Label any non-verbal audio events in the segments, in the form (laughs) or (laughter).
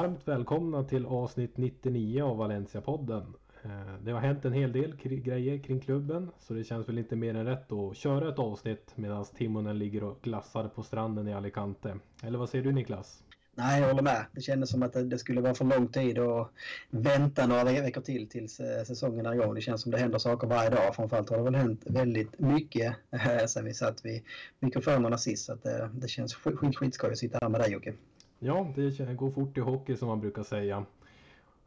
Varmt välkomna till avsnitt 99 av Valencia-podden. Eh, det har hänt en hel del grejer kring klubben så det känns väl inte mer än rätt att köra ett avsnitt medan Timonen ligger och glassar på stranden i Alicante. Eller vad säger du Niklas? Nej, jag håller med. Det kändes som att det skulle vara för lång tid att vänta några veckor till tills eh, säsongen är igång. Det känns som det händer saker varje dag. Framförallt har det väl hänt väldigt mycket eh, sen vi satt vid mikrofonerna sist. Så det, det känns skit, skitskoj att sitta här med dig Jocke. Ja, det går fort i hockey som man brukar säga.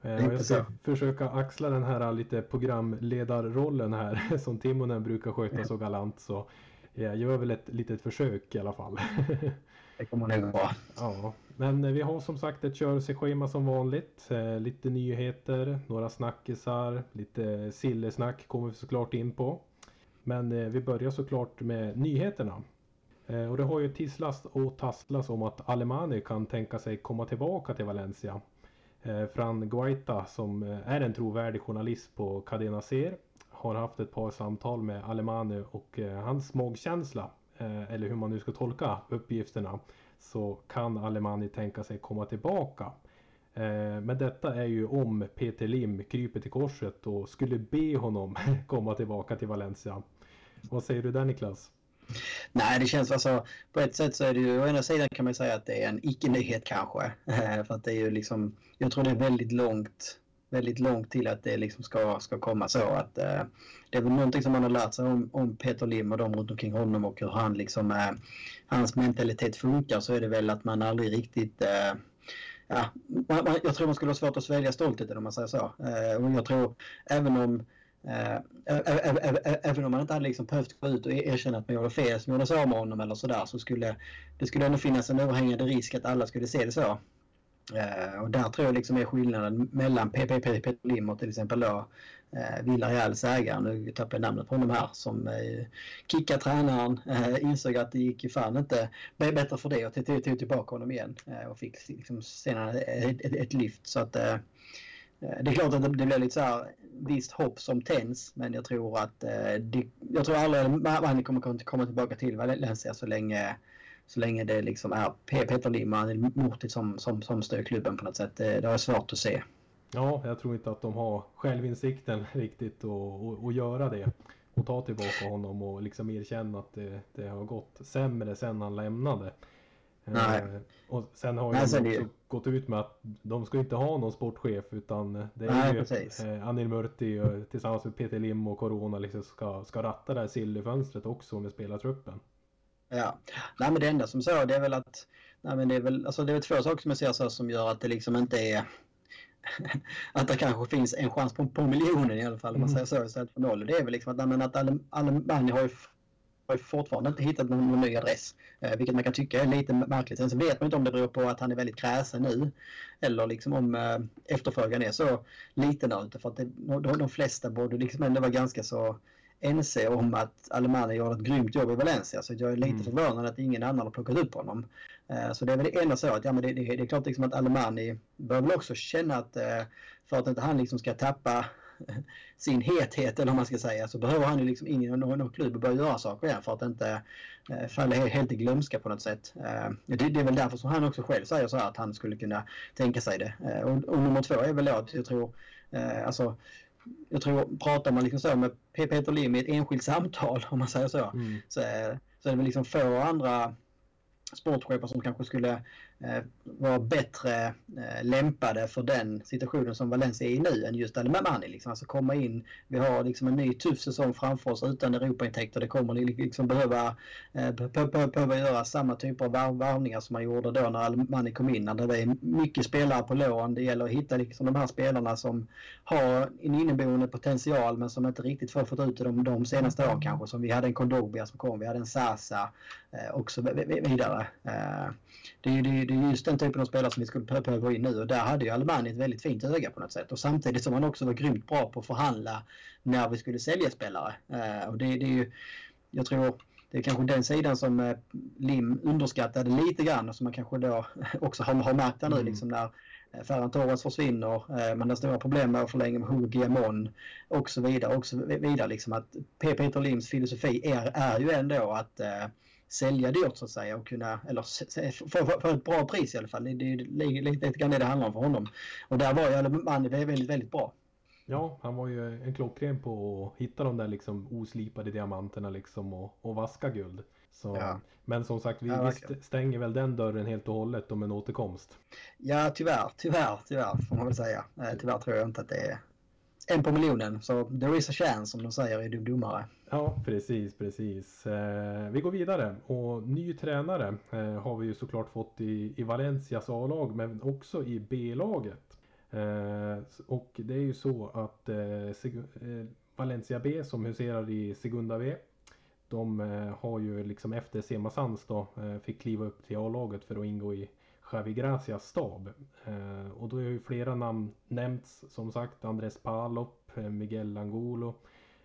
Eh, jag ska försöka axla den här lite programledarrollen här (laughs) som Timonen brukar sköta så galant. Så jag gör väl ett litet försök i alla fall. (laughs) Det kommer nog bra. Ja, men vi har som sagt ett körschema som vanligt. Eh, lite nyheter, några snackisar, lite sillesnack kommer vi såklart in på. Men eh, vi börjar såklart med nyheterna. Eh, och det har ju tisslats och tasslats om att Alemani kan tänka sig komma tillbaka till Valencia. Eh, Fran Guaita som eh, är en trovärdig journalist på Cadena Ser har haft ett par samtal med Alemani och eh, hans magkänsla eh, eller hur man nu ska tolka uppgifterna så kan Alemani tänka sig komma tillbaka. Men detta är ju om Peter Lim kryper till korset och skulle be honom (laughs) komma tillbaka till Valencia. Vad säger du där Niklas? Nej, det känns alltså på ett sätt så är det ju å ena sidan kan man säga att det är en icke-nyhet kanske. Eh, för att det är ju liksom, jag tror det är väldigt långt väldigt långt till att det liksom ska, ska komma så att eh, det är väl någonting som man har lärt sig om, om Peter Lim och de runt omkring honom och hur han liksom eh, hans mentalitet funkar så är det väl att man aldrig riktigt eh, ja, jag tror man skulle ha svårt att svälja stoltheten om man säger så. Eh, och jag tror även om Eh, även om man inte hade liksom behövt gå ut och e- erkänna att man gjorde fel som gjorde sig av med honom eller sådär så skulle det skulle ändå finnas en överhängande risk att alla skulle se det så. Eh, och där tror jag liksom är skillnaden mellan PPP Peter Lim och till exempel då eh, Villareals ägare, nu tappar jag namnet på honom här, som kickade tränaren, insåg att det gick ju fan inte bättre för det och tog, tillbaka honom igen och fick liksom senare ett, lyft. Så att Eh, det är klart att det, blir lite så här visst hopp som tänds men jag tror att eh, det, jag tror aldrig att kommer komma tillbaka till Valencia så länge så länge det liksom är Peter Lindman eller Mortit som, som, som styr klubben på något sätt. Eh, det, det är svårt att se. Ja, jag tror inte att de har självinsikten riktigt att göra det. Och ta tillbaka honom och liksom erkänna att det, det har gått sämre sen han lämnade. Nej. Eh, och sen har Nej, de också gått ut med att de ska inte ha någon sportchef utan det är Nej, ju precis. eh, Anil Murti tillsammans med Peter Lim och Corona liksom ska, ska ratta det här sillefönstret också med spelartruppen. Ja, nej men det enda som så det är väl att nej men det är väl alltså det är två saker som jag ser så som gör att det liksom inte är (laughs) att det kanske finns en chans på, på miljonen i alla fall om man mm. säger så istället för noll. Det är väl liksom att, nej, men att Alemani har ju har fortfarande inte hittat någon, någon ny adress. Eh, vilket man kan tycka är lite märkligt. Sen så vet man inte om det beror på att han är väldigt kräsen nu. Eller liksom om eh, efterfrågan är så liten där ute. För att det, de, de flesta borde liksom ändå vara ganska så ense om att Alemani gör ett grymt jobb i Valencia. Så jag är lite mm. förvånad att ingen annan har plockat upp honom. Eh, så det är väl det enda så att ja, men det, det, det är klart liksom att Alemani bör väl också känna att eh, för att inte han liksom ska tappa (laughs) sin hethet eller vad man ska säga så behöver han ju liksom in i någon, någon klubb och börja göra saker igen för att inte eh, falla helt i glömska på något sätt. Eh, det, det, är väl därför som han också själv säger så här att han skulle kunna tänka sig det. Eh, och, och nummer två är väl då att jag tror, eh, alltså jag tror pratar man liksom så med Peter Lim i ett enskilt samtal om man säger så, mm. så, så är det väl liksom få andra sportchefer som kanske skulle eh, vara bättre eh, lämpade för den situationen som Valencia är i nu än just Alemani. Liksom. Alltså komma in, vi har liksom en ny tuff säsong framför oss utan Europaintäkter. Det kommer liksom behöva, eh, behöva göra samma typer av varvningar som man gjorde då när Alemani kom in. När det är mycket spelare på lån. Det gäller att hitta liksom de här spelarna som har en inneboende potential men som inte riktigt får fått ut de, de senaste åren kanske. Som vi hade en Kondobia som kom, vi hade en Sasa eh, och så vidare. Det är, det, det är just den typen av spelare som vi skulle behöva gå in nu och där hade ju Albani ett väldigt fint öga på något sätt. Och samtidigt som han också var grymt bra på att förhandla när vi skulle sälja spelare. Eh, och det, det är ju, jag tror det är kanske den sidan som eh, Lim underskattade lite grann och som man kanske då (laughs) också har, har märkt där nu mm. liksom när Ferran Torres försvinner, man har stora problem med att förlänga med Hugo Guillamon och så vidare. Och så vidare liksom att Peter Lims filosofi är, är ju ändå att sälja dyrt så att säga och kunna, eller få, få, ett bra pris i alla fall. Det, det är lite, lite grann det det handlar om för honom. Och där var ju man väldigt, väldigt bra. Ja, han var ju en klockren på att hitta de där liksom oslipade diamanterna liksom och, och vaska guld. Så, ja. Men som sagt, vi, ja, vi stänger väl den dörren helt och hållet om en återkomst. Ja, tyvärr, tyvärr, tyvärr får man väl säga. Eh, tyvärr tror jag inte att det är en på miljonen. Så there is a chance som de säger i domare. Ja, precis, precis. Eh, vi går vidare och ny tränare eh, har vi ju såklart fått i, i Valencias A-lag men också i B-laget. Eh, och det är ju så att eh, eh, Valencia B som huserar i Segunda V de eh, har ju liksom efter Sema Sans då eh, fick kliva upp till A-laget för att ingå i Javi Gracias stab. Eh, och då är ju flera namn nämnts som sagt Andres Palop, eh, Miguel Angulo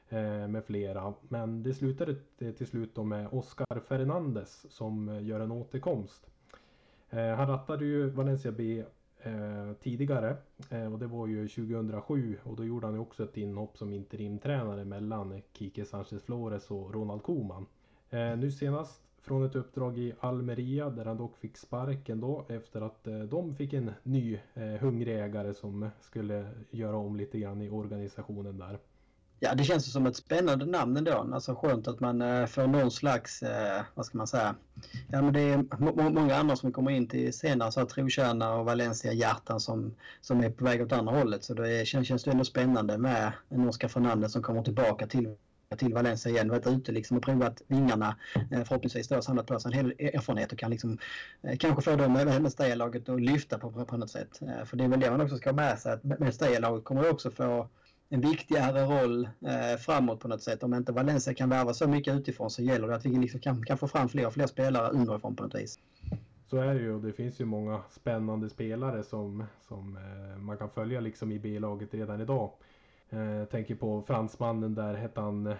eh, med flera. Men det slutade till slut då med Oscar Fernandes som gör en återkomst. Han rattade ju Valencia B eh, tidigare. Eh, och det var ju 2007 och då gjorde han ju också ett inhopp som interimtränare mellan Kike Sanchez Flores och Ronald Koeman. Eh, nu senast från ett uppdrag i Almeria där han dock fick sparken då efter att eh, de fick en ny eh, hungrig ägare som skulle göra om lite grann i organisationen där. Ja, det känns ju som ett spännande namn ändå. Alltså skönt att man eh, får någon slags, eh, vad ska man säga, ja men det är många andra som kommer in till senare, så alltså, trotjänare och Valencia-hjärtan som, som är på väg åt andra hållet. Så det känns, känns det ändå spännande med en Oscar Fernandez som kommer tillbaka till till Valencia igen, varit ute liksom och provat vingarna. Eh, förhoppningsvis då samlat på sig en hel erfarenhet och kan liksom eh, kanske få dem med, Mestalla-laget att lyfta på, på något sätt. Eh, för det är väl det man också ska ha med sig att Mestalla-laget kommer också få en viktigare roll eh, framåt på något sätt. Om inte Valencia kan värva så mycket utifrån så gäller det att vi liksom kan, kan få fram fler och fler spelare underifrån på något vis. Så är det ju och det finns ju många spännande spelare som, som eh, man kan följa liksom i B-laget redan idag. Eh, tänker på fransmannen där, hette han...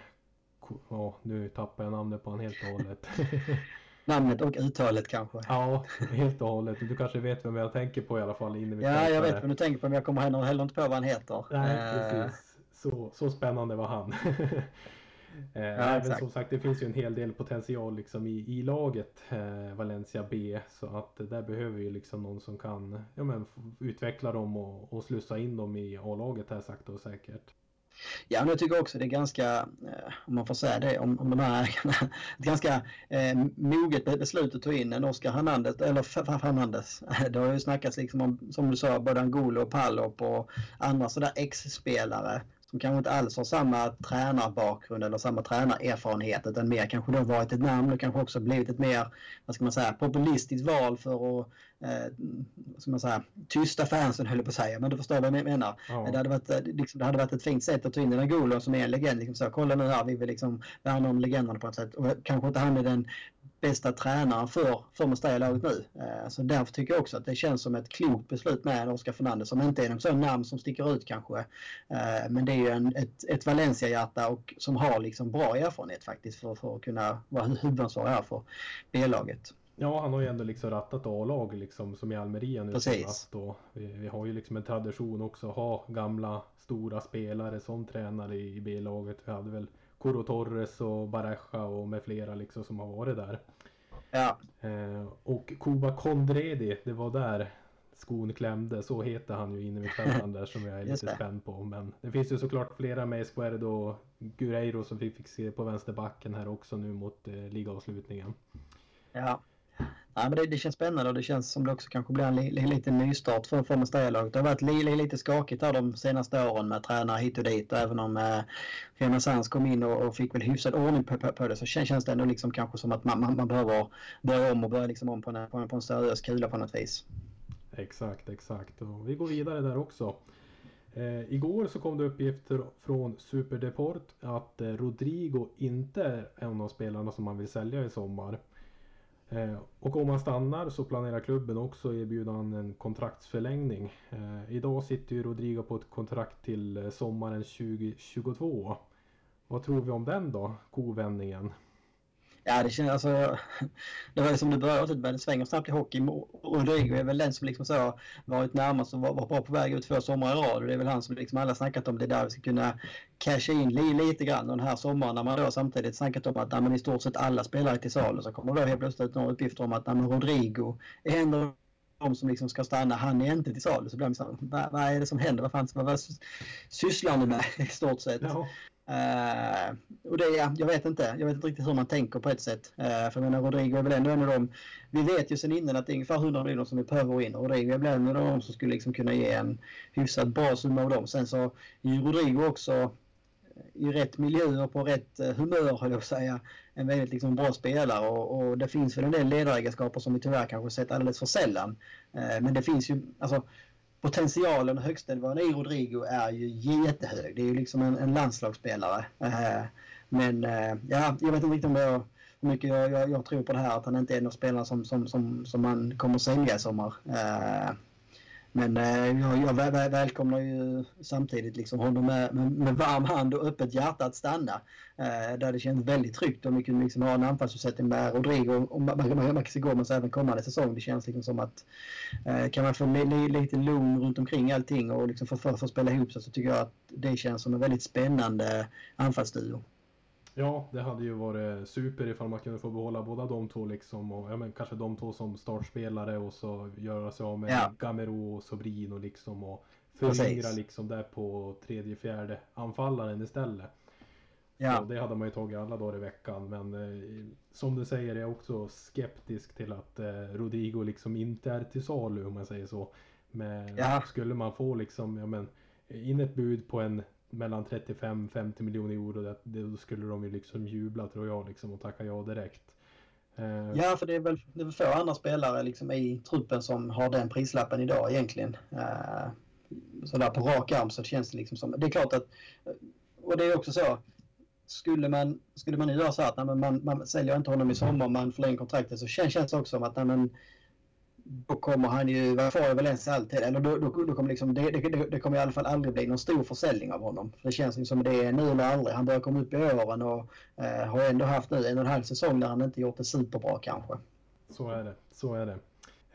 Oh, nu tappar jag namnet på honom helt och hållet. (laughs) namnet och uttalet kanske. Ja, helt och hållet. Du kanske vet vem jag tänker på i alla fall. Inne ja, jag vet vem du tänker på men jag kommer heller, heller inte på vad han heter. Nej, eh, precis. Så, så spännande var han. (laughs) eh, ja, men som sagt, det finns ju en hel del potential liksom i, i laget eh, Valencia B. Så att där behöver vi liksom någon som kan ja, men, utveckla dem och, och slussa in dem i A-laget här sakta och säkert. Ja, men jag tycker också det är ganska, eh, om man får säga det, om, om de här ägarna, (laughs) ett ganska eh, moget beslut att ta in en Oscar Hernandez, eller Fernandez. (laughs) Det har ju snackats liksom om, som du sa, både Angulo och Palop och andra sådär ex-spelare som kanske inte alls har samma tränarbakgrund eller samma tränarerfarenhet utan mer kanske då varit ett namn och kanske också blivit ett mer, vad ska man säga, populistiskt val för att eh, ska man säga, tysta fansen höll jag på att säga, men du förstår vad jag menar. Ja. Det, hade varit, eh, liksom, det hade varit ett fint sätt att ta in den här Golo som är en legend. Liksom så, kolla nu här, vi vill liksom värna om legenderna på ett sätt. Och kanske inte han är den bästa tränaren för, för Mestalla-laget nu. Eh, så därför tycker jag också att det känns som ett klokt beslut med en Oscar Fernandez som inte är någon sån namn som sticker ut kanske. Eh, men det är ju en, ett, ett Valencia-hjärta och som har liksom bra erfarenhet faktiskt för, för att kunna vara huvudansvarig här för B-laget. Ja, han har ju ändå liksom rattat A-lag liksom som i Almeria nu senast. Vi, vi har ju liksom en tradition också att ha gamla stora spelare som tränare i B-laget. Vi hade väl Coro Torres och Baraja och med flera liksom som har varit där. Ja. Eh, och Kuba Kondredi, det var där skon klämde. Så heter han ju inne vid fällan där som jag är (laughs) lite spänd på. Men det finns ju såklart flera med Esquerdo och Gureiro som vi fick se på vänsterbacken här också nu mot eh, ligaavslutningen. Ja. Nej, men det, det, känns spännande och det känns som det också kanske blir en li, li, liten nystart för, för Mestalla-laget. Det har varit li, li, lite skakigt här de senaste åren med tränare hit och dit även om eh, Renaissance kom in och, och, fick väl hyfsad ordning på, på, på, det så känns, känns det ändå liksom kanske som att man, man, man behöver börja om och börja liksom om på en, på en, på en seriös kula på något vis. Exakt, exakt. Och vi går vidare där också. Eh, igår så kom det uppgifter från Superdeport att eh, Rodrigo inte är en av spelarna som man vill sälja i sommar. Eh, och om han stannar så planerar klubben också erbjuda han en kontraktsförlängning. Eh, idag sitter ju Rodrigo på ett kontrakt till eh, sommaren 2022. Vad tror vi om den då, kovändningen? Ja, det känns alltså... (laughs) Det var som det började med, det svänger snabbt i hockey. Rodrigo är väl den som liksom så varit närmast och var, var bra på väg ut två somrar i rad. Och det är väl han som liksom alla snackat om det där vi ska kunna casha in li, lite grann. Och den här sommaren när man då samtidigt snackat om att nej, i stort sett alla spelare till salu så kommer då helt plötsligt några uppgifter om att nej, Rodrigo är ändå de som liksom ska stanna, han är inte till salu. Så blir man så vad, vad är det som händer? Vad fan vad, vad sysslar ni med (laughs) i stort sett? Ja. Uh, och det, ja, jag vet inte. Jag vet inte riktigt hur man tänker på ett sätt. Uh, för jag menar, Rodrigo är väl ändå en av dem. Vi vet ju sen innan att det är ungefär 100 miljoner som vi behöver in. Rodrigo är väl en av dem som skulle liksom kunna ge en hyfsat bra summa av dem. Sen så är ju Rodrigo också eh, i rätt miljö och på rätt humör, höll jag att säga, en väldigt liksom, bra spelare. Och, och, det finns väl en del ledaregenskaper som vi tyvärr kanske sett alldeles för sällan. men det finns ju, alltså potentialen och högstnivån i Rodrigo är ju jättehög. Det är ju liksom en, en landslagsspelare. Eh, men eh, ja, jag vet inte riktigt om jag, hur mycket jag, jag, jag, tror på det här att han inte är en av spelarna som, som, som, som man kommer sälja i sommar. Eh, men eh, jag, jag väl, välkomnar ju samtidigt liksom honom med, med, med, varm hand och öppet hjärta att stanna. Eh, där det känns väldigt tryggt om vi kunde liksom ha en anfallsuppsättning med Rodrigo och Maxi Gomez även kommande säsong. Det känns liksom som att eh, kan man få li, lite lugn runt omkring allting och liksom få, för, få spela ihop sig så tycker jag att det känns som en väldigt spännande anfallsduo. Ja, det hade ju varit super ifall man kunde få behålla båda de två liksom. Och, ja, men kanske de två som startspelare och så göra sig av med ja. Gamero och Sobrino liksom. Och föryngra liksom där på tredje, fjärde anfallaren istället. Ja. Så det hade man ju tagit alla dagar i veckan. Men eh, som du säger är jag också skeptisk till att eh, Rodrigo liksom inte är till salu om man säger så. Men ja. skulle man få liksom, ja men in ett bud på en mellan 35-50 miljoner euro. Det, det, då skulle de ju liksom jubla tror jag liksom och tacka ja direkt. Eh, ja, för det är väl, det är väl få andra spelare liksom i truppen som har den prislappen idag egentligen. Eh, uh, sådär på rak arm så känns det liksom som... Det är klart att... Och det är också så. Skulle man, skulle man nu göra så att nej, man, man säljer inte honom i sommar, man förlänger kontraktet så känns, det också som att nej, men, då kommer han ju vara kvar över Valencia alltid. Eller då, då, då kommer liksom, det, det, det, kommer i alla fall aldrig bli någon stor försäljning av honom. Det känns som det är nu eller aldrig. Han börjar komma upp i åren och eh, har ändå haft nu en och en halv säsong där han inte gjort det superbra kanske. Så är det, så är det.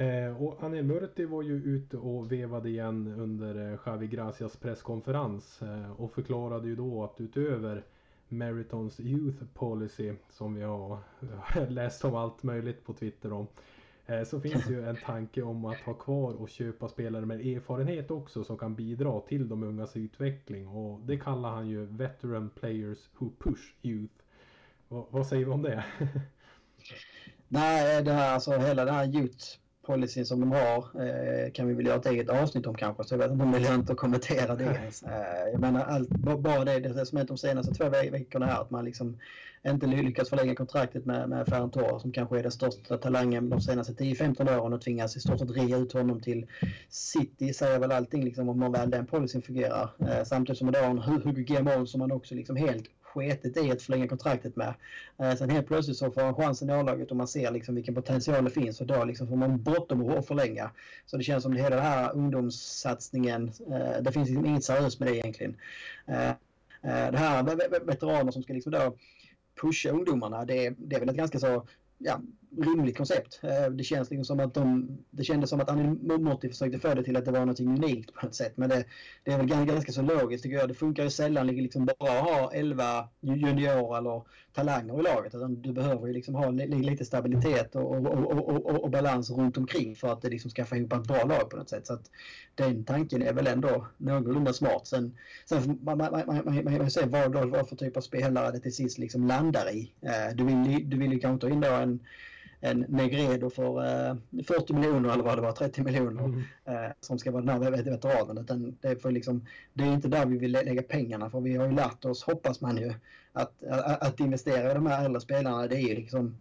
Eh, och Anel Murti var ju ute och vevade igen under eh, Xavi Gracias presskonferens eh, och förklarade ju då att utöver Meritons Youth Policy som vi har eh, (laughs) läst om allt möjligt på Twitter om Eh, Eh, så finns ju en tanke om att ha kvar och köpa spelare med erfarenhet också som kan bidra till de ungas utveckling. Och det kallar han ju Veteran Players Who Push Youth. vad, vad säger vi om det? (laughs) Nej, det här, alltså hela det här youth policyn som de har eh, kan vi väl göra ett eget avsnitt om kanske. Så jag vet inte om det är lönt att kommentera det ens. Eh, jag menar allt, bara det, det som hänt de senaste två veckorna här att man liksom inte lyckats förlänga kontraktet med, med Ferran Torres som kanske är den största talangen de senaste 10-15 åren och tvingas i stort sett rea ut honom till City säger väl allting liksom om väl den policyn fungerar. Eh, samtidigt som man då har en Hugo Guillemot som man också liksom helt sketet i att förlänga kontraktet med. Eh, sen helt plötsligt så får han chansen i A-laget och man ser liksom vilken potential det finns och då liksom får man bråttom att förlänga. Så det känns som det hela den här ungdomssatsningen, eh, det finns liksom inget seriöst med det egentligen. Eh, eh det här med veteraner som ska liksom då pusha ungdomarna, det, det är väl ett ganska så ja, rimligt koncept. Eh, det känns liksom som att de, det kändes som att Annie försökte få det till att det var något unikt på något sätt. Men det, det är väl ganska, så logiskt tycker jag. Det funkar ju sällan liksom bara att ha 11 juniorer eller talanger i laget. Utan du behöver ju liksom ha lite stabilitet och, och, och, och, balans runt omkring för att det liksom ska få ihop ett bra lag på något sätt. Så att den tanken är väl ändå någorlunda smart. Sen, sen man, man, man, man, man se vad, vad för typ av spelare det till sist liksom landar i. Eh, du vill, du vill ju kanske ta in då en en Negredo för eh, 40 miljoner eller vad det var, 30 miljoner mm. eh, som ska vara den här veteranen. Utan det, är för liksom, det är inte där vi vill lägga pengarna för vi har ju lärt oss, hoppas man ju, att, att, investera i de här äldre spelarna det är ju liksom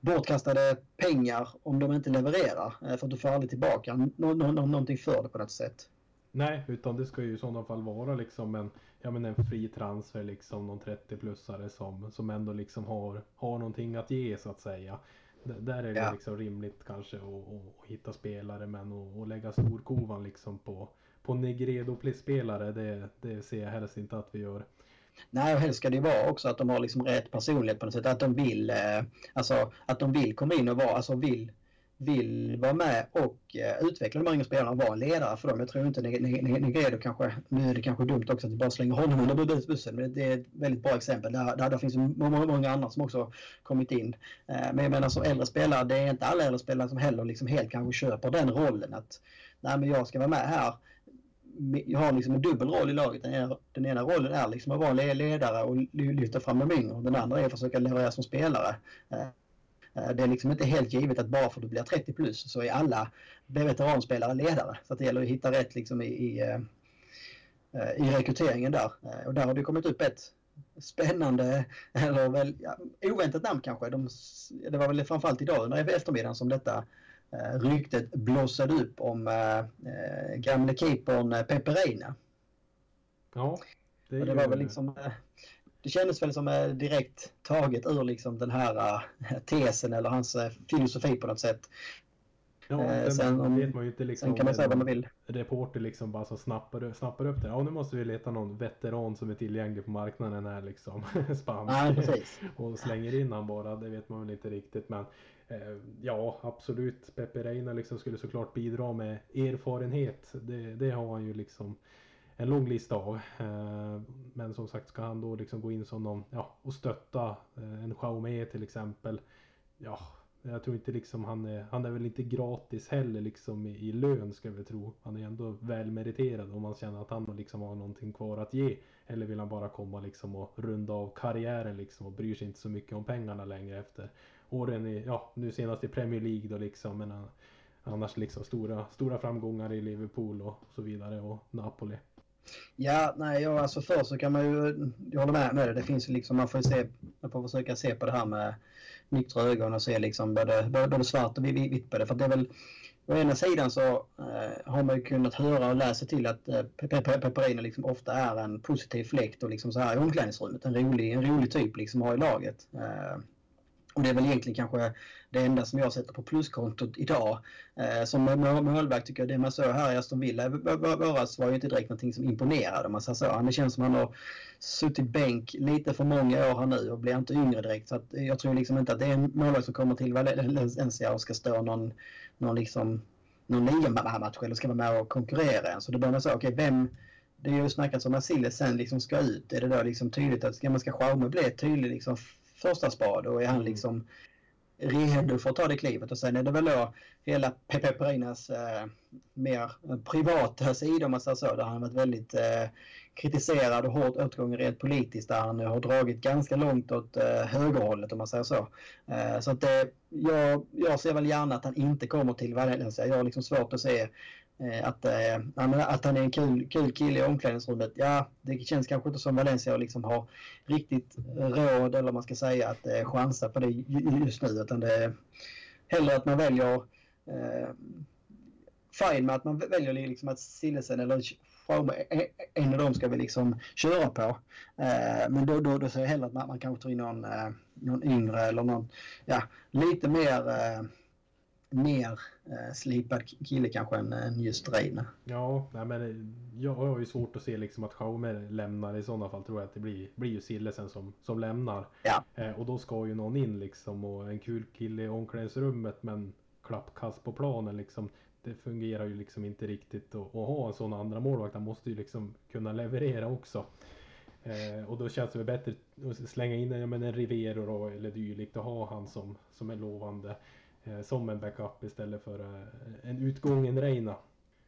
bortkastade pengar om de inte levererar. Eh, för du får aldrig tillbaka no, någonting för det på något sätt. Nej, utan det ska ju i sådana fall vara liksom en, ja, men en fri transfer, liksom någon 30-plussare som, som ändå liksom har, har någonting att ge så att säga. Där är det ja. liksom rimligt kanske att, hitta spelare men att lägga storkovan liksom på, på Negredo-spelare det, det ser jag helst inte att vi gör. Nej, och helst ska det ju vara också att de har liksom rätt personlighet på något sätt. Att de vill, eh, alltså, att de vill komma in och vara, alltså vill, vill vara med och eh, utveckla de yngre spelarna och vara en ledare för dem. Jag tror inte Negredo kanske, nu är det kanske dumt också att vi bara slänger honom under bussen, men det är ett väldigt bra exempel. Där, där, där finns många, många andra som också kommit in. Eh, men jag menar som äldre spelare, det är inte alla äldre spelare som heller liksom helt kanske köper den rollen att nej men jag ska vara med här jag har liksom en dubbel roll i laget. Den ena, den ena rollen är liksom att vara ledare och lyfta fram de yngre. Den andra är att försöka leverera som spelare. Eh, det är liksom inte helt givet att bara för att du blir 30 plus så är alla veteranspelare ledare. Så det gäller att hitta rätt liksom i, i, eh, i rekryteringen där. Och där har det kommit upp ett spännande, (laughs) eller väl ja, oväntat namn kanske. De, det var väl framförallt idag under eftermiddagen som detta Eh, ryktet blossade upp om eh, eh, gamle keepern Pepe Reina. Ja, det, det var väl liksom... Det kändes väl som direkt taget ur liksom den här (laughs) tesen eller hans filosofi på något sätt. Ja, eh, sen om, vet man ju inte liksom. Sen kan man säga vad man vill. Reporter liksom bara så snappar, snappar upp det. Ja, nu måste vi leta någon veteran som är tillgänglig på marknaden här liksom. (laughs) Spansk. Ja, precis. (laughs) och slänger in han bara. Det vet man väl inte riktigt. Men eh, ja, absolut. Pepe Reina liksom skulle såklart bidra med erfarenhet. Det, det har han ju liksom en lång lista av. Eh, men som sagt ska han då liksom gå in som någon, ja, och stötta eh, en Xiaomi till exempel. Ja, jag tror inte liksom han är, han är väl inte gratis heller liksom i, i lön ska vi tro. Han är ändå välmeriterad om man känner att han liksom har någonting kvar att ge. Eller vill han bara komma liksom och runda av karriären liksom och bryr sig inte så mycket om pengarna längre efter åren i, ja nu senast i Premier League då liksom. Men eh, annars liksom stora, stora framgångar i Liverpool och så vidare och Napoli. Ja, nej, ja, alltså först så kan man ju, jag håller med med det, det finns ju liksom, man får se, man får försöka se på det här med nyktra ögon och se liksom både, både svart och vitt på det. För det är väl, å ena sidan så eh, har man ju kunnat höra och läsa till att eh, Pepperino liksom ofta är en positiv fläkt och liksom så här i omklädningsrummet. En rolig, en rolig typ liksom har i laget. Eh, och det är väl egentligen kanske det enda som jag sätter på pluskontot idag. Eh, som målvakt tycker jag det man såg här i Aston Villa våras var ju inte direkt någonting som imponerade om man säger så. Det känns som han har suttit bänk lite för många år här nu och blir inte yngre direkt. Så att jag tror liksom inte att det är en målvakt som kommer till Valencia och ska stå någon, någon liksom någon ligamatch eller ska vara med och konkurrera. Så då börjar man säga, okej okay, vem det är ju snackats om att Sille sen liksom ska ut. Är det då liksom tydligt att ska man ska Schaume bli ett tydligt liksom första spad och är han mm. liksom redo för att ta det klivet. Och sen är det väl då hela Pepe Perinas eh, mer privata sida om man säger så. Där han varit väldigt eh, kritiserad och hårt åtgången rent politiskt. Där han har dragit ganska långt åt eh, högerhållet om man säger så. Eh, så att eh, jag, jag ser väl gärna att han inte kommer till Valencia. Jag har liksom svårt att se Eh, att, eh, att han är en kul, kul kille i omklädningsrummet. Ja, det känns kanske inte som Valencia liksom har riktigt råd eller man ska säga att eh, chansa på det just nu. Utan det är hellre att man väljer eh, fine med att man väljer liksom att Sillesen eller en av dem ska vi liksom köra på. Eh, men då, då, då ser jag hellre att man, man kanske tar in någon, eh, någon yngre eller någon, ja, lite mer eh, mer eh, slipad kille kanske än, än just Reine. Ja, nej, men eh, jag har ju svårt att se liksom att Schaumer lämnar. I sådana fall tror jag att det blir, blir ju Sillesen som, som lämnar. Ja. Eh, och då ska ju någon in liksom och en kul kille i omklädningsrummet men klappkast på planen liksom. Det fungerar ju liksom inte riktigt att, att ha en sån andra målvakt. Han måste ju liksom kunna leverera också. Eh, och då känns det väl bättre att slänga in en, en Rivero då, eller dylikt och ha han som, som är lovande. Eh, som en backup istället för eh, en utgången Reina.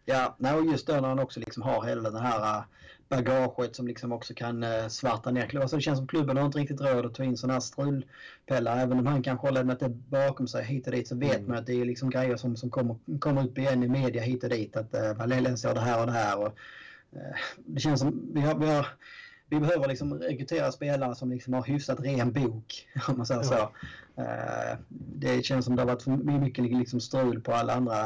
Ja, och just då när han också liksom har hela det här eh, bagaget som liksom också kan svarta ner klubbar. Så det känns som klubben har inte riktigt råd att ta in sådana här strulpellar. Även om han kanske har lämnat det bakom sig hit och dit så vet mm. man att det är liksom grejer som, som kommer, kommer upp igen i media hit och dit. Att uh, Valencia har det här och det här. Och, uh, det känns som vi har, vi har vi behöver liksom rekrytera spelare som liksom har hyfsat ren bok, om man säger ja. så. Uh, det känns som det har varit mycket liksom strul på alla andra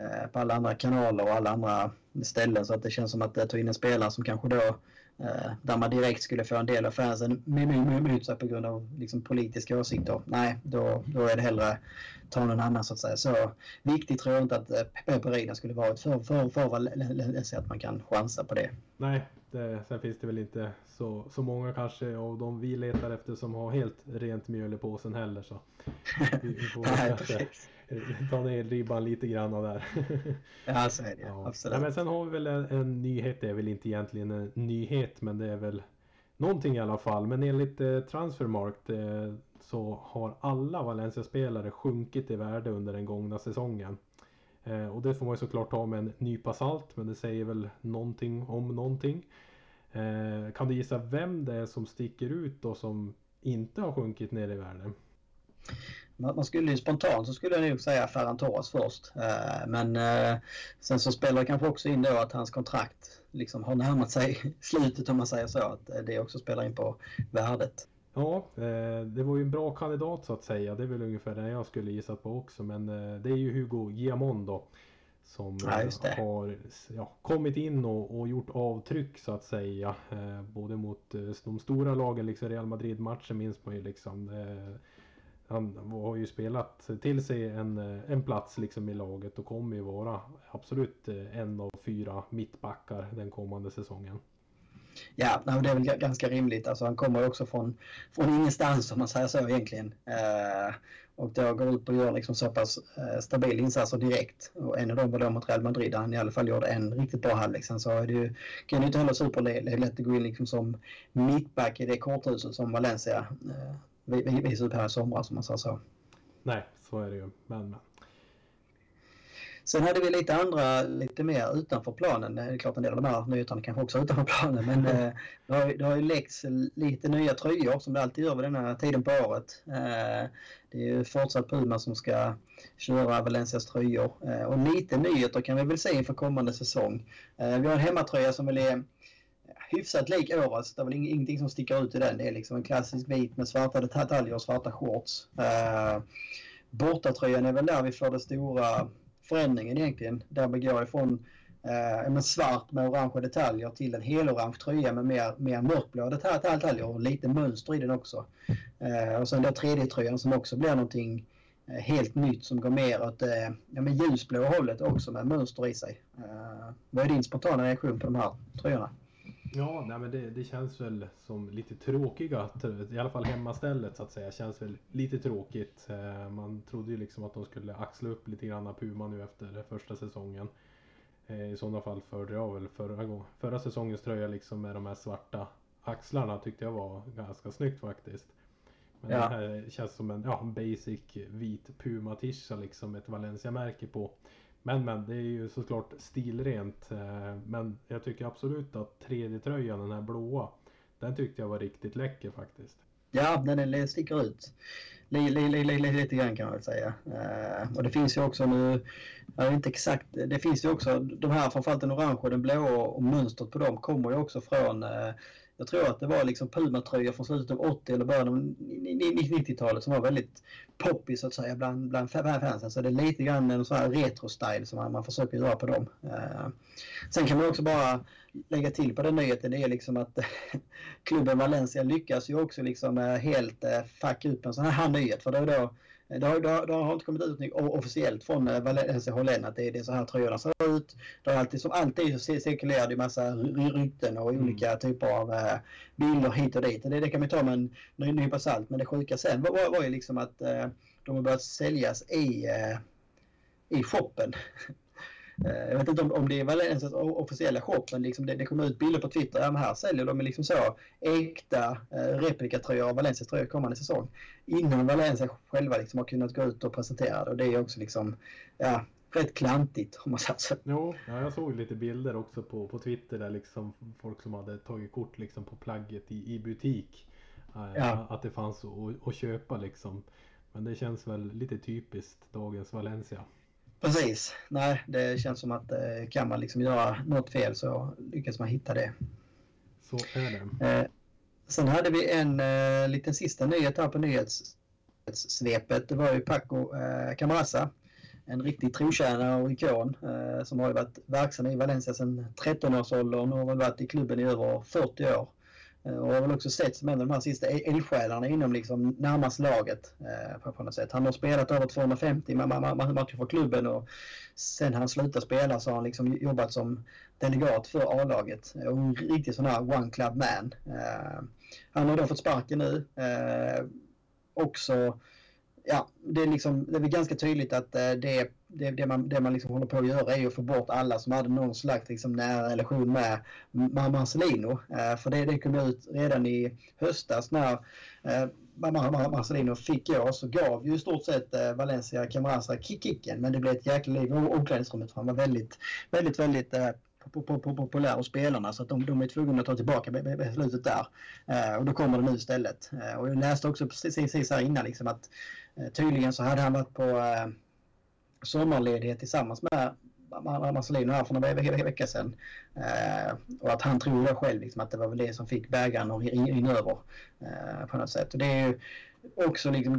uh, på alla andra kanaler och alla andra ställen så att det känns som att det tar in en spelare som kanske då uh, där man direkt skulle få en del av fansen emot sig på grund av liksom, politiska åsikter. Nej, då, då är det hellre ta någon annan så att säga. Så viktigt tror jag inte att Pepe Rina skulle varit för, för, för, för att man kan chansa på det. Nej, det, sen finns det väl inte så, så många kanske av de vi letar efter som har helt rent mjöl i påsen heller. Så (laughs) vi, vi får Nej, kanske ta ner ribban lite grann där. (laughs) Ja, så är det. Ja. Absolut. Nej, men sen har vi väl en, en nyhet, det är väl inte egentligen en nyhet men det är väl någonting i alla fall. Men enligt eh, Transfermarkt eh, så har alla Valencia-spelare sjunkit i värde under den gångna säsongen. Eh, och det får man ju såklart ta med en nypa salt men det säger väl någonting om någonting. Eh, kan du gissa vem det är som sticker ut och som inte har sjunkit ner i värde? Man skulle ju spontant så skulle jag nog säga Ferran Torres först. Eh, men eh, sen så spelar det kanske också in då att hans kontrakt liksom har närmat sig (laughs) slutet om man säger så. Att det också spelar in på värdet. Ja, eh, det var ju en bra kandidat så att säga. Det är väl ungefär det jag skulle gissa på också. Men eh, det är ju Hugo Guillamon då. Som Ja, eh, har ja, kommit in och, och gjort avtryck så att säga. Både mot de stora lagen, liksom Real Madrid-matchen minns man ju liksom. Han har ju spelat till sig en, en plats liksom i laget och kommer ju vara absolut en av fyra mittbackar den kommande säsongen. Ja, nej, det är väl ganska rimligt. Alltså, han kommer ju också från, från ingenstans om man säger så egentligen. Eh, och då går ut och gör liksom så pass eh, stabil insatser direkt. Och en av dem var då mot Real Madrid där han i alla fall gjorde en riktigt bra halvlek. Sen så är det ju, kan det ju inte heller superlätt att gå in liksom som mittback i det korthuset som Valencia eh, visade upp här i somras om man säger så. Nej, så är det ju. Men, men. Sen hade vi lite andra, lite mer utanför planen. Det är klart en del av de här nyheterna kanske också är utanför planen. Men eh, det, har, ju- det har ju läckts lite nya tröjor som det alltid gör vid den här tiden på året. Eh, det är ju fortsatt Puma som ska köra Valencias tröjor. Eh, och lite nyheter kan vi väl se inför kommande säsong. Eh, vi har en hemmatröja som väl är hyfsat lik årets. Det är väl ing- ingenting som sticker ut i den. Det är liksom en klassisk vit med svarta detaljer och svarta shorts. Eh, bortatröjan är väl där vi får det stora förändringen egentligen. Där vi går ifrån eh, men svart med orange detaljer till en helorange tröja med mer, mer mörkblå detalj- detaljer och lite mönster i den också. Eh, och sen då 3D-tröjan som också blir någonting eh, helt nytt som går mer åt eh, ja, men ljusblå hållet också med mönster i sig. Eh, vad är din spontana reaktion på de här tröjorna? Ja, nej, men det, det känns väl som lite tråkiga, i alla fall hemmastället så att säga, känns väl lite tråkigt. Eh, Man trodde ju liksom att de skulle axla upp lite grann Puma nu efter första säsongen. Eh, I sådana fall föredrar jag väl förra, gång, förra säsongens tröja liksom med de här svarta axlarna tyckte jag var ganska snyggt faktiskt. Men Ja. det här känns som en ja, basic vit Puma-tisha liksom, ett Valencia-märke på. Men men, det är ju såklart stilrent. Eh, men jag tycker absolut att 3D-tröjan, den här blåa, den tyckte jag var riktigt läcker faktiskt. Ja, den sticker ut. Lite grann kan man väl säga. Eh, och det finns ju också nu, jag vet inte exakt, det finns ju också de här, framförallt den orange och den blå och mönstret på dem kommer ju också från, eh, jag tror att det var liksom Puma-tröjor från slutet av 80 eller början av 90-talet som var väldigt poppis så att säga bland, bland fansen. Så det är lite grann en sån här retro-style som man, man försöker göra på dem. Uh, sen kan man också bara lägga till på den nyheten, det är liksom att (laughs) klubben Valencia lyckas ju också liksom eh, helt uh, fucka upp en sån här nyhet. För då, då, det har, det har, det har inte kommit ut officiellt från eh, Valencia Holland att det är, det är så här tröjorna ser ut. Det har alltid, som alltid så cirkulerar det massa ry- rykten och Mm. olika typer av eh, bilder hit och dit. Det, det kan man ta med en ny nypa salt. Men det sjuka sen var, var, ju liksom att eh, de har börjat säljas i, i shoppen. Eh, Jag vet inte om, om det är Valencias o- officiella shop, men liksom det, det kommer ut bilder på Twitter. Ja, men här säljer de liksom så äkta eh, replikatröjor av Valencias tröjor kommande säsong. Innan Valencia själva liksom har kunnat gå ut och presentera det. Och det är också liksom, ja, rätt klantigt om man säger så. Jo, ja, jag såg lite bilder också på, på Twitter där liksom folk som hade tagit kort liksom på plagget i, i butik. Eh, Ja. Att det fanns att, att köpa liksom. Men det känns väl lite typiskt dagens Valencia. Precis. Nej, det känns som att eh, kan man liksom göra något fel så lyckas man hitta det. Så är det. Eh, sen hade vi en eh, liten sista nyhet här på nyhetssvepet. Det var ju Paco eh, Camarasa. En riktig trotjänare och ikon eh, som har varit verksam i Valencia sedan 13-årsåldern och har varit i klubben i över 40 år. Eh, och har väl också sett som en av de här sista eldsjälarna inom liksom närmast laget eh, på något sätt. Han har spelat över 250 matcher för klubben och sen han slutade spela så har han liksom jobbat som delegat för A-laget. Och en riktig sån här one club man. Eh, han har då fått sparken nu. Eh, också ja, det är, liksom, det är väl ganska tydligt att eh, det, det, det man, det man liksom håller på att göra är att få bort alla som hade någon slags liksom nära relation med Marcelino. Eh, för det, det kom ut redan i höstas när eh, Marcelino fick gå så gav ju i stort sett eh, Valencia Camarasa kicken men det blev ett jäkla liv i omklädningsrummet för han var väldigt, väldigt, väldigt populär hos spelarna så att de, de är tvungna att ta tillbaka beslutet där. Eh, och då kommer det nu istället. Eh, och jag läste också precis, precis här innan liksom att eh, tydligen så hade han varit på eh, sommarledighet tillsammans med Marcelino här för några veckor sedan. Eh, och att han tror då själv liksom, att det var väl det som fick bägaren att rinna över eh, på något sätt. Och det är ju också liksom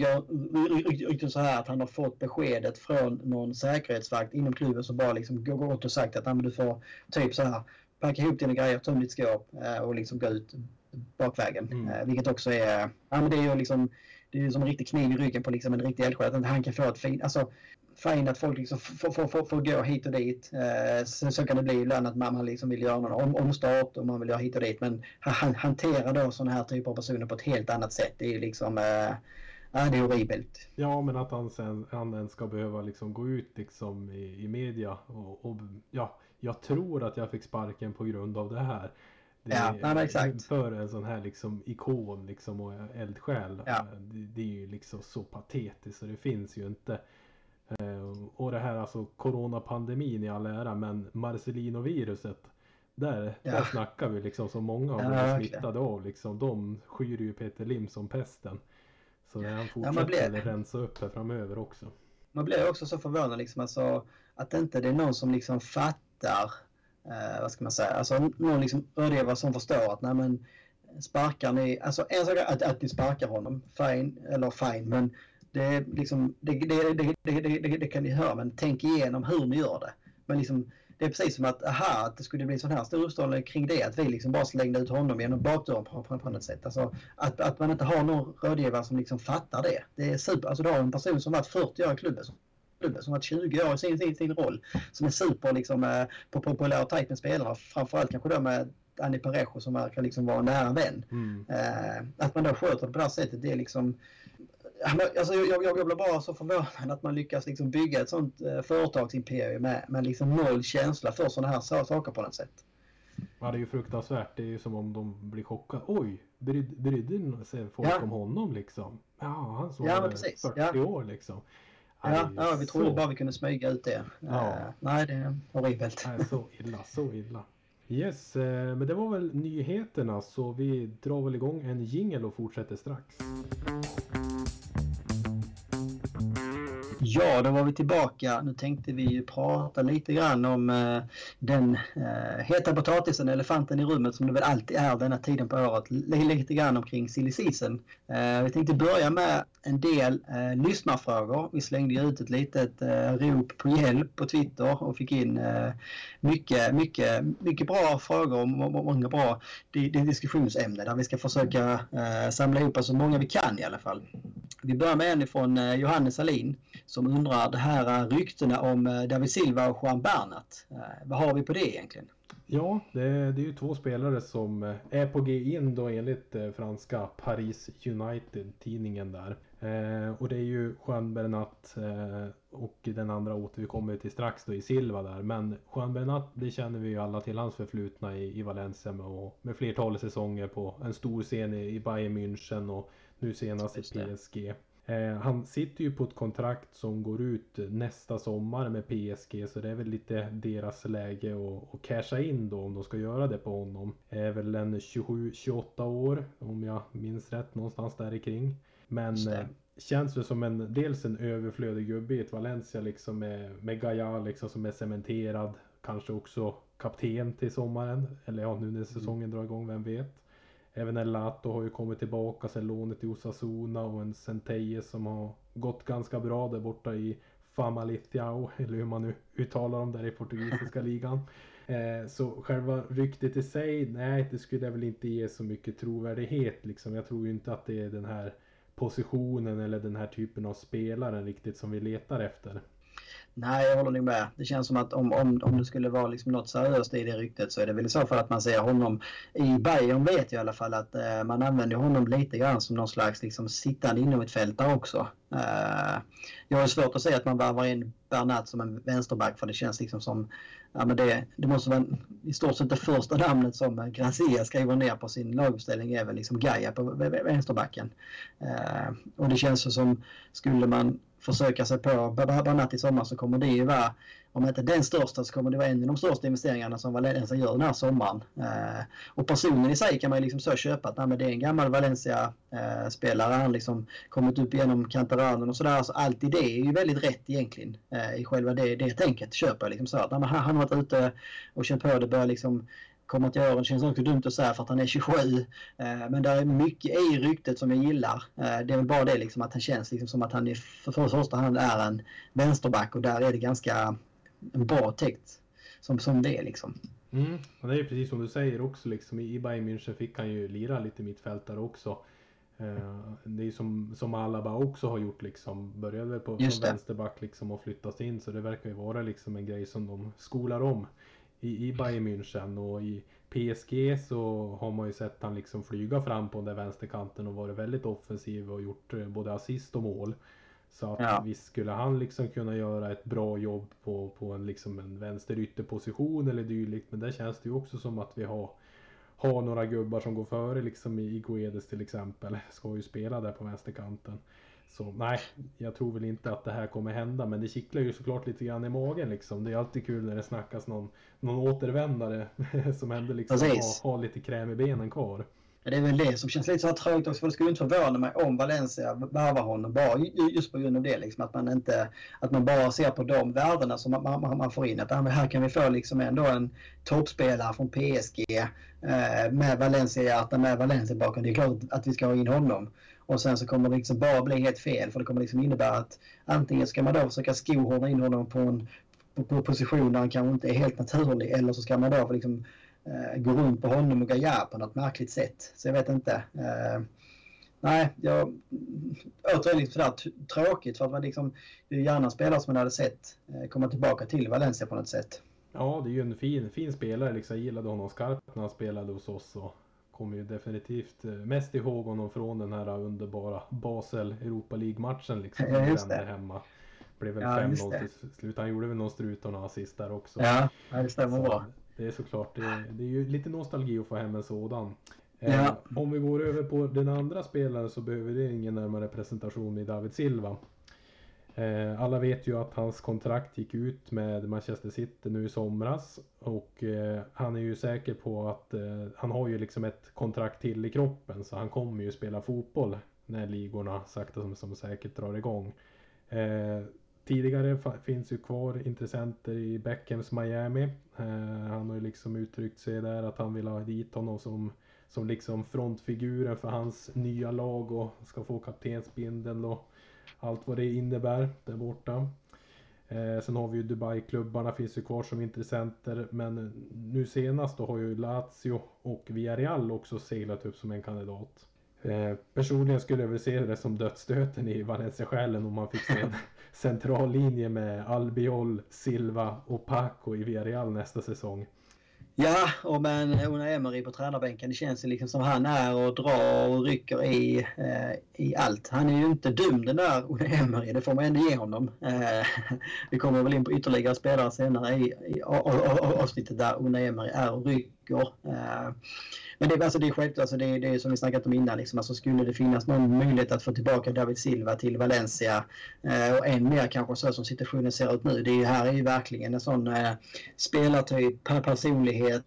rykten så här att han har fått beskedet från någon säkerhetsvakt inom klubben som bara liksom gått och sagt att du får typ så här packa ihop dina grejer, töm ditt skåp eh, och liksom gå ut bakvägen. Mm. Eh, vilket också är, ja men det är ju liksom, det är som en riktig kniv i ryggen på liksom en riktig eldsjäl. Att han kan få ett fint, alltså fine att folk liksom får, får, får, får gå hit och dit. Eh, sen så kan det bli ibland att man, liksom vill göra någon om, omstart och man vill göra hit och dit. Men han hanterar då sådana här typer av personer på ett helt annat sätt. Det är ju liksom eh, Ja, det är horribelt. Ja, men att han sen han ska behöva liksom gå ut liksom i, i media och, och, ja, jag tror att jag fick sparken på grund av det här. Det, ja, nej, exakt. För en sån här liksom ikon liksom och eldsjäl. Ja. Det, det, är ju liksom så patetiskt så det finns ju inte. Eh, och det här alltså coronapandemin i all ära men Marcelino-viruset. Där, ja. där snackar vi liksom så många har blivit ja, smittade av liksom. De skyr ju Peter Lim som pesten. Så han fortsätter ja, blir... rensa upp här framöver också. Man blir också så förvånad liksom alltså, att inte det är någon som liksom fattar eh, vad ska man säga, alltså någon liksom rådgivare som förstår att nej men sparkar ni, alltså en sak är att, att ni sparkar honom, fine, eller fine, men det, liksom, det, det, det, det, kan ni höra, men tänk igenom hur ni gör det. Men liksom, det är precis som att, aha, att det skulle bli sån här stor uppståndelse kring det, att vi liksom bara slängde ut honom genom bakdörren på, på, på något sätt. Alltså, att, att man inte har någon rådgivare som liksom fattar det. Det är super, alltså du har en person som varit 40 år i klubben, klubben som varit 20 år i sin, sin, sin roll, som är super liksom, eh, populär och tajt med spelarna, framförallt kanske då med Annie Parejo som verkar liksom vara en nära vän. Mm. Eh, att man då sköter det på det här sättet, det är liksom Alltså, jag, jag, jag blir bara så förvånad att man lyckas liksom bygga ett sånt eh, företagsimperium med, med liksom noll känsla för sådana här saker på något sätt. Ja, det är ju fruktansvärt. Det är ju som om de blir chockade. Oj, bryd, brydde sig folk ja. om honom liksom? Ja, han som ja, var 40 ja. år liksom. Ja, ja, vi trodde så... bara vi kunde smyga ut det. Ja. Uh, nej, det är horribelt. Nej, så illa, så illa. Yes, eh, men det var väl nyheterna så vi drar väl igång en jingel och fortsätter strax. Ja, då var vi tillbaka. Nu tänkte vi ju prata lite grann om eh, den eh, heta potatisen, elefanten i rummet som det väl alltid är denna tiden på året. Lite grann omkring silly season. Eh, vi tänkte börja med en del eh, lyssnarfrågor. Vi slängde ju ut ett litet eh, rop på hjälp på Twitter och fick in eh, mycket, mycket, mycket bra frågor och många bra diskussionsämnen där vi ska försöka eh, samla ihop så många vi kan i alla fall. Vi börjar med en från eh, Johannes Alin som undrar det här eh, ryktena om eh, David Silva och Juan Bernat. Eh, vad har vi på det egentligen? Ja, det, det är ju två spelare som eh, är på G in då enligt eh, franska Paris United-tidningen där. Eh, och det är ju Juan Bernat eh, och den andra återkommer vi till strax då i Silva där. Men Juan Bernat, det känner vi ju alla till hans förflutna i, i Valencia med, och, med flertalet säsonger på en stor scen i, i Bayern München och nu senast i PSG. Eh, han sitter ju på ett kontrakt som går ut nästa sommar med PSG så det är väl lite deras läge att, att casha in då om de ska göra det på honom. Är väl en 27-28 år om jag minns rätt någonstans där kring. Men eh, känns det som en dels en överflödig gubbe i ett Valencia liksom med, med Gaia liksom som är cementerad. Kanske också kapten till sommaren. Eller ja nu när säsongen drar igång, vem vet. Även Elato har ju kommit tillbaka sen lånet i Osasuna och en Centeje som har gått ganska bra där borta i Famalicão (laughs) eller hur man nu uttalar dem där i portugisiska (laughs) ligan. Eh, så själva ryktet i sig, nej det skulle jag väl inte ge så mycket trovärdighet liksom. Jag tror ju inte att det är den här positionen eller den här typen av spelaren riktigt som vi letar efter. Nej, jag håller nog med. Det känns som att om, om, om det skulle vara liksom något seriöst i det ryktet så är det väl i så fall att man ser honom i Bayern vet jag i alla fall att eh, man använder honom lite grann som någon slags liksom, sittande där också. Eh, jag har svårt att säga att man värvar in Bernat som en vänsterback för det känns liksom som ja, men det, det måste vara i stort sett det första namnet som Gracia skriver ner på sin laguppställning är väl liksom Gaia på vänsterbacken. Eh, och det känns som skulle man försöka sig på Bernat i sommar så kommer det ju vara, om inte den största så kommer det vara en av de största investeringarna som Valencia gör den här sommaren. Eh, och personen i sig kan man ju liksom så köpa att nej, men det är en gammal Valencia-spelare, eh, han liksom kommit upp genom Canteranen och sådär. Så allt i det är ju väldigt rätt egentligen eh, i själva det, det tänket. Köper jag liksom så att nej, han, han har varit ute och känt på det, börjar liksom kommer till åren. Det känns också dumt att säga för att han är 27. Eh, men det är mycket i ryktet som jag gillar. Eh, det är väl bara det liksom att han känns liksom som att han i för första hand är en vänsterback och där är det ganska bra täckt som, som det är liksom. Mm. Och det är precis som du säger också liksom i Bayern München fick han ju lira lite mittfältare också. Eh, det är som, som Alaba också har gjort liksom. Började på, på vänsterback liksom och flyttas in så det verkar ju vara liksom en grej som de skolar om i, i Bayern München och i PSG så har man ju sett han liksom flyga fram på den där vänsterkanten och varit väldigt offensiv och gjort eh, både assist och mål. Så att ja. visst skulle han liksom kunna göra ett bra jobb på, på en, liksom en vänsterytterposition eller dylikt. Men där känns det ju också som att vi har, har några gubbar som går före liksom i Guedes till exempel. (laughs) Ska ju spela där på vänsterkanten. Så nej, jag tror väl inte att det här kommer hända men det kittlar ju såklart lite grann i magen liksom. Det är alltid kul när det snackas någon, någon återvändare (laughs) som ändå liksom har, har lite kräm i benen kvar. Det är väl det som känns lite så här trögt också för det skulle inte förvåna mig om Valencia värvar honom bara just på grund av det liksom att man inte att man bara ser på de värdena som man, man, man får in att här kan vi få liksom ändå en toppspelare från PSG eh, med Valencia-hjärta med Valencia bakom. Det är klart att vi ska ha in honom. Och sen så kommer det liksom bara bli helt fel för det kommer liksom innebära att antingen ska man då försöka skohorna in honom på en på, på position där han kanske inte är helt naturlig eller så ska man då liksom eh, gå runt på honom och gaja på något märkligt sätt. Så jag vet inte. Eh, nej, jag återigen liksom sådär tråkigt för att man liksom gärna spelare som man hade sett eh, komma tillbaka till Valencia på något sätt. Ja, det är ju en fin, fin spelare. Liksom, jag gillade honom skarpt när han spelade hos oss. Och kommer ju definitivt eh, mest ihåg honom från den här underbara Basel Europa League-matchen liksom. Ja, just det. hemma. Blev väl 5-0 till slut. Han gjorde väl någon strut och någon assist där också. Ja, det stämmer bra. Det är såklart, det, det är ju lite nostalgi att få hem en sådan. Eh, ja. om vi går över på den andra spelaren så behöver det ingen närmare presentation i David Silva. Eh, alla vet ju att hans kontrakt gick ut med Manchester City nu i somras och eh, han är ju säker på att eh, han har ju liksom ett kontrakt till i kroppen så han kommer ju spela fotboll när ligorna sakta som, som säkert drar igång. Tidigare finns ju kvar intressenter i Beckhams Miami. Eh, han har ju liksom uttryckt sig där att han vill ha dit honom som som liksom frontfiguren för hans nya lag och ska få kaptensbindeln och allt vad det innebär där borta. Eh, sen har vi ju Dubai-klubbarna finns ju kvar som intressenter men nu senast då har ju Lazio och Villarreal också seglat upp som en kandidat. Eh, personligen skulle jag väl se det som dödsstöten i Valencia-själen om man fick se en (laughs) central linje med Albiol, Silva och Paco i Villarreal nästa säsong. Ja, och med Una Emery på tränarbänken. Det känns ju liksom som han är och drar och rycker i, eh, i allt. Han är ju inte dum den där Una Emery, det får man ändå ge honom. Eh, (laughs) vi kommer väl in på ytterligare spelare senare i, i avsnittet där Una Emery är och rycker veckor. Eh, men det, alltså det är självklart, alltså det, det är som vi snackat om innan, liksom, alltså skulle det finnas någon möjlighet att få tillbaka David Silva till Valencia eh, och än mer kanske så som situationen ser ut nu. Det är, här är ju verkligen en sån eh, spelartyp, personlighet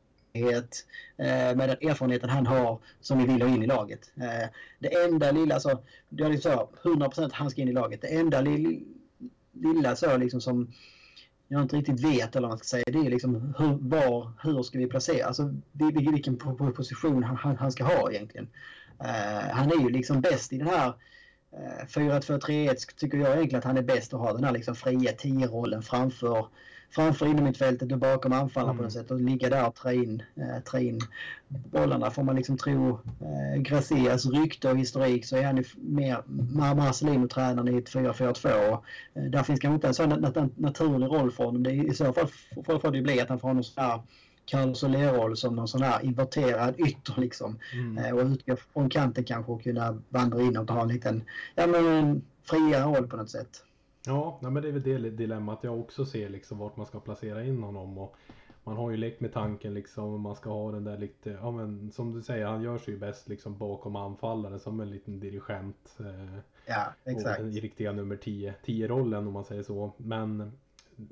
eh, med den erfarenheten han har som vi vill ha in i laget. Det enda lilla, så, det är liksom så, 100% han ska in i laget. Det enda lilla så liksom som jag inte riktigt vet eller vad man ska säga. Det är liksom hur, var, hur ska vi placera, alltså vilken position han, han ska ha egentligen. Uh, han är ju liksom bäst i den här eh, uh, 4-2-3-1 tycker jag egentligen att han är bäst att ha den här liksom fria 10-rollen framför, framför innermittfältet och bakom anfallaren Mm. på något sätt och ligga där och trä in, eh, in bollarna. Får man liksom tro eh, Gracias rykte och historik så är han ju mer Mar- Marcelino-tränaren i ett 4-4-2. Och, eh, där finns kanske inte en sån nat- nat- naturlig roll för honom. Det är, I så fall får får det bli att han får någon sån här Carlos Soler-roll som någon sån här inverterad ytter liksom. Mm. Eh, och utgå från kanten kanske och kunna vandra inåt och ha en liten, ja men en friare roll på något sätt. Ja, nej, men det är väl det dilemmat jag också ser liksom vart man ska placera in honom. Och man har ju lekt med tanken liksom man ska ha den där lite, ja men som du säger han gör sig ju bäst liksom bakom anfallaren som en liten dirigent. Eh, Ja, exakt. I riktiga nummer 10, 10 rollen om man säger så. Men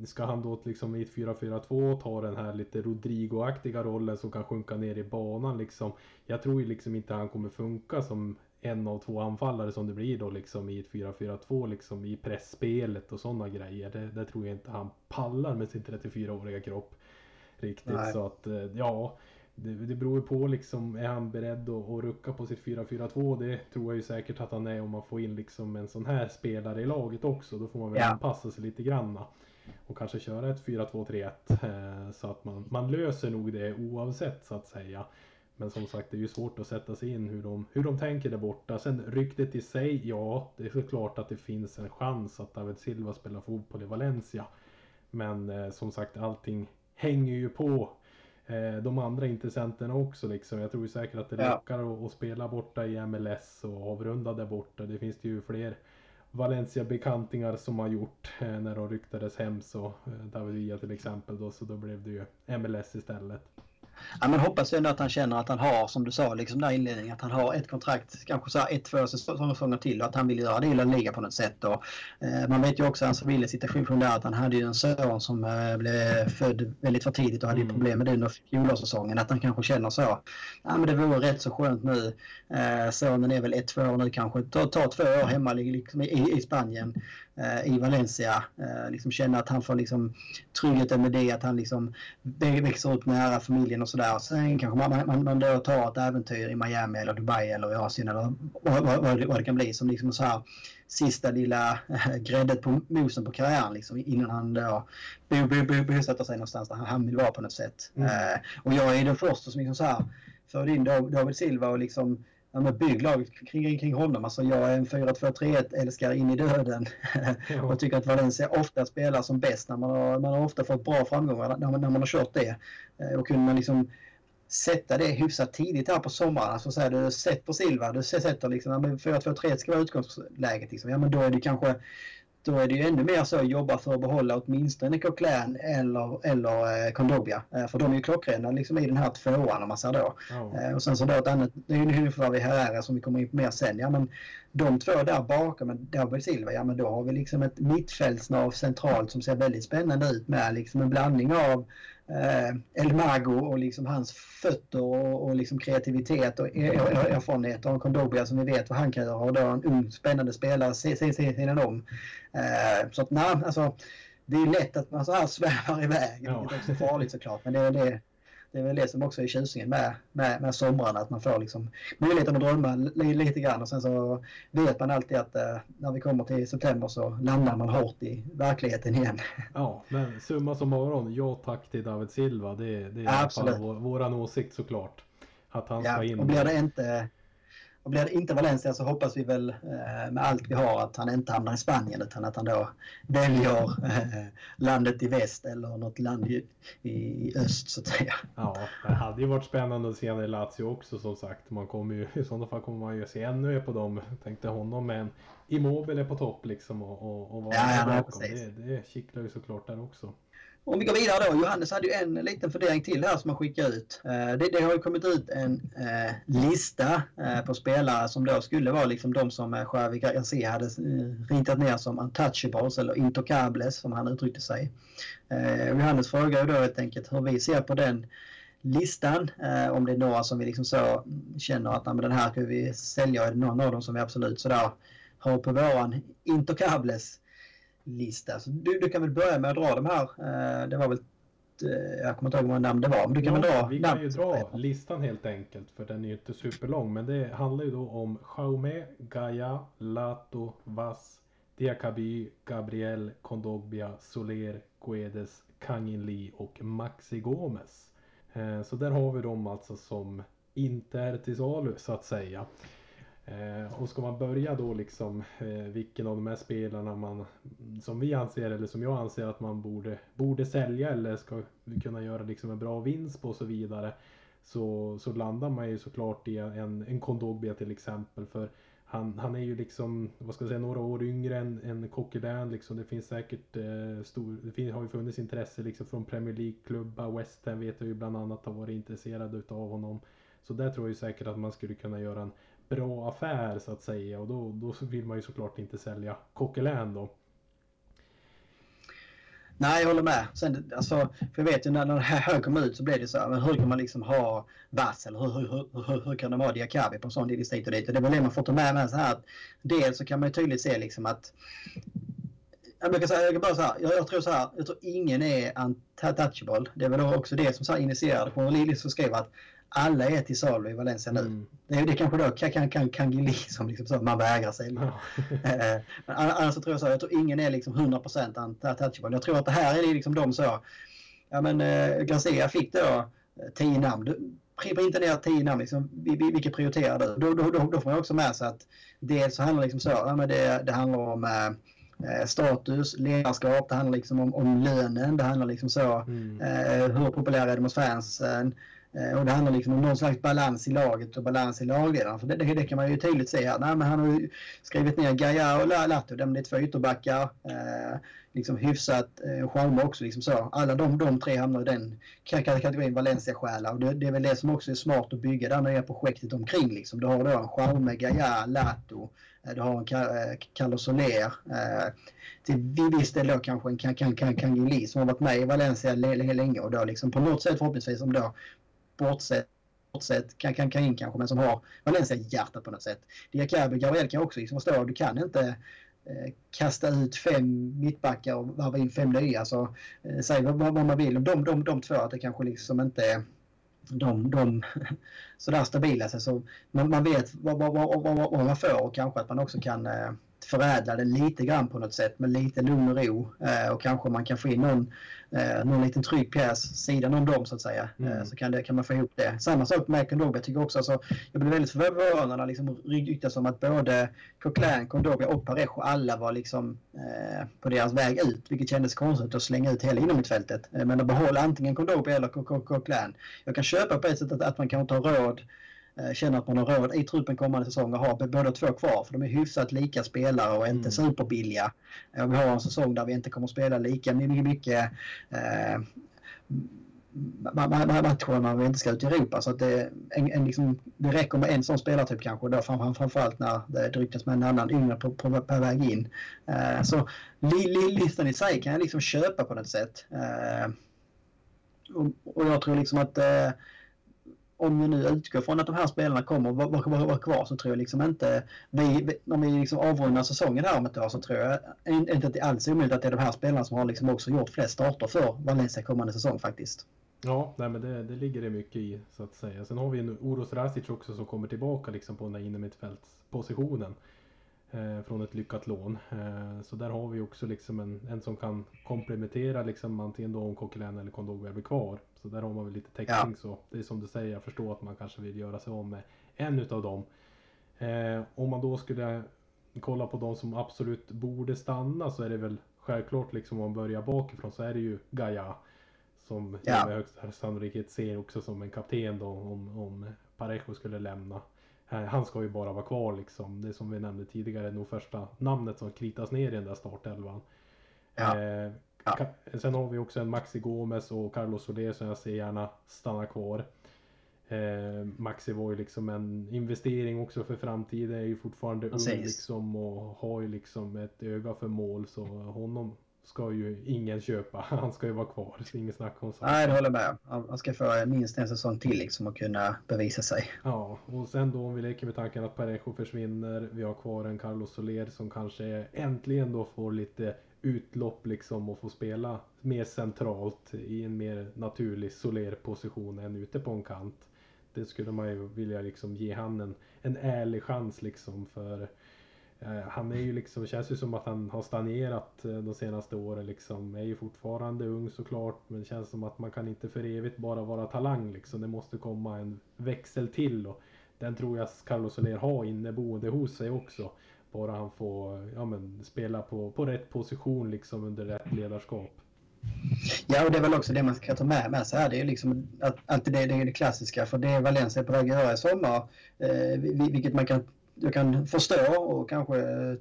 ska han då liksom i ett 4-4-2 ta den här lite Rodrigo-aktiga rollen som kan sjunka ner i banan liksom. Jag tror ju liksom inte han kommer funka som en av två anfallare som det blir då liksom i ett 4-4-2 liksom i pressspelet och sådana grejer. Det, det tror jag inte han pallar med sin 34-åriga kropp. Riktigt Nej. så att eh, ja. Det, det beror på liksom, är han beredd att, att rucka på sitt 4-4-2? Det tror jag ju säkert att han är om man får in liksom en sån här spelare i laget också. Då får man väl Ja. anpassa sig lite granna. Och kanske köra ett 4-2-3-1. Eh, så att man, man löser nog det oavsett så att säga. Men som sagt det är ju svårt att sätta sig in hur de, hur de tänker där borta. Sen ryktet i sig, ja det är såklart att det finns en chans att David Silva spelar fotboll i Valencia. Men eh, som sagt allting hänger ju på eh, de andra intressenterna också liksom. Jag tror säkert att det Ja. lockar att, att spela borta i MLS och avrunda där borta. Det finns det ju fler Valencia-bekantingar som har gjort eh, när de ryktades hem så eh, David Villa till exempel då så då blev det ju MLS istället. Ja, men hoppas ändå att han känner att han har, som du sa liksom där i inledningen, att han har ett kontrakt, kanske så här ett, två säsonger till och att han vill göra det i La Liga på något sätt. Och, eh, man vet ju också hans situation där att han hade ju en son som eh, blev född väldigt för tidigt och hade Mm. problem med det under fjolårssäsongen. Att han kanske känner så. Ja, men det vore rätt så skönt nu. Eh, sonen är väl ett, två år nu kanske. Ta, ta två år hemma liksom, i, i Spanien, i Valencia. Eh, liksom känna att han får liksom tryggheten med det, att han liksom vä- växer upp nära familjen och sådär. Sen kanske man, man, man då tar ett äventyr i Miami eller Dubai eller i Asien eller vad, vad, vad, det, kan bli som liksom så här sista lilla äh, gräddet på mosen på karriären liksom, innan han då bo- bo- bo- bosätter sig någonstans där han vill vara på något sätt. Mm. Eh, och jag är den första som liksom så här förde in Dav- David Silva och liksom Ja, men bygg laget kring, kring honom. Alltså jag är en 4-2-3-1 älskare in i döden. (laughs) och tycker att Valencia ofta spelar som bäst. När man, har, man har ofta fått bra framgångar när man, när man har kört det. Eh, Och kunde man liksom sätta det hyfsat tidigt här på sommaren. Alltså så här, du sätter Silva, du sätter liksom, ja, men 4-2-3 ska vara utgångsläget. Liksom. Ja men då är det kanske då är det ju ännu mer så att jobba för att behålla åtminstone Coquelin eller, eller eh, Kondobia. Eh, för de är ju klockrena liksom, i den här tvåan om man säger då. Ja. Eh, och sen så då ett annat, det är ju huvudförvärv i Herrera som vi kommer in på mer sen. Ja men de två där bakom med David Silva, ja men då har vi liksom ett mittfältsnav centralt som ser väldigt spännande ut med liksom en blandning av eh, El Mago och liksom hans fötter och, och liksom kreativitet och er- er- erfarenhet och Kondobia som vi vet vad han kan göra och då en ung spännande spelare sidan om. Eh, så att nej, alltså det är lätt att man så här svävar iväg, Ja. också är farligt såklart. Men det är det, det är väl det som också är tjusningen med, med, med somrarna, att man får liksom möjligheten att drömma li, lite grann och sen så vet man alltid att eh, när vi kommer till september så landar man hårt i verkligheten igen. (laughs) ja, men summa summarum, ja tack till David Silva. Det, det är i alla fall vår, våran åsikt såklart. Att han ska Ja, in. och blir det inte och blir det inte Valencia så hoppas vi väl eh, med allt vi har att han inte hamnar i Spanien utan att han då väljer eh, landet i väst eller något land i, i öst så att säga. Ja, det hade ju varit spännande att se honom i Lazio också som sagt. Man kommer ju, I sådana fall kommer man ju se ännu mer på dem. Tänkte honom med en Immobile på topp liksom och, och, och vara Ja, ja, bakom. Det, det kittlar ju såklart där också. Om vi går vidare då. Johannes hade ju en liten fundering till här som han skickade ut. Eh, det, det har ju kommit ut en eh, lista eh, på spelare som då skulle vara liksom de som eh, Javi Garcia hade eh, ritat ner som untouchables eller intocables som han uttryckte sig. Eh, Johannes frågar ju då helt enkelt hur vi ser på den listan. Eh, om det är några som vi liksom så känner att men den här kan vi sälja. Är det någon av dem som vi absolut sådär har på våran intocables lista. Så du, du kan väl börja med att dra de här. Eh, det var väl, eh, jag kommer inte ihåg många namn det var, men du kan väl dra vi kan ju namn. dra listan helt enkelt för den är ju inte superlång. Men det handlar ju då om Jaume, Gaia, Lato, Vass, Diakaby, Gabriel, Kondogbia, Soler, Guedes, Kangin Lee och Maxi Gomez. Eh, så där har vi dem alltså som inte är till salu så att säga. Eh, och ska man börja då liksom eh, vilken av de här spelarna man som vi anser eller som jag anser att man borde, borde sälja eller ska kunna göra liksom en bra vinst på och så vidare. Så, så landar man ju såklart i en, en Kondogbia till exempel. För han, han är ju liksom, vad ska jag säga, några år yngre än, än Coquelin liksom. Det finns säkert eh, stor, det finns, har ju funnits intresse liksom från Premier League-klubbar. West Ham vet jag ju bland annat har varit intresserade utav honom. Så där tror jag ju säkert att man skulle kunna göra en bra affär så att säga. Och då, då vill man ju såklart inte sälja Coquelin då. Nej, jag håller med. Sen, alltså, för jag vet ju när den här kom ut så blev det så här, men hur kan man liksom ha Vass eller hur, hur, hur, hur kan de ha Diakabi på en sån lista hit och dit? Och det var det man får ta med med så här att dels så kan man ju tydligt se liksom att jag brukar säga, jag kan bara så här, jag, jag, tror så här, jag tror ingen är untouchable. Det är väl också det som så här initierade journalister som skrev att alla är till salu i Valencia nu. Mm. Det är det kanske då kan, kan, kan Gili (laughs) som liksom så, man vägrar sig. Ja. (laughs) Eh, annars så tror jag så, jag tror ingen är liksom 100% untouchable. Jag tror att det här är liksom de så, ja men eh, Garcia fick då 10 eh, namn. Printa ner 10 namn, liksom, vilka prioriterar du? Då, då, då, då får man också med sig att dels så handlar liksom så, ja, men det, det handlar om eh, status, ledarskap, det handlar liksom om, om lönen, det handlar liksom så mm. eh, hur populär är de hos fansen, Eh, Eh, och det handlar liksom om någon slags balans i laget och balans i lagledaren. För det, det, det, kan man ju tydligt se här. Nej, men han har ju skrivit ner Gaia och Lato. det är två ytterbackar. Eh, liksom hyfsat eh, charmer också. Liksom så. Alla de, de tre hamnar i den kategorin Valencia-själar. Och det, det, är väl det som också är smart att bygga det här nya projektet omkring. Liksom. Du har då en charme, Gaia, Lato. Eh, du har en eh, Carlos Soler. Eh, till viss del då kanske en Kangili som har varit med i Valencia länge och då liksom på något sätt förhoppningsvis som då bortsett bortsett kan, kan, kan in kanske, men som har Valencia hjärtat på något sätt. Diakabi och Gabriel kan också liksom att du kan inte eh, kasta ut fem mittbackar och varva in fem nya. Så, eh, säg vad, vad, man vill om de, de, de två, att det kanske liksom inte är de, de (laughs) sådär stabila. Så man, man vet vad, vad, vad, vad, man får och kanske att man också kan eh, förädla det lite grann på något sätt med lite lugn och ro. Eh, och kanske man kan få in någon, eh, någon liten trygg pjäs sidan om dem så att säga. Eh, mm. så kan, det, kan man få ihop det. Samma sak med Kondogbia. Jag tycker också, alltså, jag blev väldigt förvånad när liksom ryktas om att både Coquelin, Kondogbia och Parejo alla var liksom eh, på deras väg ut. Vilket kändes konstigt att slänga ut hela inomhutfältet. Eh, men att behålla antingen Kondogbia eller Coquelin. Jag kan köpa på ett sätt att, att man kanske inte har råd Eh, känner att man har råd i truppen kommande säsong att ha båda två kvar. För de är hyfsat lika spelare och inte mm. superbilliga. Vi har en säsong där vi inte kommer att spela lika mycket eh, matcher när vi inte ska ut i Europa. Så att det, en, en, liksom, det räcker med en sån spelartyp kanske. Då, fram, framförallt när det ryktas med en annan yngre på, på, på väg in. Eh, så li, li, listan i sig kan jag liksom köpa på något sätt. Eh, och, och, jag tror liksom att eh, om vi nu utgår från att de här spelarna kommer vara var, var, kvar så tror jag liksom inte, vi, om vi liksom avrundar säsongen här om ett år så tror jag inte att det alls är omöjligt att det är de här spelarna som har liksom också gjort flest starter för Valencia kommande säsong faktiskt. Ja, nej, men det, det ligger det mycket i så att säga. Sen har vi en Oros Rasic också som kommer tillbaka liksom på den där innermittfältspositionen eh, från ett lyckat lån. Eh, så där har vi också liksom en, en som kan komplementera liksom antingen då om Coquelin eller Kondogbia blir kvar. Så där har man väl lite täckning ja. så. Det är som du säger, jag förstår att man kanske vill göra sig av med en utav dem. Eh, om man då skulle kolla på de som absolut borde stanna så är det väl självklart liksom om man börjar bakifrån så är det ju Gaia. Som ja. jag med högsta sannolikhet ser också som en kapten då om, om Parejo skulle lämna. Eh, han ska ju bara vara kvar liksom. Det som vi nämnde tidigare är nog första namnet som kritas ner i den där startelvan. Ja. Eh, ja. Sen har vi också en Maxi Gomes och Carlos Soler som jag ser gärna stanna kvar. Eh, Maxi var ju liksom en investering också för framtiden. Är ju fortfarande ung liksom och har ju liksom ett öga för mål. Så honom ska ju ingen köpa. (laughs) Han ska ju vara kvar. Är inget snack om saken. Nej, det håller med. Han ska få minst en säsong till liksom att kunna bevisa sig. Ja, och sen då om vi leker med tanken att Parejo försvinner. Vi har kvar en Carlos Soler som kanske äntligen då får lite utlopp liksom och få spela mer centralt i en mer naturlig Soler-position än ute på en kant. Det skulle man ju vilja liksom ge han en, en ärlig chans liksom för Eh, han är ju liksom, känns ju som att han har stagnerat eh, de senaste åren liksom. Är ju fortfarande ung såklart men det känns som att man kan inte för evigt bara vara talang liksom. Det måste komma en växel till och den tror jag Carlos Soler har inneboende hos sig också. Bara han får ja, men, spela på, på rätt position liksom under rätt ledarskap. Ja, och det är väl också det man ska ta med, med sig här. Det är liksom att, att det, det är det klassiska, för det Valencia är på väg att göra i sommar, eh, vilket man kan, jag kan förstå och kanske eh,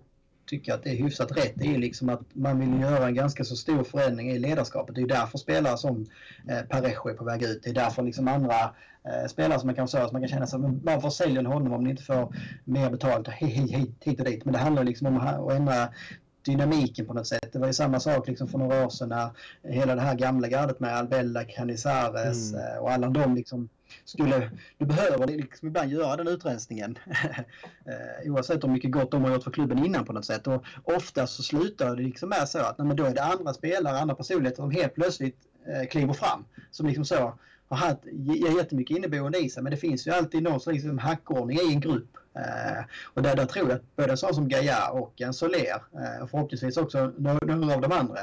tycka att det är hyfsat rätt. Är liksom att man vill göra en ganska så stor förändring i ledarskapet. Det är därför spelare som eh, Parejo är på väg ut. Det är därför liksom andra eh, spelare som man kan säga att man kan känna sig, varför säljer ni honom om ni inte får mer betalt hit, hit, hit och dit. Men det handlar liksom om att ändra dynamiken på något sätt. Det var ju samma sak liksom för några år sedan när hela det här gamla gardet med Albella, Canizares mm. Eh, och alla de liksom skulle, du behöver liksom ibland göra den utrensningen. (laughs) Eh, oavsett hur mycket gott de har gjort för klubben innan på något sätt. Och ofta så slutar det liksom med så att nej, men då är det andra spelare, andra personligheter som helt plötsligt eh, kliver fram. Som liksom så har haft jättemycket inneboende i sig men det finns ju alltid någon slags liksom hackordning i en grupp. Eh, och där, där tror jag att både en sån som Gaia och en Soler eh, och förhoppningsvis också några av de andra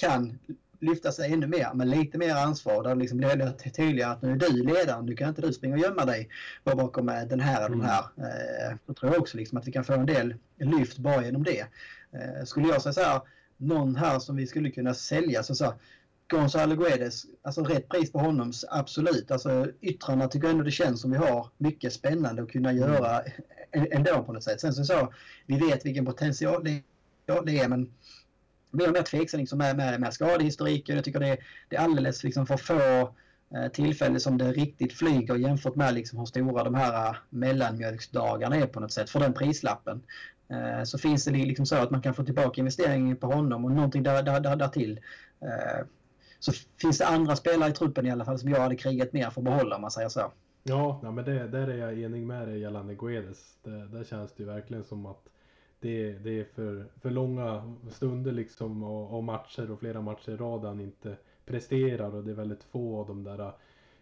kan lyfta sig ännu mer med lite mer ansvar. Där det liksom blir det tydligare att nu är du ledaren, nu kan inte du springa och gömma dig bakom eh, den här och den här. Eh, då tror jag också liksom att vi kan få en del lyft bara genom det. Eh, skulle jag säga så här, någon här som vi skulle kunna sälja så, så här, Gonzalo Guedes, alltså rätt pris på honom, absolut. Alltså yttrarna tycker jag ändå det känns som vi har mycket spännande att kunna göra ändå på något sätt. Sen så, så vi vet vilken potential det är men blir mer tveksam liksom med, med, med skadehistoriken. Jag tycker det, det är alldeles liksom för få tillfälle tillfällen som det riktigt flyger jämfört med liksom hur stora de här eh, mellanmjölksdagarna är på något sätt för den prislappen. Eh, så finns det liksom så att man kan få tillbaka investeringen på honom och någonting där, där, där, där till. Så finns det andra spelare i truppen i alla fall som jag hade krigat mer för att behålla om man säger så. Ja, men det, där är jag enig med dig gällande Guedes. Det, där känns det ju verkligen som att det, det är för, för långa stunder liksom och, och matcher och flera matcher i rad han inte presterar och det är väldigt få av de där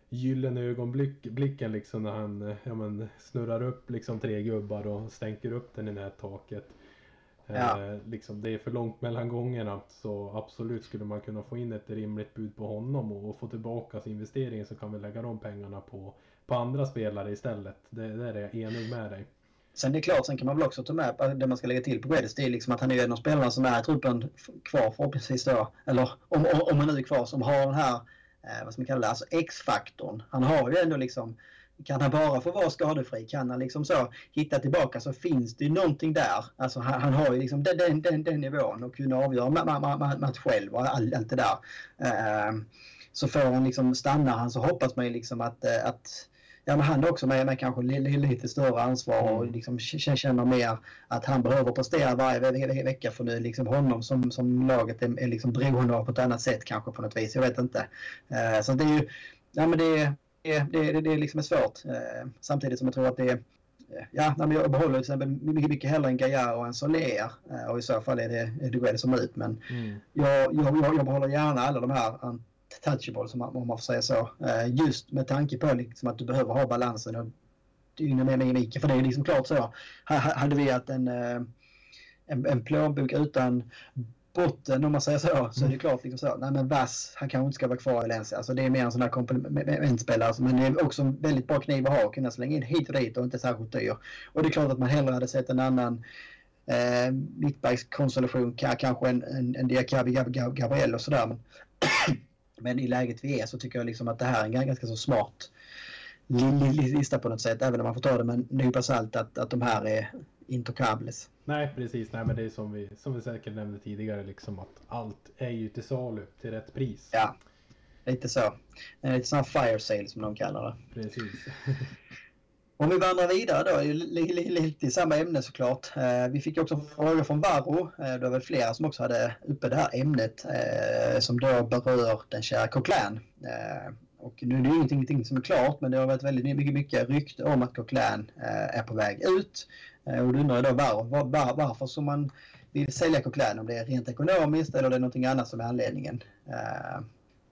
gyllene ögonblicken liksom när han ja, men, snurrar upp liksom tre gubbar och stänker upp den i nättaket. Ja. Eh, liksom, det är för långt mellan gångerna så absolut skulle man kunna få in ett rimligt bud på honom och, och få tillbaka investeringen så kan vi lägga de pengarna på, på andra spelare istället. Det, där är jag enig med dig. Sen det är klart, sen kan man väl också ta med det man ska lägga till på Guedes. Det är liksom att han är en av spelarna som är i truppen kvar förhoppningsvis då. Eller om, om, om han nu är kvar som har den här, eh, vad ska man kalla det, alltså X-faktorn. Han har ju ändå liksom kan han bara få vara skadefri, kan han liksom så hitta tillbaka så finns det ju någonting där. Alltså han, han har ju liksom den, den, den, den nivån och kunna avgöra match själv och allt, allt det där. Eh, så får han liksom stanna han så hoppas man ju liksom att, eh, att ja, men han är också med, med kanske lite större ansvar och mm. liksom känner mer att han behöver prestera varje vecka för nu liksom honom som, som laget är, är liksom beroende av på ett annat sätt kanske på något vis. Jag vet inte. Uh, så det är ju, ja men det det, det, det liksom är svårt. Eh, samtidigt som jag tror att det är eh, Ja, men jag behåller till exempel mycket, mycket hellre en Gaia och en Soler eh, och i så fall är det Duell som ut. Men mm. jag, jag, jag, behåller gärna alla de här touchables om man får säga så. Just med tanke på liksom att du behöver ha balansen och dynamiken. För det är liksom klart så. Hade vi haft en, en, en plånbok utan botten om man säger så, så är det mm. klart liksom så. Nej men Vass, han kanske inte ska vara kvar i Valencia. Alltså det är mer en sån här komplementspelare. Men det är också en väldigt bra kniv att ha. Kunna slänga in hit och dit och inte särskilt dyr. Och det är klart att man hellre hade sett en annan eh, mittbackskonstellation. Kanske en, en, en Diakabi Gabriel och sådär. Men, (clears throat) men i läget vi är så tycker jag liksom att det här är en ganska så smart lista på något sätt. Även om man får ta det med en nypa salt att, att de här är intocables. Nej precis, nej men det är som vi, som vi säkert nämnde tidigare liksom att allt är ju till salu till rätt pris. Ja, lite så. Lite sån fire sale som de kallar det. Precis. (laughs) Om vi vandrar vidare då, lite i samma ämne såklart. Eh, vi fick också frågor från Varro. Eh, det var väl flera som också hade uppe det här ämnet eh, som då berör den kära Coquelin. Och nu är det ju ingenting som är klart men det har varit väldigt mycket, mycket rykte om att Coquelin är på väg ut. Och då undrar jag då var, var, var, varför som man vill sälja Coquelin, om det är rent ekonomiskt eller det är någonting annat som är anledningen.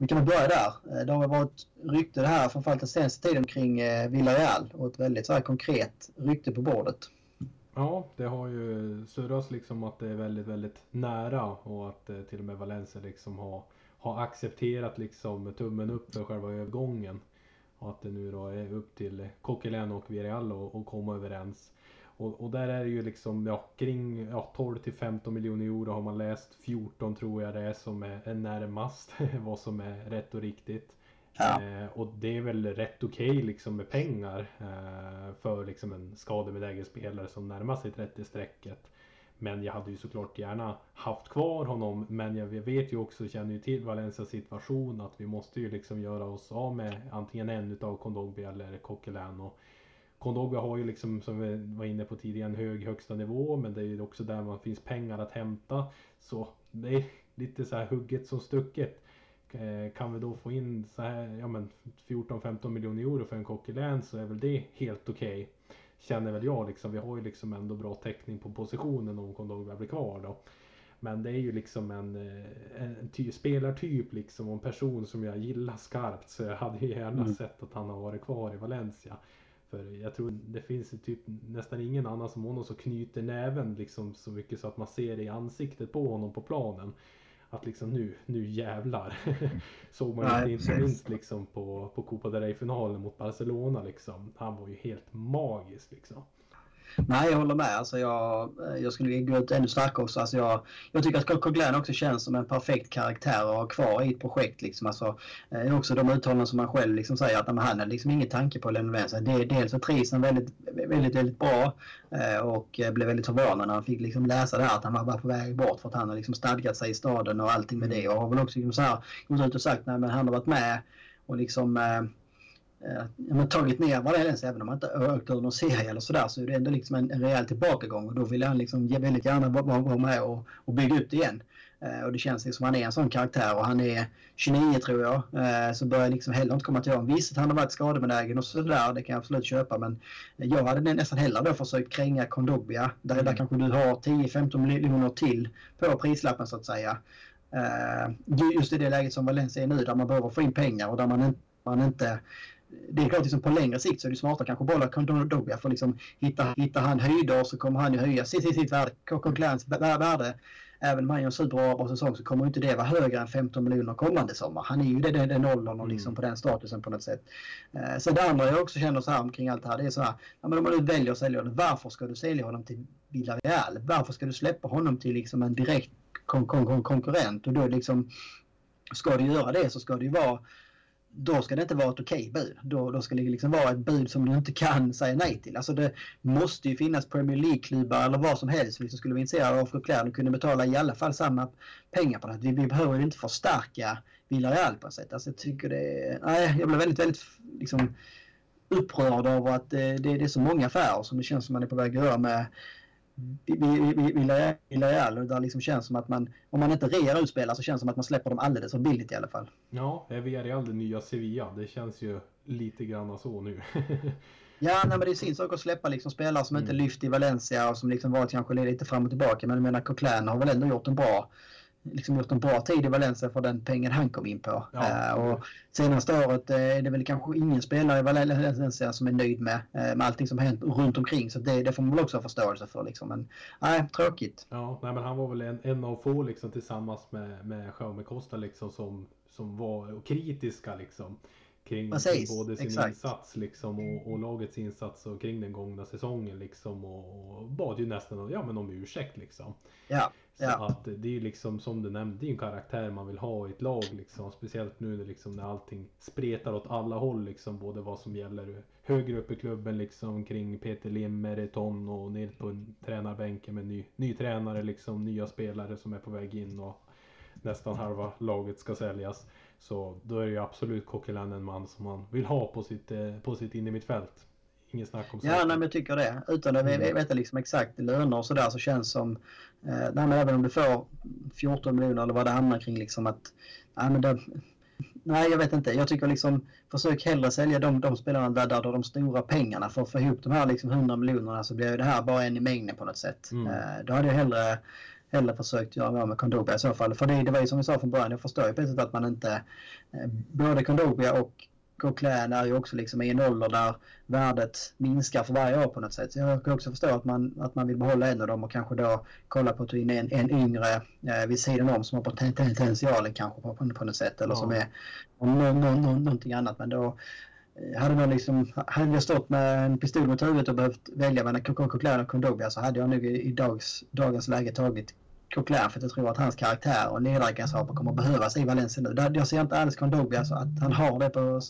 Vi kan börja där. Eh, det har varit rykte det här framförallt den senaste tiden kring eh, Villarreal och ett väldigt så här konkret rykte på bordet. Ja, det har ju surrats liksom att det är väldigt, väldigt nära och att eh, till och med Valencia liksom har, har accepterat liksom tummen upp för själva övergången. Och att det nu då är upp till Coquelin och Villarreal att komma överens. Och, och, där är det ju liksom ja, kring ja, 12 till 15 miljoner euro har man läst. 14 tror jag det är som är, är närmast (laughs) vad som är rätt och riktigt. Ja. Eh, och det är väl rätt okej okay, liksom med pengar eh, för liksom en skadebenägen spelare som närmar sig 30-strecket. Men jag hade ju såklart gärna haft kvar honom. Men jag vet ju också, känner ju till Valencias situation att vi måste ju liksom göra oss av med antingen en utav Kondogbia eller Coquelin. Och Kondogbia har ju liksom, som vi var inne på tidigare, en hög högsta nivå. Men det är ju också där man finns pengar att hämta. Så det är lite så här hugget som stucket. Eh, kan vi då få in så här, ja men 14-15 miljoner euro för en Coquelin så är väl det helt okej. Okay. Känner väl jag liksom. Vi har ju liksom ändå bra täckning på positionen om Kondogbia blir kvar då. Men det är ju liksom en, eh, en ty, spelartyp liksom och en person som jag gillar skarpt så jag hade gärna mm. sett att han har varit kvar i Valencia. För jag tror det finns typ nästan ingen annan som honom som knyter näven liksom så mycket så att man ser det i ansiktet på honom på planen att liksom nu, nu jävlar. (laughs) Såg man Nej, inte minst liksom på, på Copa del Rey-finalen mot Barcelona liksom. Han var ju helt magisk liksom. Nej, jag håller med. Alltså jag, eh, jag skulle gå ut ännu starkare också. Alltså jag, jag tycker att Coquelin också känns som en perfekt karaktär att ha kvar i ett projekt. Liksom. Alltså, eh, också de uttalanden som han själv liksom säger att han har liksom ingen tanke på att lämna med sig. Det, dels så trivs han väldigt, väldigt, väldigt bra eh, och eh, blev väldigt förvånad när han fick liksom läsa det här att han var bara på väg bort för att han har liksom stadgat sig i staden och allting med det. Och har väl också liksom så här, gått ut och sagt att han har varit med och liksom eh, eh, tagit ner Valencia, även om han inte ökat ur någon serie eller sådär, så är det ändå liksom en, en rejäl tillbakagång och då vill han liksom väldigt gärna vara, vara med och, och bygga ut igen. Eh, och det känns som han är en sån karaktär och han är 29 tror jag, eh, så börjar liksom heller inte komma till honom. Visst, han har varit skadebenägen och sådär, det kan jag absolut köpa, men jag hade nästan hellre då försökt kränga Kondogbia, där, mm. där kanske du har 10-15 miljoner till på prislappen så att säga. Eh, just i det läget som Valencia är nu, där man behöver få in pengar och där man, man inte det är klart liksom på längre sikt så är det smartare kanske bolla Kondogbia för liksom hitta, hitta han höjder så kommer han ju höja sitt, sitt, sitt värde, Coquelins värde. Även om han gör en superbra säsong så kommer inte det vara högre än 15 miljoner kommande sommar. Han är ju den, den åldern och liksom mm. på den statusen på något sätt. Eh, så det andra jag också känner så här omkring allt det här det är så här. Ja, men om man nu väljer att sälja honom, varför ska du sälja honom till Villarreal? Varför ska du släppa honom till liksom en direkt kon kon konkurrent? Och då liksom ska du göra det så ska det ju vara då ska det inte vara ett okej bud. Då, då ska det liksom vara ett bud som du inte kan säga nej till. Alltså det måste ju finnas Premier League-klubbar eller vad som helst som liksom skulle vara intresserade av Frökläder och kunde betala i alla fall samma pengar på det. Vi, vi behöver ju inte förstärka Villarreal på något sätt. Alltså jag tycker det Nej, jag blir väldigt, väldigt liksom upprörd av att det, det, det är så många affärer som det känns som man är på väg att göra med Villarreal där det liksom känns som att man, om man inte rear ut spelare så känns det som att man släpper dem alldeles för billigt i alla fall. Ja, är Villarreal det nya Sevilla? Det känns ju lite grann så nu. (laughs) ja, nej, men det är sin sak att släppa liksom spelare som mm. inte lyft i Valencia och som liksom varit kanske lite fram och tillbaka. Men jag menar Coquelin har väl ändå gjort en bra liksom gjort en bra tid i Valencia för den pengen han kom in på. Ja. Uh, och senaste året uh, är det väl kanske ingen spelare i Valencia som är nöjd med, uh, med allting som hänt runt omkring. Så det, det får man väl också ha förståelse för. Liksom. Men nej, tråkigt. Ja, nej, men han var väl en, en av få liksom, tillsammans med, med Jaume Costa liksom, som, som var kritiska. Liksom kring, kring både sin exakt. insats liksom och, och, lagets insats och kring den gångna säsongen liksom och, och bad ju nästan ja, men om ursäkt liksom. Ja. Så ja. att det är ju liksom som du nämnde, det är en karaktär man vill ha i ett lag liksom. Speciellt nu när, liksom, när allting spretar åt alla håll liksom. Både vad som gäller högre upp i klubben liksom kring Peter Limmer, Eton och ner på tränarbänken med ny, ny tränare liksom. Nya spelare som är på väg in och nästan halva laget ska säljas. Så då är det ju absolut Coquelin en man som man vill ha på sitt, eh, på sitt innermittfält. Inget snack om Ja, nej, men jag tycker det. Utan att mm. veta liksom exakt löner och sådär så känns som, eh, nej, även om du får 14 miljoner eller vad det hamnar kring liksom att, nej men det, Nej, jag vet inte. Jag tycker liksom försök hellre sälja de, de spelarna där, där de stora pengarna för att få ihop de här liksom 100 miljonerna så blir det här bara en i mängden på något sätt. Mm. Eh, då hade jag hellre hellre försökt göra av med Kondobia i så fall. För det, det var ju som vi sa från början, jag förstår ju på att man inte... Eh, både Kondobia och Coquelin är ju också liksom i en ålder där värdet minskar för varje år på något sätt. Så jag kan också förstå att man, att man vill behålla en av dem och kanske då kolla på att ta en, en yngre eh, vid sidan om som har potentialen kanske på, på, något sätt eller ja. som är no, no, no, någonting annat. Men då hade, man liksom, hade jag stått med en pistol mot huvudet och behövt välja mellan Coquelin och Kondobia så hade jag nog i, dags, dagens läge tagit Coquelin för att jag tror att hans karaktär och ledaregenskaper kommer behövas i Valencia nu. Jag ser inte alls Kondobia så att han har det på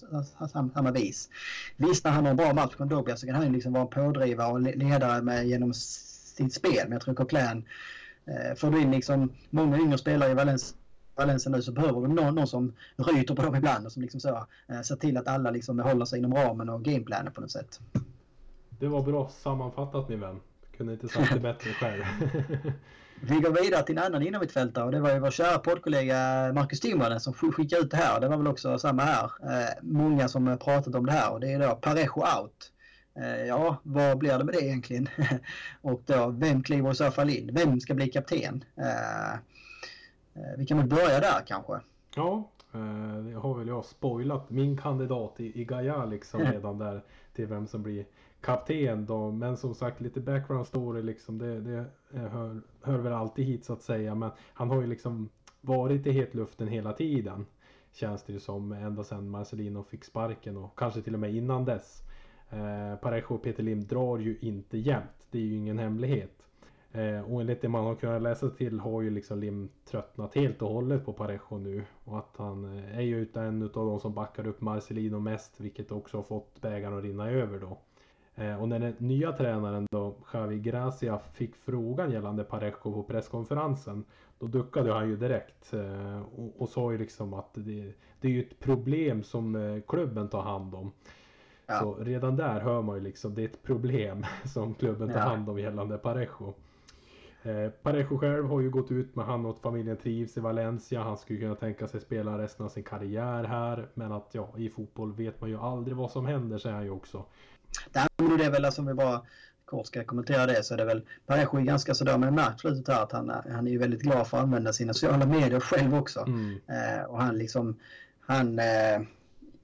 samma vis. Visst när han har en bra match Kondobia så kan han liksom vara en pådrivare och ledare med, genom sitt spel. Men jag tror Coquelin, eh, får du in liksom många yngre spelare i Valencia Valencia nu så behöver du någon, någon som ryter på dem ibland och som liksom så, eh, ser till att alla liksom håller sig inom ramen och gameplanen på något sätt. Det var bra sammanfattat min vän. Kunde inte sagt det bättre själv. (laughs) Vi går vidare till en annan innermittfältare och det var ju vår kära poddkollega Marcus Timonen som skickade ut det här. Det var väl också samma här. Eh, många som pratat om det här och det är då Parejo out. Eh, ja, vad blir det med det egentligen? (laughs) och då, vem kliver i så fall in? Vem ska bli kapten? Eh vi kan väl börja där kanske. Ja, eh, det har väl jag spoilat min kandidat i, i Gaia liksom (laughs) redan där till vem som blir kapten då. Men som sagt lite background story liksom. Det, det hör, hör väl alltid hit så att säga. Men han har ju liksom varit i hetluften hela tiden. Känns det ju som ända sedan Marcelino fick sparken och kanske till och med innan dess. Eh, Parejo och Peter Lim drar ju inte jämt. Det är ju ingen hemlighet. Eh, och enligt det man har kunnat läsa till har ju liksom Lim tröttnat helt och hållet på Parejo nu. Och att han eh, är ju en av de som backar upp Marcelino mest. Vilket också har fått bägaren att rinna över då. Eh, och när den nya tränaren då, Xavi Gracia, fick frågan gällande Parejo på presskonferensen. Då duckade han ju direkt eh, och, och sa ju liksom att det, det är ju ett problem som klubben tar hand om. Ja. Så redan där hör man ju liksom det är ett problem (laughs) som klubben tar ja. hand om gällande Parejo. Eh, Parejo själv har ju gått ut med han och familjen trivs i Valencia. Han skulle kunna tänka sig spela resten av sin karriär här. Men att ja, i fotboll vet man ju aldrig vad som händer säger han ju också. Men det är väl, alltså, om vi bara kort ska kommentera det, så är det väl Parejo är ganska sådär med märkt slutet här att han, han är ju väldigt glad för att använda sina sociala medier själv också. Mm. Eh, och han liksom, han, eh,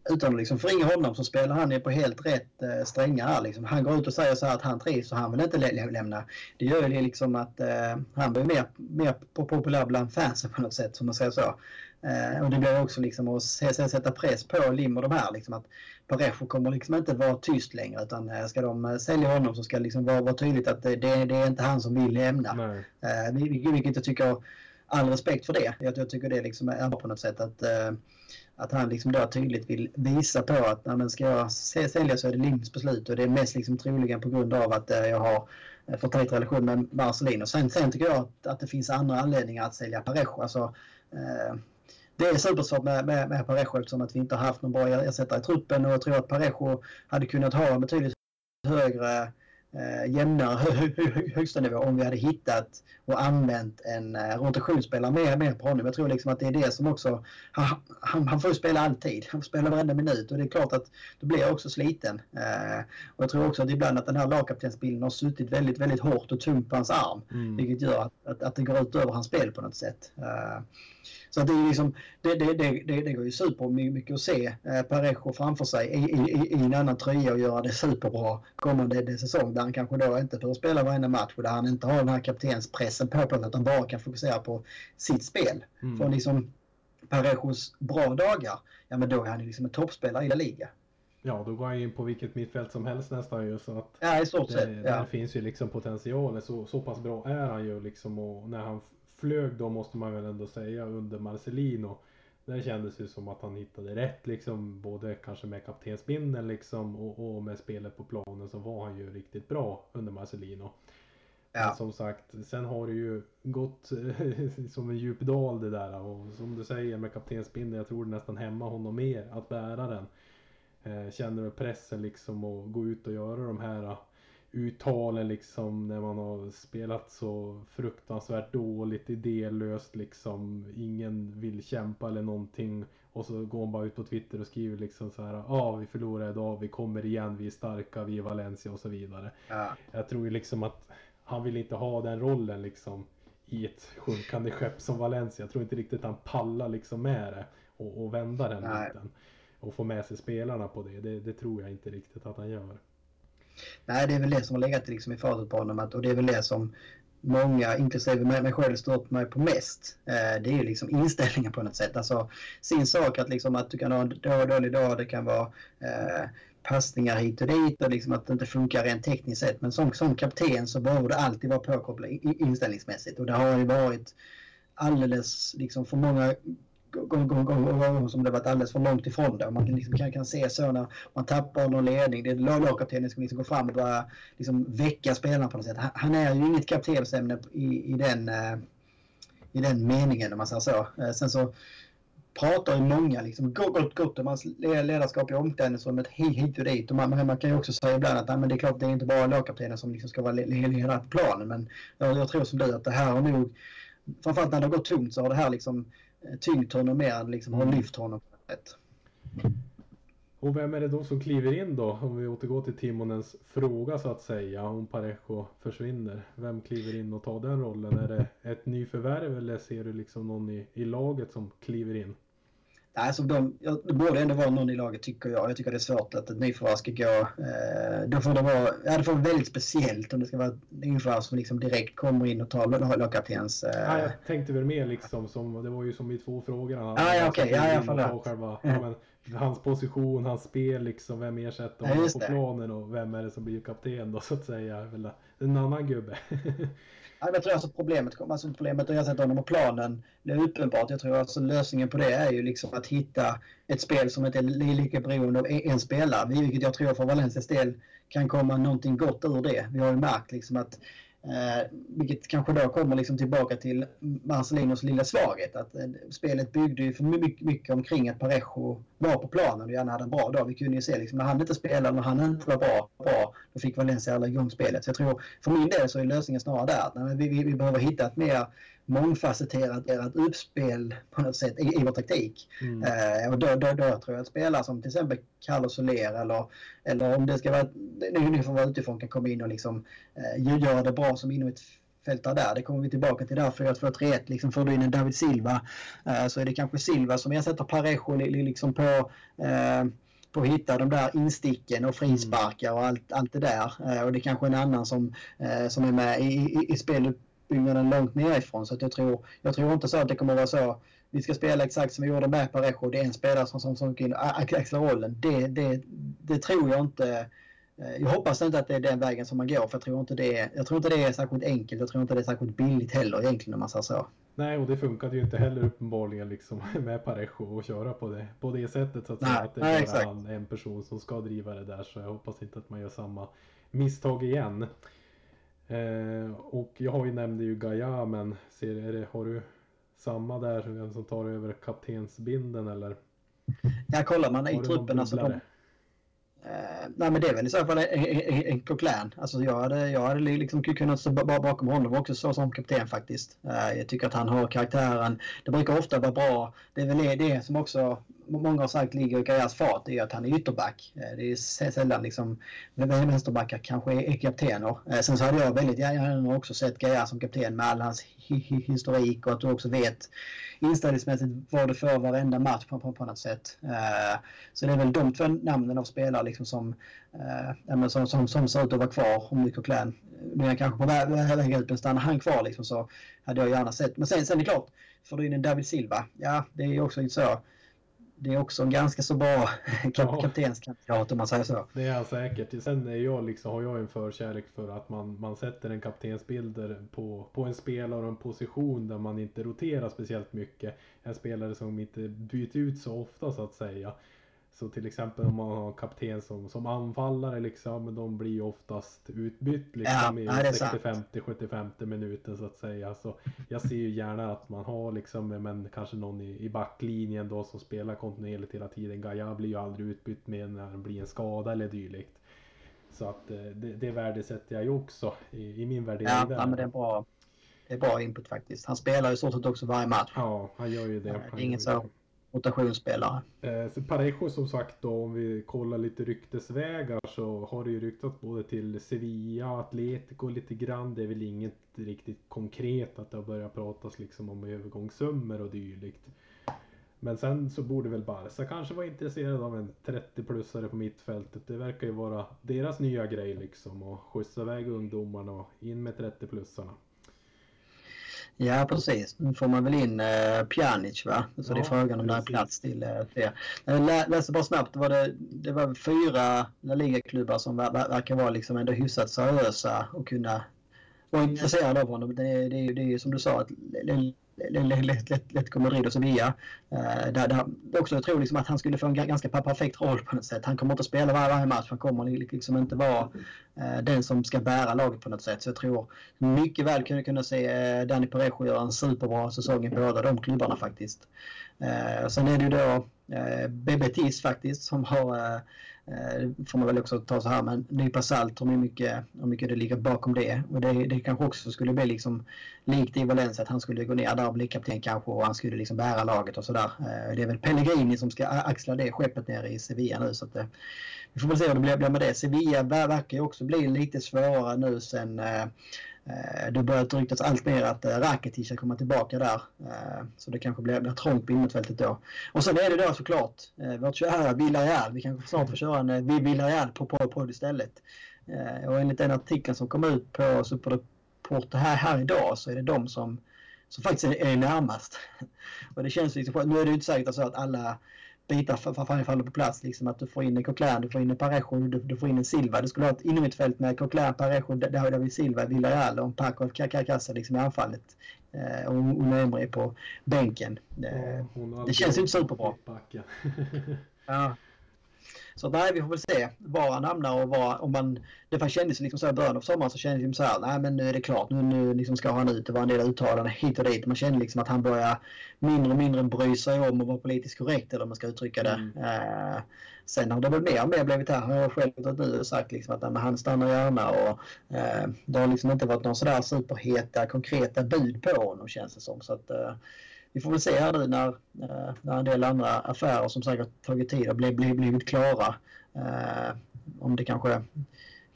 utan att liksom förringa honom så spelar han ju på helt rätt eh, strängar här. Liksom. Han går ut och säger så här att han trivs och han vill inte lä lämna. Det gör ju liksom att eh, han blir mer, mer populär bland fansen på något sätt, som man säger så. Eh, och det blir också liksom att sätta press på Lim och de här. Liksom att Parejo kommer liksom inte vara tyst längre utan eh, ska de eh, sälja honom så ska det liksom vara, vara tydligt att det, det är inte han som vill lämna. Eh, vilket jag tycker, all respekt för det. Jag, jag tycker det liksom är bra på något sätt att, eh, att han liksom då tydligt vill visa på att när man ska sälja så är det Lims beslut och det är mest liksom troligen på grund av att eh, jag har eh, för tajt relation med Marcelino. Sen, sen tycker jag att, att det finns andra anledningar att sälja Parejo. Alltså, eh, det är supersvårt med, med, med Parejo eftersom att vi inte har haft någon bra ersättare i truppen och jag tror att Parejo hade kunnat ha en betydligt högre eh, jämnare högsta nivå om vi hade hittat och använt en eh, rotationsspelare mer, mer på honom. Jag tror liksom att det är det som också, han, han, han får ju spela alltid, han får spela varenda minut och det är klart att då blir jag också sliten. Eh, och jag tror också att ibland att den här lagkaptensbilden har suttit väldigt, väldigt hårt och tungt på hans arm. Mm. Vilket gör att, att, att, det går ut över hans spel på något sätt. Eh, så det, är liksom, det, det, det, det går ju super mycket att se eh, Parejo framför sig i, i, i en annan tröja och göra det superbra kommande säsong där han kanske då inte får spela varenda match och där han inte har den här kaptenspressen på sig utan bara kan fokusera på sitt spel. Mm. För liksom Parejos bra dagar, ja men då är han liksom en toppspelare i La Liga. Ja, då går han in på vilket mittfält som helst nästan ju. Så att ja, i stort sett. Ja. Där finns ju liksom potentialen. Så, så pass bra är han ju liksom. Och när han flög då måste man väl ändå säga under Marcelino. Där kändes det som att han hittade rätt liksom både kanske med kaptensbindeln liksom och, och, med spelet på planen så var han ju riktigt bra under Marcelino. Ja. Som sagt, sen har det ju gått (laughs) som en djup dal det där och som du säger med kaptensbindeln, jag tror det nästan hämmar honom mer att bära den. Eh, känner pressen liksom att gå ut och göra de här uttalen liksom när man har spelat så fruktansvärt dåligt, idélöst liksom. Ingen vill kämpa eller någonting. Och så går man bara ut på Twitter och skriver liksom så här. Ja, ah, vi förlorar idag, vi kommer igen, vi är starka, vi är Valencia och så vidare. Ja. Jag tror ju liksom att han vill inte ha den rollen liksom i ett sjunkande skepp som Valencia. Jag tror inte riktigt han pallar liksom med det och, och vända den biten. och få med sig spelarna på det. det. Det tror jag inte riktigt att han gör. Nej, det är väl det som har legat liksom i fatet på honom och det är väl det som många, inklusive mig själv, står upp mig på mest. Eh, det är ju liksom inställningen på något sätt. Alltså sin sak att, liksom, att du kan ha en dålig dag, det kan vara eh, passningar hit och dit och liksom att det inte funkar rent tekniskt sett. Men som, som kapten så behöver du alltid vara påkopplad inställningsmässigt och det har ju varit alldeles liksom för många gång på gång som det varit alldeles för långt ifrån det. Man liksom kan, kan se så när man tappar någon ledning. Det är lagkaptenen som liksom går fram och börjar liksom väcka spelarna på något sätt. Han, är ju inget kaptensämne i, i, den, eh, i den meningen om man säger så. Eh, sen så pratar ju många liksom gott, gott om hans ledarskap i omklädningsrummet hit och dit. Och man, man kan ju också säga ibland att nej, men det är klart det är inte bara lagkaptenen som liksom ska vara ledare på planen. Men jag, jag tror som du att det här har nog, framförallt när det har gått tungt så har det här liksom tyngt honom mer än liksom har lyft honom. Och vem är det då som kliver in då? Om vi återgår till Timonens fråga så att säga. Om Parejo försvinner. Vem kliver in och tar den rollen? Är det ett nyförvärv eller ser du liksom någon i, i laget som kliver in? Alltså de, det borde ändå vara någon i laget tycker jag. Jag tycker det är svårt att ett nyförvärv ska gå. Eh, då får det vara, ja, det får vara väldigt speciellt om det ska vara ett nyförvärv som liksom direkt kommer in och tar lagkaptens... Eh... Ja, jag tänkte väl mer liksom som, det var ju som i två frågor. Han, ah, ja, okej, okay. ja, jag förlåt. Själva, ja, men, hans position, hans spel liksom, vem ersätter honom ja, på planen och vem är det som blir kapten då så att säga. En annan gubbe. (laughs) jag tror alltså problemet, alltså problemet att ersätta honom och planen det är uppenbart. Jag tror alltså lösningen på det är ju liksom att hitta ett spel som inte är lika beroende av en spelare. Vilket jag tror för Valencias del kan komma någonting gott ur det. Vi har ju märkt liksom att Eh, vilket kanske då kommer liksom tillbaka till Marcelinos lilla svaghet. Att eh, spelet byggde ju för mycket, mycket omkring att Parejo var på planen och gärna hade en bra dag. Vi kunde ju se liksom, när han inte spelade, när han inte var bra, bra då fick Valencia alla igång spelet. Så jag tror för min del så är lösningen snarare där. Att, vi, vi, vi behöver hitta ett mer mångfacetterat uppspel på något sätt i, i vår taktik. Mm. Eh, och då, då, då tror jag att spelare som till exempel Carlos Soler eller, eller om det ska vara, nu får vara utifrån kan komma in och liksom eh, göra det bra som inom ett fältare där. Det kommer vi tillbaka till där 4-2-3-1. Liksom får du in en David Silva eh, så är det kanske Silva som ersätter Parejo liksom på eh, på att hitta de där insticken och frisparkar och allt, allt det där. Eh, och det är kanske en annan som, eh, som är med i, i, i spelet uppbyggnaden långt nerifrån. Så att jag, tror, jag tror inte så att det kommer att vara så. Vi ska spela exakt som vi gjorde med Parejo. Det är en spelare som, som, som in axlar rollen. Det, det, det tror jag inte. Eh, jag hoppas inte att det är den vägen som man går för jag tror inte det är, jag tror inte det är särskilt enkelt. Jag tror inte det är särskilt billigt heller egentligen om man säger så. Nej och det funkade ju inte heller uppenbarligen liksom (laughs) med Parejo att köra på det, på det sättet så att nej, säga. Att det är bara han, en person som ska driva det där så jag hoppas inte att man gör samma misstag igen. Eh, och jag har ju nämnde ju Gaia men ser, det, har du samma där, vem som tar över kaptensbinden eller? Ja, kollar man i truppen alltså. De, eh, nej men det är väl i så fall en, Coquelin. Alltså jag hade, jag hade liksom kunnat stå bakom honom också så som kapten faktiskt. Eh, jag tycker att han har karaktären. Det brukar ofta vara bra. Det är väl det som också många har sagt ligger i Gajas fat är att han är ytterback. Eh, det är sällan liksom vänsterbackar kanske är kaptener. Eh, sen så hade jag väldigt gärna också sett Gaia som kapten med all hans historik och att du också vet inställningsmässigt vad du får varenda match på, på, på något sätt. Eh, så det är väl de två namnen av spelare liksom som, som, som, som ser ut att vara kvar. Om Nico Klän Men kanske på väg ut, men stannar han kvar liksom så hade jag gärna sett. Men sen, sen är det klart, får du in en David Silva, ja det är också så det är också en ganska så bra (laughs) kap kaptenskandidat om man säger så. Det är han säkert. Sen är jag liksom, har jag en förkärlek för att man, man sätter en kaptensbilder på, på en spelare och en position där man inte roterar speciellt mycket. En spelare som inte byter ut så ofta så att säga. Så till exempel om man har en kapten som, som anfallare liksom, de blir ju oftast utbytt liksom ja, i 60-50-75 minuten så att säga. Så jag ser ju gärna att man har liksom, men kanske någon i, i backlinjen då som spelar kontinuerligt hela tiden. Gaia blir ju aldrig utbytt med när det blir en skada eller dylikt. Så att eh, det, det värdesätter jag ju också i, i min värdering. Ja, där. men det är bra. Det är bra input faktiskt. Han spelar ju så sett också varje match. Ja, han gör ju det. det är inget så rotationsspelare. Eh, så Parejo som sagt då om vi kollar lite ryktesvägar så har det ju ryktats både till Sevilla, Atletico lite grann. Det är väl inget riktigt konkret att det har börjat pratas liksom om övergångssummor och dylikt. Men sen så borde väl Barca kanske vara intresserad av en 30-plussare på mittfältet. Det verkar ju vara deras nya grej liksom. Och skjutsa iväg ungdomarna och in med 30-plussarna. Ja precis, nu får man väl in eh, Pjanic va? Så ja, det är frågan om det är plats till eh, fler. Jag läste bara snabbt, var det, det var fyra La Liga-klubbar som ver verkar vara liksom ändå hyfsat seriösa och kunna vara intresserade av honom. Det, det, det är ju som du sa, att Atletico och Sevilla. Eh, där, där också jag tror liksom att han skulle få en ganska perfekt roll på något sätt. Han kommer inte att spela varje, varje match. Han kommer liksom inte vara eh, den som ska bära laget på något sätt. Så jag tror mycket väl kunde kunna se eh, Danny Parejo göra en superbra säsong i båda de klubbarna faktiskt. Eh, sen är det ju då eh, TIS faktiskt som har eh, eh, får man väl också ta så här med en nypa salt hur mycket, hur mycket det ligger bakom det. Och det, det kanske också skulle bli liksom likt i Valencia att han skulle gå ner där och bli kapten kanske och han skulle liksom bära laget och sådär. Eh, det är väl Pellegrini som ska axla det skeppet nere i Sevilla nu så att det, vi får väl se hur det blir med det. Sevilla verkar ju också bli lite svårare nu sen eh, det det börjar ryktas allt mer att eh, Rakitic ska komma tillbaka där. Eh, så det kanske blir, blir trångt på innerfältet då. Och sen är det då såklart vårt kära Villarreal. Vi kanske snart får köra en Villarreal på podd istället. Och enligt den artikeln som kom ut på Superreporter här, här idag så är det de som, som faktiskt är närmast. (laughs) Och det känns liksom, nu är det ju inte säkert så att alla bitar faller på plats. Liksom att du får in en Coquelin, du får in en Parejo, du, du får in en Silva. Du skulle ha ett innermittfält med Coquelin, Parejo, David Silva, Villarreal och Paco Carcassa liksom i anfallet. Eh, och Unai på bänken. Eh, det känns inte superbra. (laughs) ja. Så nej, vi får väl se var han hamnar och var, om man... Det kändes liksom så i början av sommaren så kändes det så här, nej men nu är det klart, nu, nu liksom ska han ut. Det var en del uttalanden hit och dit. Man kände liksom att han börjar mindre och mindre bry sig om att vara politiskt korrekt eller om man ska uttrycka det. Mm. Eh, sen har det väl mer och mer blivit här, har jag själv gått nu och sagt liksom att nej, han stannar gärna och eh, det har liksom inte varit någon sådär superheta konkreta bud på honom känns det som. Så att, eh, vi får väl se här nu när, eh, när en del andra affärer som säkert tagit tid har blivit, blivit klara. Eh, om det kanske,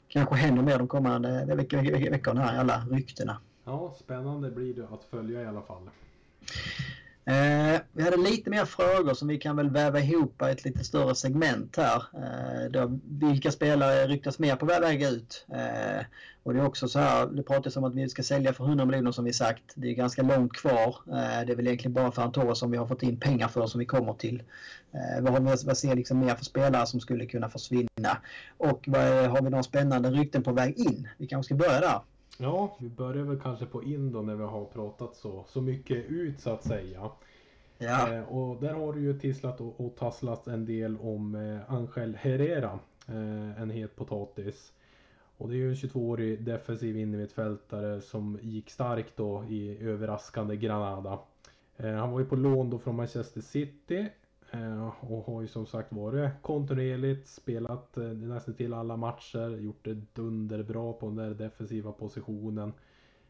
kanske händer mer de kommande veck veck veckorna här, alla ryktena. Ja, spännande blir det att följa i alla fall. Eh, vi hade lite mer frågor som vi kan väl väva ihop i ett lite större segment här. Eh, då, vilka spelare ryktas mer på väg ut? Eh, och det är också så här, det pratas om att vi ska sälja för 100 miljoner som vi sagt. Det är ganska långt kvar. Eh, det är väl egentligen bara för Antora som vi har fått in pengar för som vi kommer till. Eh, vad, har vi, vad ser liksom mer för spelare som skulle kunna försvinna? Och vad, har vi några spännande rykten på väg in? Vi kanske ska börja där. Ja, vi börjar väl kanske på in då när vi har pratat så, så mycket ut så att säga. Ja. Eh, och där har du ju tisslat och, och tasslat en del om eh, Angel Herrera. Eh, en het potatis. Och det är ju en 22-årig defensiv innermittfältare som gick starkt då i överraskande Granada. Eh, han var ju på lån då från Manchester City Eh, och har ju som sagt varit kontinuerligt, spelat eh, nästan till alla matcher, gjort det dunderbra på den där defensiva positionen.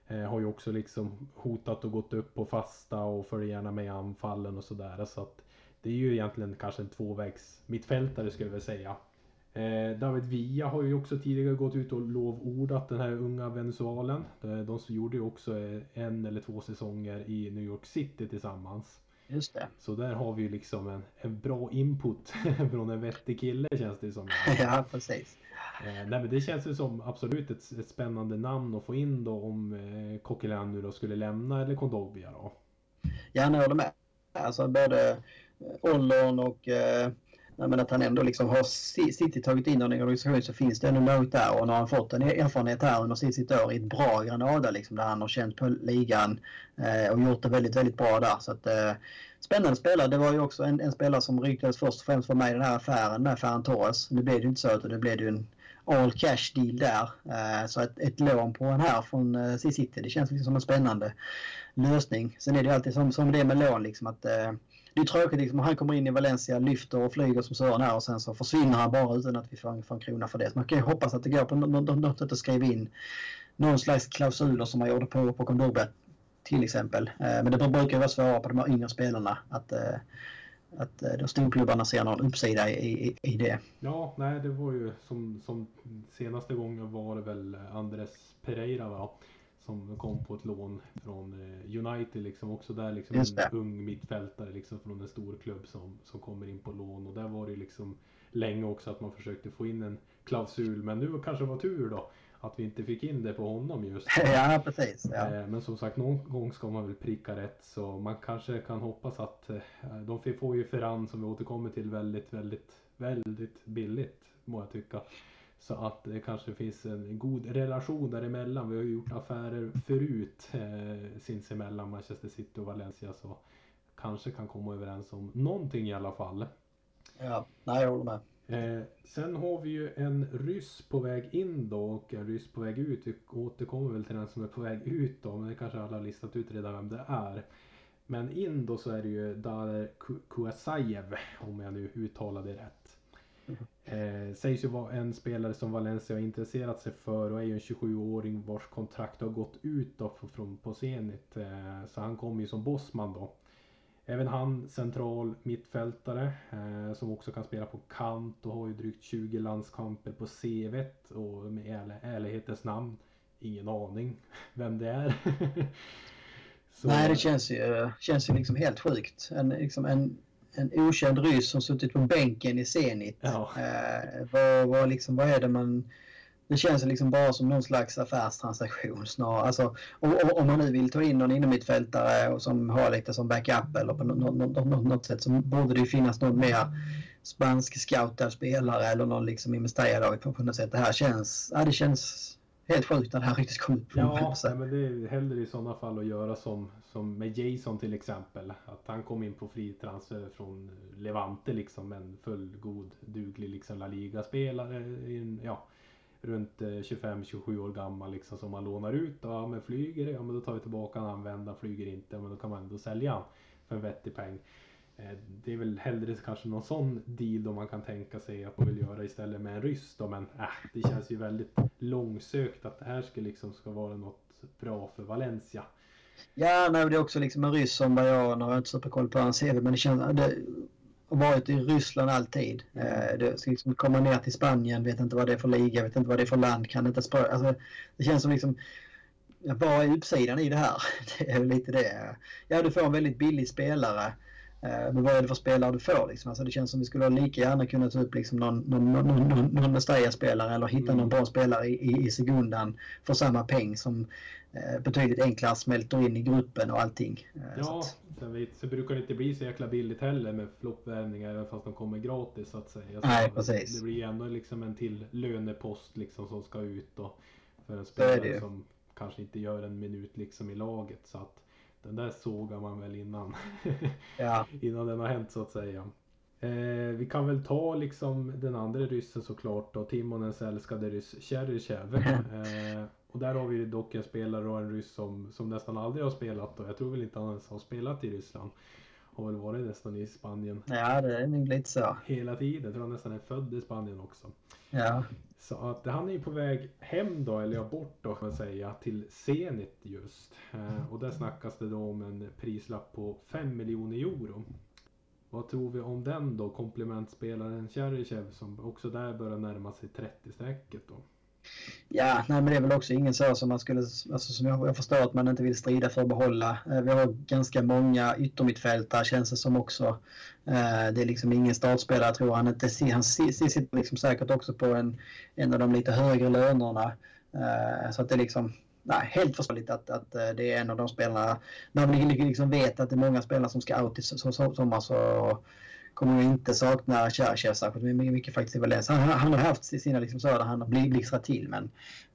Eh, har ju också liksom hotat och gått upp på fasta och följer gärna med i anfallen och sådär. Så att det är ju egentligen kanske en tvåvägs mittfältare skulle jag vilja säga. David Villa har ju också tidigare gått ut och lovordat den här unga venezualen. De gjorde ju också en eller två säsonger i New York City tillsammans. Just det. Så där har vi liksom en, en bra input (laughs) från en vettig kille känns det som. (laughs) ja, precis. Eh, nej, men det känns ju som absolut ett, ett spännande namn att få in då om eh, Coquelin nu då skulle lämna eller Kondogbia då. Ja, jag håller med. Alltså både Ollon och eh, men att han ändå liksom har City tagit in en organisation så finns det ändå något där och när han fått en erfarenhet här under sitt år i ett bra Granada liksom där han har känt på ligan eh, och gjort det väldigt, väldigt bra där. Så att, eh, spännande spelare. Det var ju också en, en spelare som ryktades först och främst för mig i den här affären med Ferran Torres. Nu blev det ju inte så utan det blev ju en all cash deal där. Eh, så ett, ett lån på en här från eh, City, det känns liksom som en spännande lösning. Sen är det alltid som, som det med lån liksom att eh, det är tråkigt liksom, han kommer in i Valencia, lyfter och flyger som Sören är och sen så försvinner han bara utan att vi får, får en krona för det. Så man kan ju hoppas att det går på något sätt att skriva in någon slags klausuler som man gjorde på, på Kondogbia till exempel. Eh, men det brukar ju vara svårare på de här yngre spelarna att, eh, att eh, de storklubbarna ser någon uppsida i, i, i det. Ja, nej det var ju som, som senaste gången var det väl Andres Pereira va? Som kom på ett lån från eh, United liksom också där liksom en ung mittfältare liksom från en stor klubb som, som kommer in på lån och där var det liksom länge också att man försökte få in en klausul men nu kanske det var tur då att vi inte fick in det på honom just. (laughs) ja, precis. Ja. Eh, men som sagt, någon gång ska man väl pricka rätt så man kanske kan hoppas att eh, de får ju Ferran som vi återkommer till väldigt, väldigt, väldigt billigt må jag tycka. Så att det kanske finns en god relation däremellan. Vi har ju gjort affärer förut eh, sinsemellan Manchester City och Valencia så kanske kan komma överens om någonting i alla fall. Ja, nej jag håller med. Eh, sen har vi ju en ryss på väg in då och en ryss på väg ut. Vi återkommer väl till den som är på väg ut då, men det kanske alla har listat ut redan vem det är. Men in då så är det ju Daler Kuasajev, om jag nu uttalar det rätt. Eh, sägs ju vara en spelare som Valencia har intresserat sig för och är ju en 27-åring vars kontrakt har gått ut då från, på Zenit. Eh, så han kommer ju som bossman då. Även han central mittfältare eh, som också kan spela på kant och har ju drygt 20 landskamper på CV och med ärl ärlighetens namn ingen aning (laughs) vem det är. (laughs) Så... Nej, det känns ju, känns ju liksom helt sjukt. En, liksom en, en okänd ryss som suttit på bänken i Zenit. Ja. Eh, vad, vad, liksom, vad är det man det känns liksom bara som någon slags affärstransaktion snarare. Alltså, om man nu vill ta in någon innermittfältare som har lite som backup eller på något, något, något, något sätt så borde det ju finnas någon mer spansk scoutad spelare eller någon liksom i Mestalla-laget på något sätt. Det här känns, ja, det känns helt sjukt när det här riktigt kom upp. Ja, men det är hellre i sådana fall att göra som, som med Jason till exempel. Att han kom in på fri transfer från Levante liksom en fullgod, duglig liksom La Liga-spelare. Ja, runt 25-27 eh, år gammal liksom som man lånar ut. Ja men flyger det, ja men då tar vi tillbaka han använder Flyger inte, ja men då kan man ändå sälja han för en vettig peng. Eh, det är väl hellre kanske någon sån deal då man kan tänka sig att man vill göra istället med en ryss då men äh, det känns ju väldigt långsökt att det här ska liksom ska vara något bra för Valencia. Ja, nej, det är också liksom en ryss som jag, nu har jag inte superkoll på hans CV men det känns, det, har varit i Ryssland alltid. Eh, det ska liksom komma ner till Spanien, vet inte vad det är för liga, vet inte vad det är för land, kan inte språk. Alltså, det känns som liksom, vad är uppsidan i det här? (laughs) Det är väl lite det. Ja, du får en väldigt billig spelare. Eh, men vad är det för spelare du får? Liksom? Alltså, det känns som vi skulle lika gärna kunna ta upp liksom någon, någon, någon, någon, någon spelare eller hitta mm. någon bra spelare i, i, i segundan för samma peng som eh, betydligt enklare smälter in i gruppen och allting. Eh, ja, sen, vet, så brukar det inte bli så jäkla billigt heller med floppvärvningar även fast de kommer gratis så att säga. Så Nej, precis. Det blir ändå liksom en till lönepost liksom som ska ut då för en spelare som kanske inte gör en minut liksom i laget så att den där sågar man väl innan. ja. (laughs) innan den har hänt så att säga. Eh, vi kan väl ta liksom den andra ryssen såklart då, Timonens älskade ryss Cheryshev. (laughs) eh, och där har vi dock en spelare och en ryss som, som nästan aldrig har spelat och jag tror väl inte han ens har spelat i Ryssland. Har väl varit nästan i Spanien. Ja, det är nog lite så. Hela tiden. Jag tror han nästan är född i Spanien också. Ja. Så att han är ju på väg hem då, eller ja, bort då kan man säga, till Zenit just. Eh, och där snackas det då om en prislapp på 5 miljoner euro. Vad tror vi om den då, komplementspelaren Cheryshev som också där börjar närma sig 30-strecket då? Ja, nej, men det är väl också ingen så som man skulle, alltså som jag, jag förstår att man inte vill strida för att behålla. Eh, vi har ganska många yttermittfältare känns det som också. Eh, det är liksom ingen startspelare tror han inte. Han sitter liksom säkert också på en, en av de lite högre lönerna. Eh, så att det är liksom, nej, helt förståeligt att, att eh, det är en av de spelarna. När man liksom vet att det är många spelare som ska out i sommar så kommer inte sakna Cherchev särskilt mycket, faktiskt i Valencia. Han, han, har haft sina liksom så där han har blixtrat till men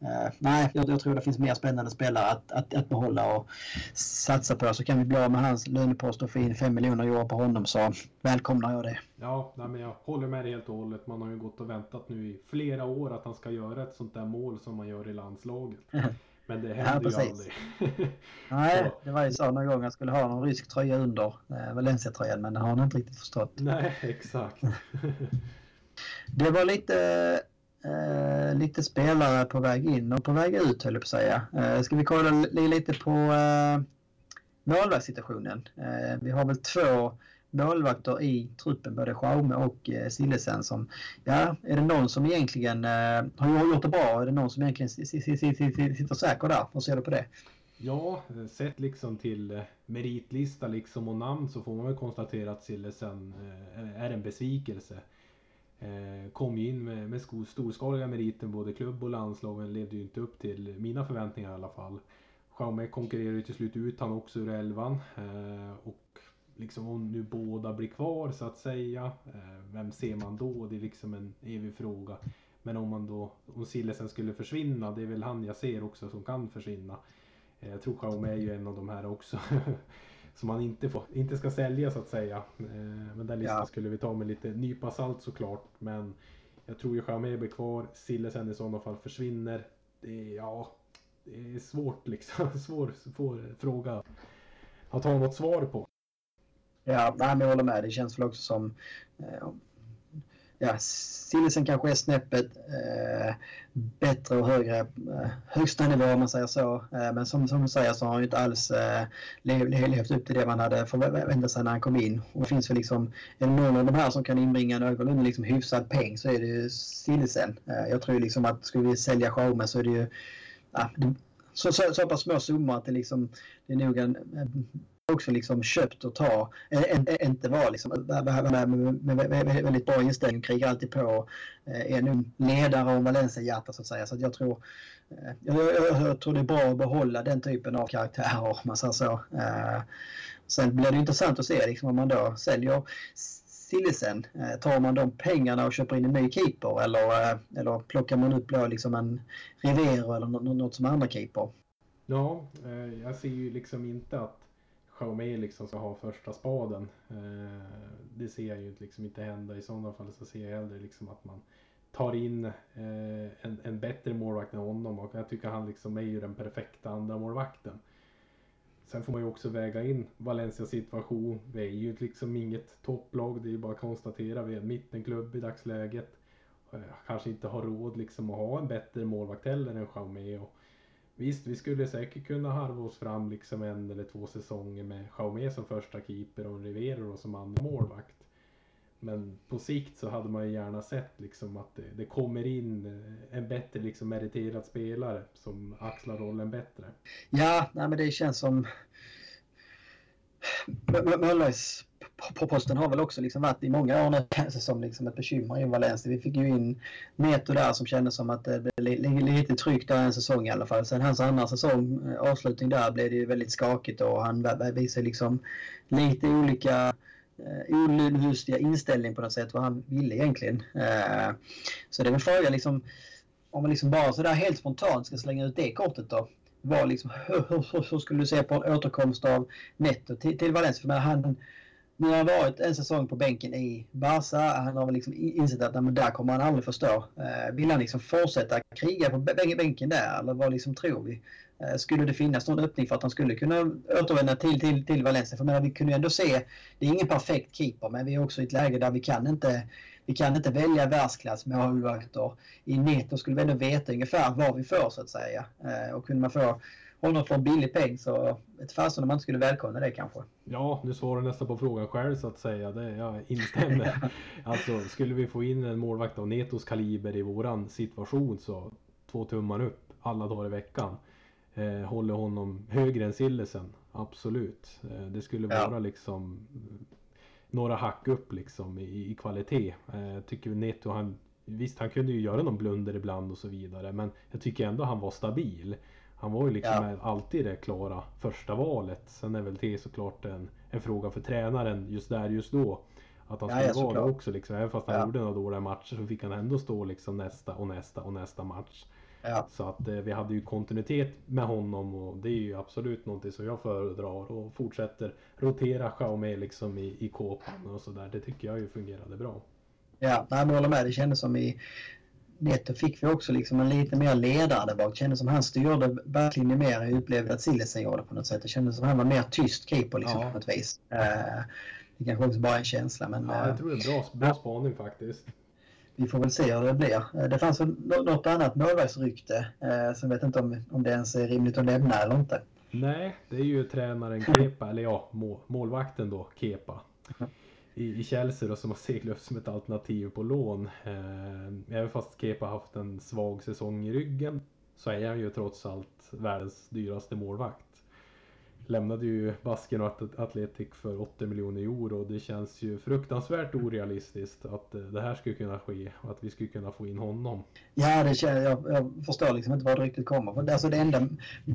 uh, nej, jag, jag, tror det finns mer spännande spelare att, att, att behålla och satsa på. Så kan vi bli av med hans lönepost och få in 5 miljoner euro på honom så välkomnar jag det. Ja, nej, men jag håller med dig helt och hållet. Man har ju gått och väntat nu i flera år att han ska göra ett sånt där mål som man gör i landslaget. (laughs) Men det händer ja, ju aldrig. (laughs) Nej, det var ju så någon gång jag skulle ha någon rysk tröja under eh, Valencia-tröjan men det har han inte riktigt förstått. Nej, exakt. (laughs) det var lite, eh, lite spelare på väg in och på väg ut höll jag på att säga. Eh, ska vi kolla lite på eh, målvaktssituationen? Eh, vi har väl två målvakter i truppen, både Schaume och eh, Sillesen som, ja, är det någon som egentligen eh, har gjort det bra? Är det någon som egentligen sitter säker där? Hur ser du på det? Ja, sett liksom till eh, meritlista liksom och namn så får man väl konstatera att Sillesen eh, är en besvikelse. Eh, kom ju in med, med storskaliga meriter både klubb och landslag men levde ju inte upp till mina förväntningar i alla fall. Jaume konkurrerar ju till slut ut han också ur elvan. Eh, och liksom om nu båda blir kvar så att säga. Eh, vem ser man då? Det är liksom en evig fråga. Men om man då, om Sillesen skulle försvinna, det är väl han jag ser också som kan försvinna. Eh, jag tror Xiaomi är ju en av de här också. (laughs) som man inte, får, inte ska sälja så att säga. Men den listan ja. skulle vi ta med lite nypa salt såklart. Men jag tror ju Xiaomi blir kvar. Sillesen i sådana fall försvinner. Det, ja, det är svårt liksom. (laughs) Svår, svår fråga att ha något svar på. Ja, nej, men jag håller med. Det känns väl också som... Eh, ja, Sillisen kanske är snäppet eh, bättre och högre eh, högsta nivå om man säger så. Eh, men som, som du säger så har han ju inte alls eh, levt upp till det man hade förväntat sig när han kom in. Och det finns väl liksom, är det någon av de här som kan inbringa någorlunda liksom hyfsad peng så är det ju Sillisen. Eh, jag tror liksom att skulle vi sälja Schaume så är det ju ja, så, så, så pass små summor att det, liksom, det är nog en, också liksom köpt och ta. Eh, eh, inte vara liksom, med, väldigt bra inställning, krigar alltid på. Eh, är nu ledare om Valencia-hjärta så att säga. Så att jag, tror, jag, jag, jag, tror det är bra att behålla den typen av karaktärer om man säger så. Sen blir det intressant att se liksom, om man då säljer Sillisen. Eh, tar man de pengarna och köper in en ny keeper eller, eh, eller plockar man upp då liksom en Rivero eller något som andra keeper? Ja, jag ser ju liksom inte att Xiaomi liksom ska ha första spaden. Eh, det ser jag ju liksom inte hända. I sådana fall så ser jag hellre liksom att man tar in eh, en, en bättre målvakt än honom och jag tycker han liksom är ju den perfekta andra målvakten. Sen får man ju också väga in Valencias situation. Vi är ju liksom inget topplag, det är ju bara att konstatera. Vi är en mittenklubb i dagsläget. Eh, kanske inte har råd liksom att ha en bättre målvakt heller än Jaume. Och visst, vi skulle säkert kunna harva oss fram liksom en eller två säsonger med Jaume som första keeper och Rivero som andra målvakt. Men på sikt så hade man ju gärna sett liksom att det, det kommer in eh, en bättre liksom meriterad spelare som axlar rollen bättre. Ja, nej, men det känns som Möllers posten har väl också liksom varit i många år nu (laughs) som liksom ett bekymmer i Valencia. Vi fick ju in Neto där som kändes som att eh, det blev lite tryggt där en säsong i alla fall. Sen hans andra säsong, eh, avslutning där, blev det ju väldigt skakigt och han visade liksom lite olika eh, olustiga inställning på något sätt vad han ville egentligen. Så det är väl frågan liksom om man liksom bara sådär helt spontant ska slänga ut det kortet då. Var liksom, hur, hur, hur skulle du se på en återkomst av Netto till, till Valencia? För han, nu har han varit en säsong på bänken i Barca. Han har väl liksom insett att nej, där kommer han aldrig förstå. Eh, vill han liksom fortsätta kriga på bänken där eller vad liksom tror vi? Eh, skulle det finnas någon öppning för att han skulle kunna återvända till, till, till Valencia? För menar, vi kunde ju ändå se, det är ingen perfekt keeper men vi är också i ett läge där vi kan inte, vi kan inte välja världsklass målvakter. I Neto skulle vi ändå veta ungefär vad vi får så att säga. Eh, och kunde man få honom för en billig peng så ett fasen om man inte skulle välkomna det kanske. Ja, du svarar nästan på frågan själv så att säga. Det, jag instämmer. (laughs) alltså skulle vi få in en målvakt av Netos kaliber i våran situation så två tummar upp alla dagar i veckan eh, håller honom högre än Sillesen. Absolut. Eh, det skulle ja. vara liksom några hack upp liksom i, i kvalitet. Eh, tycker Neto han Visst han kunde ju göra någon blunder ibland och så vidare men jag tycker ändå han var stabil. Han var ju liksom ja. alltid det klara första valet. Sen är väl det såklart en, en fråga för tränaren just där just då. Att han skulle ja, vara det också liksom. Även fast han ja. gjorde några dåliga matcher så fick han ändå stå liksom nästa och nästa och nästa match. Ja. Så att eh, vi hade ju kontinuitet med honom och det är ju absolut någonting som jag föredrar och fortsätter rotera Xiaomi liksom i, i kåpan och sådär. Det tycker jag ju fungerade bra. Ja, jag håller med. Det kändes som i Netto fick vi också liksom en lite mer ledare där bak. Det kändes som han styrde backlinjen mer. Jag upplevde att Sillesen gjorde på något sätt. Det kändes som han var mer tyst keeper liksom ja. på något vis. Uh, det kanske också bara är en känsla men... Ja, jag tror det är bra, bra spaning faktiskt vi får väl se hur det blir. Eh, det fanns något annat målvaktsrykte eh, som vet inte om, om det ens är rimligt att nämna eller inte. Nej, det är ju tränaren Kepa, eller ja, målvakten då, Kepa. I, i Chelsea då, som har seglat upp som ett alternativ på lån. Eh, även fast Kepa haft en svag säsong i ryggen så är han ju trots allt världens dyraste målvakt lämnade ju Basken och Atletic för 80 miljoner euro. Det känns ju fruktansvärt orealistiskt att eh, det här skulle kunna ske och att vi skulle kunna få in honom. Ja, det känns, jag, jag förstår liksom inte var det riktigt kommer. Alltså det enda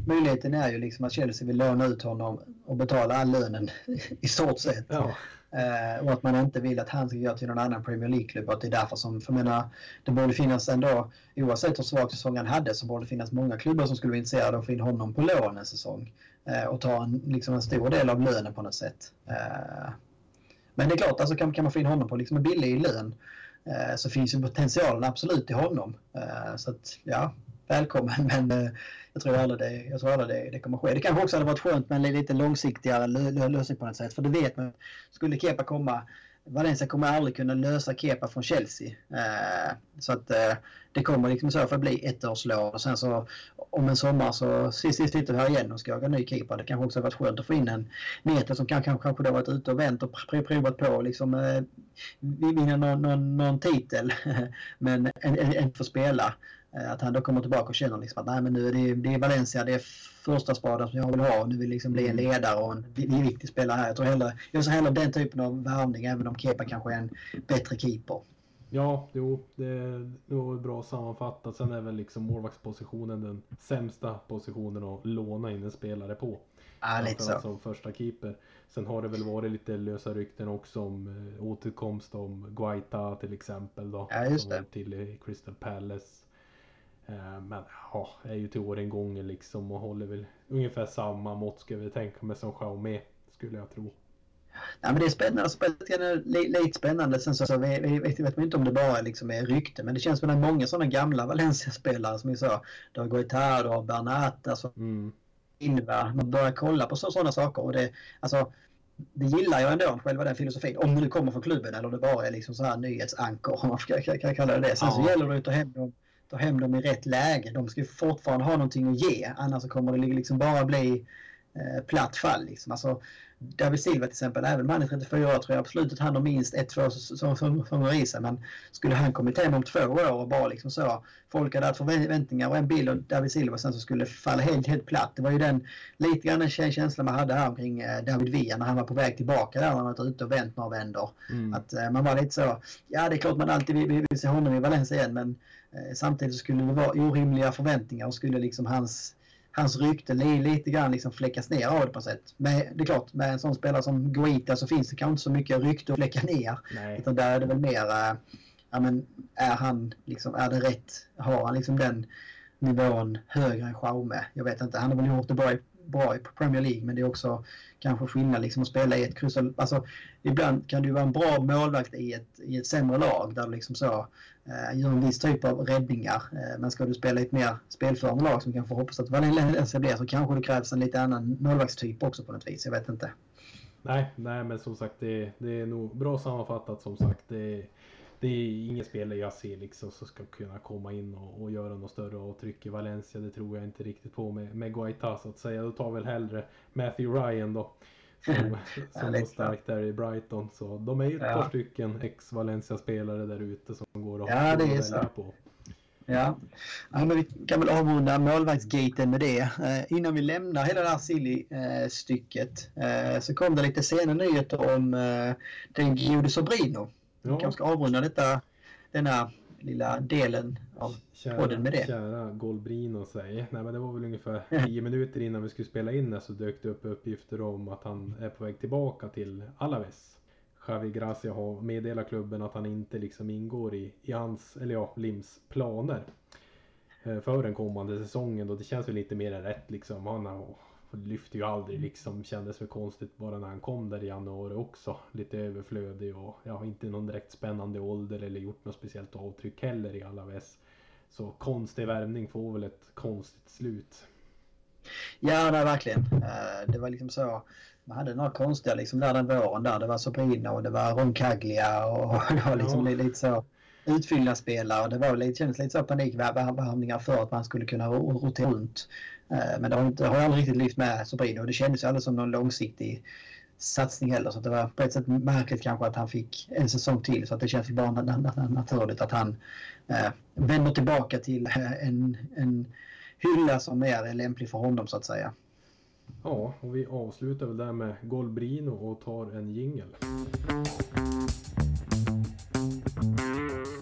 möjligheten är ju liksom att Chelsea vill låna ut honom och betala all lönen (laughs) i stort sett. Ja. Eh, och att man inte vill att han ska gå till någon annan Premier League-klubb. Att det är därför som, för menar, det borde finnas ändå, oavsett hur svag säsong han hade, så borde det finnas många klubbar som skulle vara intresserade av att få in honom på lån en säsong. Eh, och ta en, liksom en stor del av lönen på något sätt. Eh, men det är klart, alltså kan, kan man få in honom på liksom en billig lön eh, så finns ju potentialen absolut i honom. Eh, så att, ja, välkommen. (laughs) Men eh, jag tror aldrig, det, jag tror aldrig det, det kommer ske. Det kanske också hade varit skönt med en lite långsiktigare lösning på något sätt. För det vet man, skulle Kepa komma Valencia kommer aldrig kunna lösa Kepa från Chelsea. Eh, så att eh, det kommer liksom så för att bli ett års lån och sen så om en sommar så sist, sist sitter vi här igen och ska jaga ny keeper. Det kanske också har varit skönt att få in en Nete som kanske, kanske då varit ute och vänt och provat på och liksom eh, vinna någon, någon, någon titel (laughs) men inte få spela. Eh, att han då kommer tillbaka och känner liksom att nej men nu är det, det är Valencia, det är första spaden som jag vill ha och nu vill liksom bli en mm. ledare och en, en viktig spelare här. Jag tror hellre, jag ser hellre den typen av värvning även om Kepa kanske är en bättre keeper. Ja, jo, det nog bra sammanfattat. Sen är väl liksom målvaktspositionen den sämsta positionen att låna in en spelare på. Ja, lite så. Som första keeper. Sen har det väl varit lite lösa rykten också om eh, återkomst om Guaita till exempel då. Ja, just det. Till Crystal Palace. Eh, men ja, är ju till åren gånger liksom och håller väl ungefär samma mått ska vi tänka mig som Xiaomi skulle jag tro. Ja, men det är spännande, spelet är lite spännande. Sen så, så vi, vi vet, vet inte om det bara liksom är rykte, men det känns som att det är många sådana gamla Valencia-spelare som vi sa. Du har Goitar, du har Bernat, alltså mm. Inva. Man börjar kolla på sådana saker och det, alltså, det gillar jag ändå, själva den filosofin. Om det nu kommer från klubben eller det bara är liksom så här nyhetsankor, om man ska, kan kalla det det. Sen ja. så gäller det att ta hem dem ta hem dem i rätt läge. De ska fortfarande ha någonting att ge annars kommer det liksom bara bli eh, platt fall. Liksom. Alltså, David Silva till exempel, även om han är 34 år tror jag absolut att han har minst ett, två säsonger i sig. Men skulle han kommit hem om två år och bara liksom så, folk hade haft förväntningar och en bild av David Silva sen så skulle det falla helt, helt platt. Det var ju den lite grann den känslan man hade här omkring eh, David Villa när han var på väg tillbaka där när han var ute och vänt några vändor. Mm. Att eh, man var lite så, ja det är klart man alltid vill, vill se honom i Valencia igen men samtidigt skulle det vara orimliga förväntningar och skulle liksom hans hans rykte lite grann liksom fläckas ner av det på sätt. Men det är klart, med en sån spelare som Guita så finns det kanske inte så mycket rykte att fläcka ner. Nej. Utan där är det väl mer, äh, ja men är han liksom, är det rätt? Har han liksom den nivån högre än Jaume? Jag vet inte, han har väl gjort det bra i, bra i Premier League men det är också kanske skillnad liksom att spela i ett kryss. Alltså, ibland kan du vara en bra målvakt i ett, i ett sämre lag där du liksom så eh, Eh, gör en viss typ av räddningar. Eh, men ska du spela i ett mer spelförande lag som kanske hoppas att Valencia blir så kanske det krävs en lite annan målvaktstyp också på något vis. Jag vet inte. Nej, nej men som sagt det, det är nog bra sammanfattat som sagt. Det, det är ingen spelare jag ser liksom som ska kunna komma in och, och göra något större avtryck i Valencia. Det tror jag inte riktigt på med, med Guaita så att säga. Då tar väl hellre Matthew Ryan då. Som, (laughs) som ja, starkt där i Brighton. Så de är ju ett ja. par stycken ex-Valencia-spelare där ute som går att ja, det är så. på. Ja. ja, men vi kan väl avrunda målvaktsgaten med det. Eh, innan vi lämnar hela det här Silly-stycket eh, så kom det lite sena nyheter om eh, den gode Sobrino. Ja. Vi kanske ska avrunda detta, denna lilla delen av kära, podden med det. Kära Golbrino säger. Nej men det var väl ungefär (laughs) 10 minuter innan vi skulle spela in det så dök det upp uppgifter om att han är på väg tillbaka till Alaves. Javi Gracia har meddelat klubben att han inte liksom ingår i, i hans, eller ja, Lims planer. Eh, för den kommande säsongen då det känns väl lite mer än rätt liksom. Han har lyfte ju aldrig liksom. Kändes väl konstigt bara när han kom där i januari också. Lite överflödig och ja, inte någon direkt spännande ålder eller gjort något speciellt avtryck heller i Alaves. Så konstig värvning får väl ett konstigt slut. Ja, nej, verkligen. Eh, det var liksom så. Man hade några konstiga liksom där den våren där. Det var Sobrino och det var Roncaglia och (laughs) det var liksom ja. lite så utfyllnadsspelare. Det var lite, kändes lite så panikvärvningar för att man skulle kunna rotera runt. Eh, men det har, inte, har aldrig riktigt lyft med Sobrino. och Det kändes aldrig som någon långsiktig satsning heller. Så det var på ett sätt märkligt kanske att han fick en säsong till. Så att det känns bara naturligt att han eh, vänder tillbaka till eh, en, en hylla som är lämplig för honom så att säga. Ja, och vi avslutar väl där med Golbrino och tar en jingel.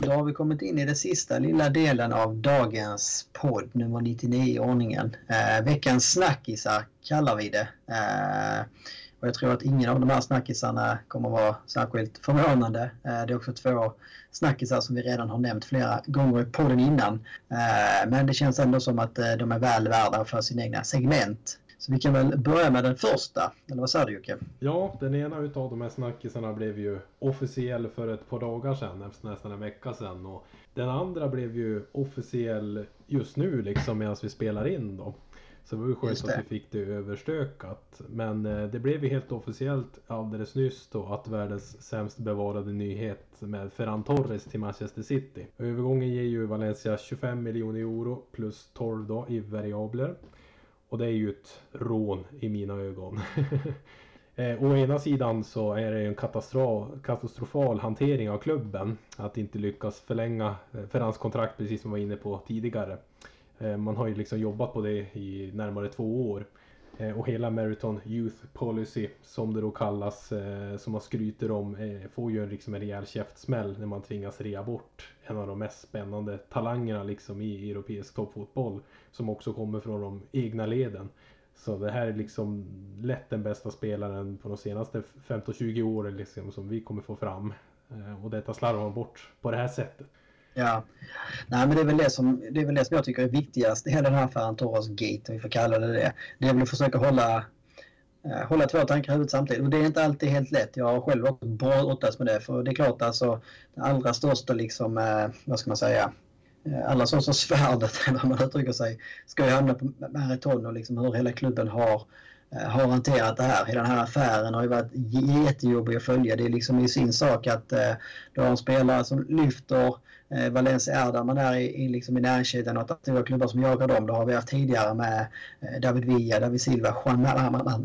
Då har vi kommit in i den sista lilla delen av dagens podd, nummer 99 i ordningen. Eh, veckans snackisar kallar vi det. Eh, och jag tror att ingen av de här snackisarna kommer vara särskilt förvånande. Eh, det är också två snackisar som vi redan har nämnt flera gånger i podden innan. Eh, men det känns ändå som att eh, de är väl värda för sin egna segment. Så vi kan väl börja med den första, eller vad säger du Jocke? Ja, den ena utav de här snackisarna blev ju officiell för ett par dagar sedan, nästan en vecka sedan. Och den andra blev ju officiell just nu liksom medan vi spelar in då. Så det var ju skönt att vi fick det överstökat. Men eh, det blev ju helt officiellt alldeles nyss då att världens sämst bevarade nyhet med Ferran Torres till Manchester City. Övergången ger ju Valencia 25 miljoner euro plus 12 då i variabler. Och det är ju ett rån i mina ögon. (laughs) eh, å ena sidan så är det en katastrofal hantering av klubben att inte lyckas förlänga eh, Ferrans kontrakt precis som vi var inne på tidigare. Eh, man har ju liksom jobbat på det i närmare två år. Eh, och hela Meriton Youth Policy som det då kallas, eh, som man skryter om, eh, får ju liksom en rejäl käftsmäll när man tvingas rea bort en av de mest spännande talangerna liksom i europeisk toppfotboll. Som också kommer från de egna leden. Så det här är liksom lätt den bästa spelaren på de senaste 15-20 åren liksom som vi kommer få fram. Och detta slarvar man bort på det här sättet. Ja, Nej, men det är, väl det, som, det är väl det som jag tycker är viktigast i hela den här affären, Toros Gate, om vi får kalla det det. Det är väl att försöka hålla, eh, hålla två tankar i huvudet samtidigt. Och det är inte alltid helt lätt. Jag har själv också brottats med det. För det är klart alltså, det allra största liksom, eh, vad ska man säga, eh, alla allra svärdet, (laughs) eller vad man uttrycker sig, ska ju hamna på Maraton och liksom hur hela klubben har Eh, har hanterat det här. Hela den här affären har ju varit jättejobbig att följa. Det är liksom i sin sak att eh, du har en spelare som lyfter eh, Valencia är där man är i, i, liksom i näringskedjan och att stora klubbar som jagar dem. Det har vi haft tidigare med eh, David Villa, David Silva, Juan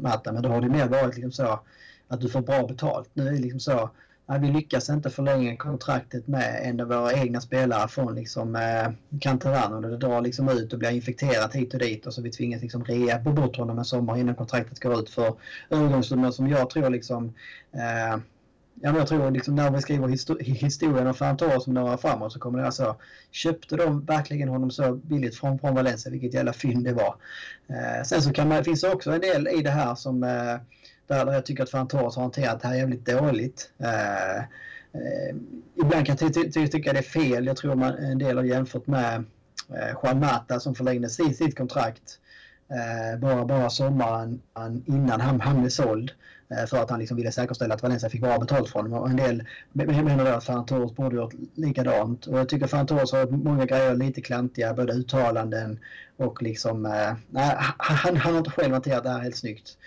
Mata. Men då har det mer varit liksom så att du får bra betalt. Nu är det liksom så Nej, vi lyckas inte förlänga kontraktet med en av våra egna spelare från liksom, eh, Canterano. Det drar liksom ut och blir infekterat hit och dit och så vi tvingas liksom rea på bort honom en sommar innan kontraktet går ut för övergångssumman som jag tror liksom eh, Ja, men jag tror liksom när vi skriver histor (laughs) historien om Ferran Torres om några framåt så kommer det alltså köpte de verkligen honom så billigt från, från Valencia, vilket jävla fynd det var. Eh, sen så kan man, finns det också en del i det här som eh, där jag tycker att Ferran Torres har hanterat det här jävligt dåligt. Eh, eh ibland kan jag ty ty tycka det är fel. Jag tror man en del har jämfört med eh, Juan Mata som förlängde sitt, sitt kontrakt eh, bara, bara sommaren innan han, han blev såld. Eh, för att han liksom ville säkerställa att Valencia fick bra betalt från honom. Och en del menar att Ferran Torres borde gjort likadant. Och jag tycker Ferran Torres har många grejer lite klantiga, både uttalanden och liksom... Eh, nej, han, han har inte själv hanterat det här helt snyggt.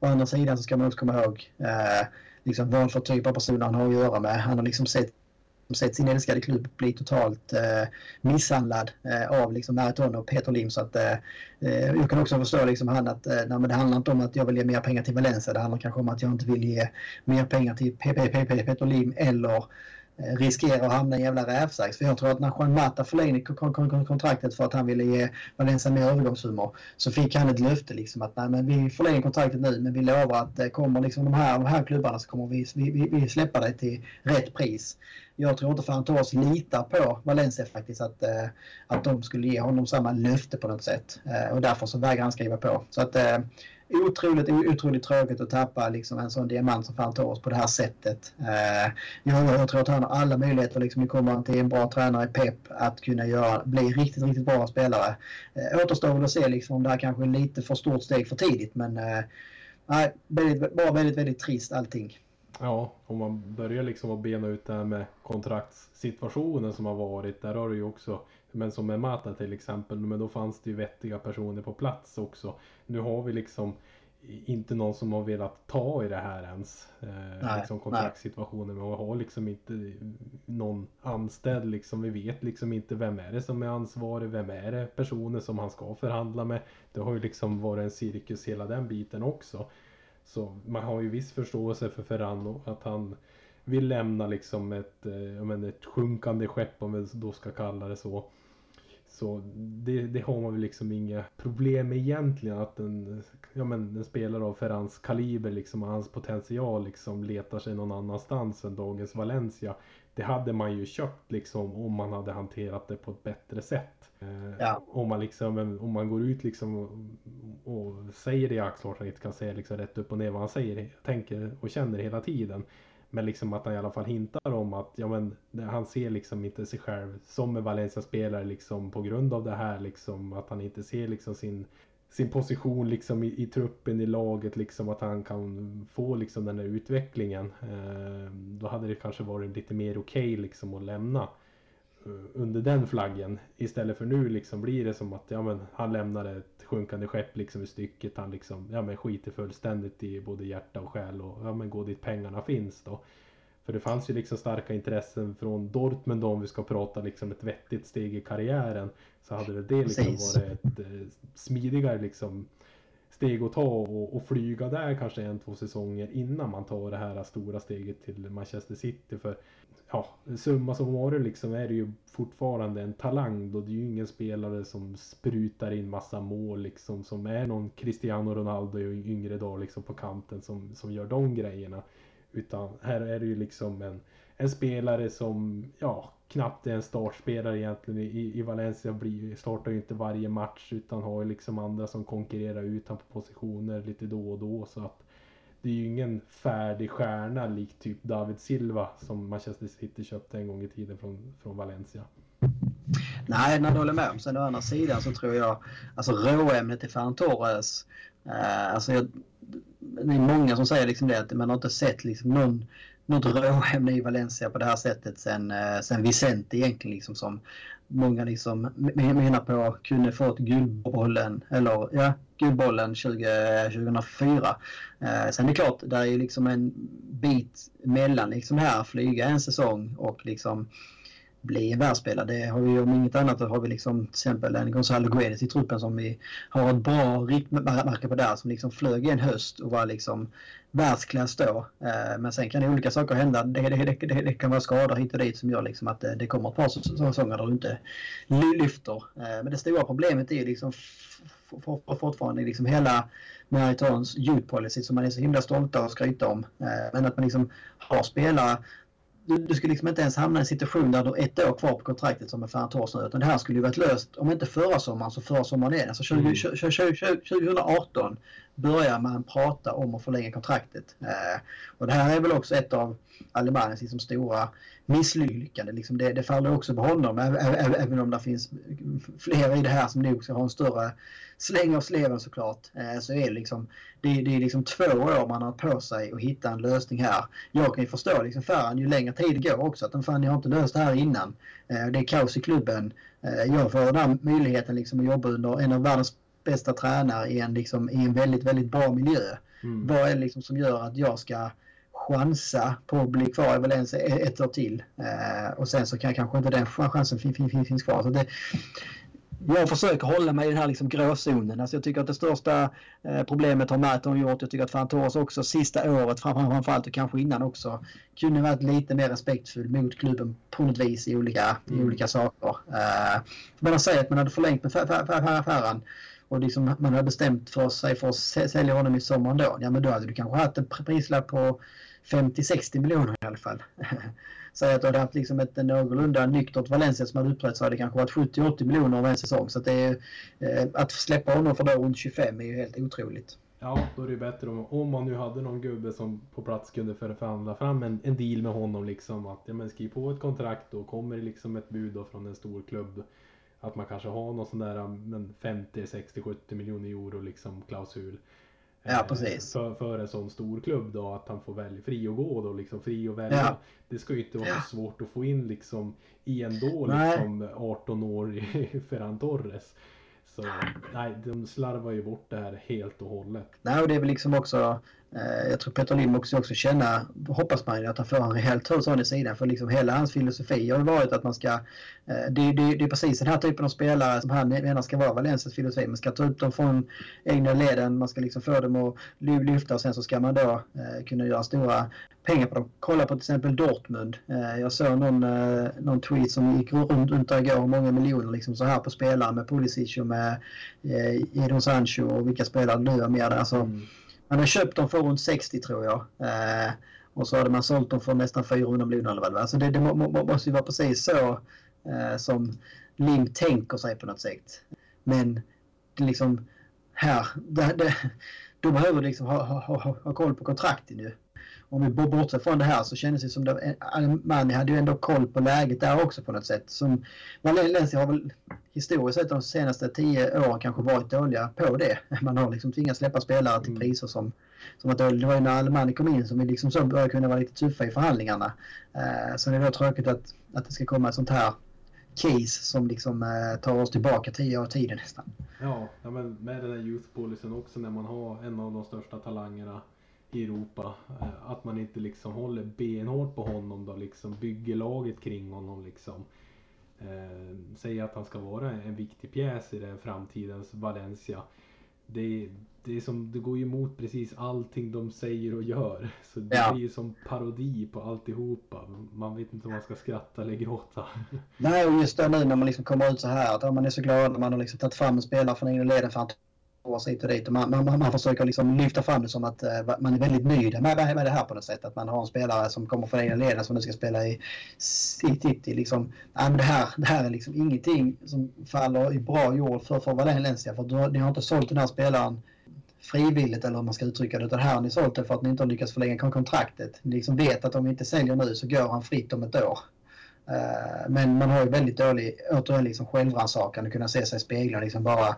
Å andra sidan så ska man också komma ihåg eh, liksom vad för typ av person han har att göra med. Han har liksom sett sett sin älskade klubb bli totalt eh, misshandlad eh, av liksom Marathon och Peter Lim. Så att, eh, eh, jag kan också förstå liksom han att eh, nej, men det handlar inte om att jag vill ge mer pengar till Valencia. Det handlar kanske om att jag inte vill ge mer pengar till PPPP, Peter Lim eller Eh, riskerar att hamna i en jävla rävsax. För jag tror att när Juan Mata förlängde kontraktet för att han ville ge Valencia mer övergångssummor så fick han ett löfte liksom att nej, men vi förlänger kontraktet nu men vi lovar att eh, kommer liksom de här, de här klubbarna så kommer vi, vi, vi släppa dig till rätt pris. Jag tror inte att Torres litar på Valencia faktiskt att, eh, att de skulle ge honom samma löfte på något sätt och därför så vägrar han skriva på. Så att otroligt, otroligt tråkigt att tappa liksom en sån diamant som fan tar oss på det här sättet. Eh, jag, jag tror att han har alla möjligheter, liksom, kommer han till en bra tränare i Pep, att kunna göra, bli riktigt, riktigt bra spelare. Eh, återstår väl att se liksom, om det här kanske är lite för stort steg för tidigt, men eh, väldigt, bara väldigt, väldigt trist allting. Ja, om man börjar liksom att bena ut det här med kontraktssituationen som har varit, där har du ju också men som med Mata till exempel, men då fanns det ju vettiga personer på plats också. Nu har vi liksom inte någon som har velat ta i det här ens. Eh, liksom kontraktssituationen. Men vi har liksom inte någon anställd liksom. Vi vet liksom inte vem är det som är ansvarig. Vem är det personer som han ska förhandla med. Det har ju liksom varit en cirkus hela den biten också. Så man har ju viss förståelse för Ferrano att han vill lämna liksom ett, eh, men ett sjunkande skepp om vi då ska kalla det så. Så det, det har man väl liksom inga problem med egentligen att en, ja men en spelare av Ferrans kaliber liksom och hans potential liksom letar sig någon annanstans än dagens Valencia. Det hade man ju köpt liksom om man hade hanterat det på ett bättre sätt. Eh, Ja. Om man liksom, om man går ut liksom och, och säger det klart han inte kan säga liksom rätt upp och ner vad han säger, tänker och känner hela tiden. Men liksom att han i alla fall hintar om att ja, men, han ser liksom inte sig själv som en Valencia-spelare liksom på grund av det här liksom att han inte ser liksom sin sin position liksom i, i truppen, i laget, liksom att han kan få liksom den här utvecklingen. Eh, då hade det kanske varit lite mer okej okay, liksom att lämna eh, under den flaggen. Istället för nu liksom blir det som att ja, men, han lämnar ett sjunkande skepp liksom i stycket. Han liksom, ja, men, skiter fullständigt i både hjärta och själ och ja, men, går dit pengarna finns då. För det fanns ju liksom starka intressen från Dortmund då, om vi ska prata liksom ett vettigt steg i karriären. Så hade väl det liksom Precis. varit ett eh, smidigare liksom steg att ta och, och flyga där kanske en, två säsonger innan man tar det här stora steget till Manchester City. För ja, summa summarum liksom är det ju fortfarande en talang då. Det är ju ingen spelare som sprutar in massa mål liksom som är någon Cristiano Ronaldo i yngre dag liksom på kanten som, som gör de grejerna. Utan här är det ju liksom en, en spelare som ja, knappt är en startspelare egentligen i, i Valencia. Blir, startar ju inte varje match utan har ju liksom andra som konkurrerar ut honom på positioner lite då och då. Så att det är ju ingen färdig stjärna likt typ David Silva som Manchester City köpte en gång i tiden från, från Valencia. Nej, när du håller med om. Sen å andra sidan så tror jag, alltså råämnet i Ferran Torres, eh, alltså jag, det är många som säger liksom det att man har inte sett liksom någon, något råämne i Valencia på det här sättet sen, eh, sen Vicente egentligen liksom som många liksom menar på kunde fått guldbollen eller ja, guldbollen 20, 2004. Eh, sen är det klart, det är ju liksom en bit mellan liksom här, flyga en säsong och liksom bli en världsspelare. Det har vi om inget annat har vi liksom till exempel en Gonzalo Guedes i truppen som vi har ett bra riktmärke på där som liksom flög en höst och var liksom världsklass då. Eh, men sen kan det olika saker hända. Det, det, det, det kan vara skador hit och dit som gör liksom att eh, det kommer ett par säsonger där du inte lyfter. Eh, men det stora problemet är liksom fortfarande liksom hela Maritons youth policy som man är så himla stolta och skryta om. Men att man liksom har spelare du, du skulle liksom inte ens hamna i en situation där du har ett år kvar på kontraktet som är Ferran Torres nu. Utan det här skulle ju varit löst, om inte förra sommaren så förra sommaren igen. Alltså 20, mm. 2018 börjar man prata om att förlänga kontraktet. Eh, och det här är väl också ett av Alemanis liksom stora misslyckande. Liksom det, det faller också på honom, även om det finns flera i det här som nog ska ha en större släng av sleven såklart. Eh, så är det liksom, det, det är liksom två år man har på sig att hitta en lösning här. Jag kan ju förstå liksom Ferran ju längre tid det går också, att fan, jag har inte löst det här innan. Eh, det är kaos i klubben. Eh, jag får den här möjligheten liksom att jobba under en av världens bästa tränare i en, liksom, i en väldigt, väldigt bra miljö. Mm. Vad är det liksom som gör att jag ska chansa på att bli kvar i Valencia ett år till? Eh, och sen så kan kanske inte den chansen fin, fin, fin, finns kvar. Så det, jag försöker hålla mig i den här liksom gråzonen. Alltså jag tycker att det största eh, problemet har Merton gjort. Jag tycker att Ferran Torres också sista året framförallt och kanske innan också kunde varit lite mer respektfull mot klubben på något vis i olika, mm. i olika saker. Eh, man sagt att man hade förlängt med Ferran och liksom man hade bestämt för sig för att sälja honom i sommar då, ja men då hade du kanske haft en prislapp på 50-60 miljoner i alla fall. (laughs) Säg att du hade haft liksom ett någorlunda nyktert Valencia som hade utbrett så hade det kanske varit 70-80 miljoner av en säsong. Så att, det är, eh, att släppa honom för då runt 25 är ju helt otroligt. Ja, då är det bättre om, om man nu hade någon gubbe som på plats kunde förhandla fram en, en deal med honom liksom att ja, men skriv på ett kontrakt och kommer det liksom ett bud då från en stor klubb att man kanske har någon sån där men 50, 60, 70 miljoner euro liksom klausul. Ja, precis. För, för en sån stor klubb då att han får välja fri att gå då liksom fri att välja. Ja. Det ska ju inte vara så svårt att få in liksom i en då liksom 18 år i (laughs) Ferran Torres. Så nej, de slarvar ju bort det här helt och hållet. Nej, och det är väl liksom också Eh, Eh, jag tror Peter Lim också, också känna, hoppas man ju att han får en rejäl tur sån i sidan för liksom hela hans filosofi har varit att man ska, eh, det, det, det är precis den här typen av spelare som han menar ska vara Valencias filosofi. Man ska ta ut dem från egna leden, man ska liksom få dem att lyfta och sen så ska man då eh, kunna göra stora pengar på dem. Kolla på till exempel Dortmund. Jag såg någon, någon tweet som gick runt, runt där igår, hur många miljoner liksom så här på spelare med Pulisic och med Edon Sancho och vilka spelare nu är med. Alltså, mm man har köpt dem för runt 60 tror jag. Eh, och så hade man sålt dem för nästan 400 miljoner eller vad alltså det, det må, må, måste ju vara precis så eh, som Lim tänker sig på något sätt. Men det liksom här, det, det, då behöver du liksom ha, ha, ha, ha koll på kontrakten ju om vi bortser från det här så kändes det som att Almani hade ju ändå koll på läget där också på något sätt. Som Valencia har väl historiskt sett de senaste tio åren kanske varit dåliga på det. (laughs) Man har liksom tvingats släppa spelare till mm. priser som, som att det var ju när Almani kom in som vi liksom så började kunna vara lite tuffa i förhandlingarna. Uh, så det är då tråkigt att, att det ska komma ett sånt här case som liksom uh, tar oss tillbaka tio år tiden nästan. Ja, ja men med den här youth policyn också när man har en av de största talangerna i Europa. Eh, att man inte liksom håller benhårt på honom då liksom bygger laget kring honom liksom. Eh, säger att han ska vara en viktig pjäs i den framtidens Valencia. Det, det, är som, det går ju emot precis allting de säger och gör. (laughs) Så det ja. blir ju som parodi på alltihopa. Man vet inte om man ska skratta eller gråta. (laughs) Nej, och just det nu när man liksom kommer ut så här att man är så glad när man har liksom tagit fram en spelare från egna leden för att oss hit och dit. Man, man, man försöker liksom lyfta fram det som att uh, man är väldigt nöjd med, med, det här på något sätt. Att man har en spelare som kommer från egna leden som nu ska spela i City. Liksom, ja, men det, här, det här är liksom ingenting som faller i bra jord för, för Valencia. För du, ni har inte sålt den här spelaren frivilligt eller hur man ska uttrycka det. Utan här har ni sålt det för att ni inte har lyckats förlänga kontraktet. Ni liksom vet att om vi inte säljer nu så går han fritt om ett år. Eh, men man har ju väldigt dålig, återigen liksom självrannsakan att kunna se sig i spegeln liksom bara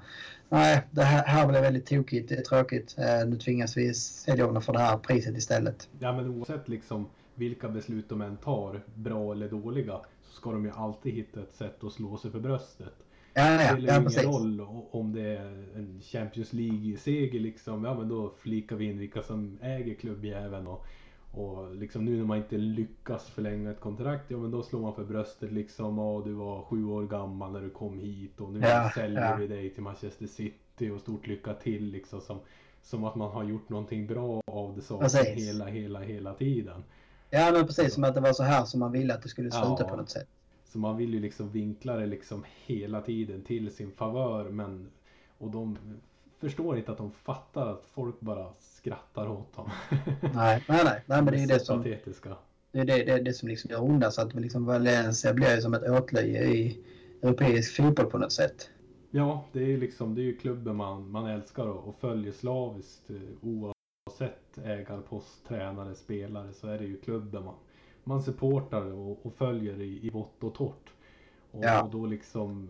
nej, det här, här blev väldigt tokigt. Det är tråkigt. Eh, nu tvingas vi sälja honom för det här priset istället. Ja, men oavsett liksom vilka beslut de än tar, bra eller dåliga, så ska de ju alltid hitta ett sätt att slå sig för bröstet. Ja, ja, det spelar ja, ingen precis. roll om det är en Champions League-seger liksom. Ja, men då flikar vi in vilka som äger klubbjäveln och och liksom nu när man inte lyckas förlänga ett kontrakt, ja men då slår man för bröstet liksom. Ja, du var sju år gammal när du kom hit och nu ja, säljer ja. vi dig till Manchester City och stort lycka till liksom. Som, som att man har gjort någonting bra av det saken hela, hela, hela tiden. Ja men precis, som att det var så här som man ville att det skulle sluta ja, på något sätt. Så man vill ju liksom vinkla det liksom hela tiden till sin favör men och de förstår inte att de fattar att folk bara skrattar åt dem. (laughs) nej, nej, nej, nej men det är det som... Patetiska. Det är det, det, det som liksom gör ondast, att liksom Valencia blir som ett åtlöje i europeisk fotboll på något sätt. Ja, det är ju liksom, det är ju klubben man, man älskar och, och följer slaviskt eh, oavsett ägarpost, tränare, spelare så är det ju klubben man, man supportar och, och följer i, i vått och torrt. Och, ja. och då liksom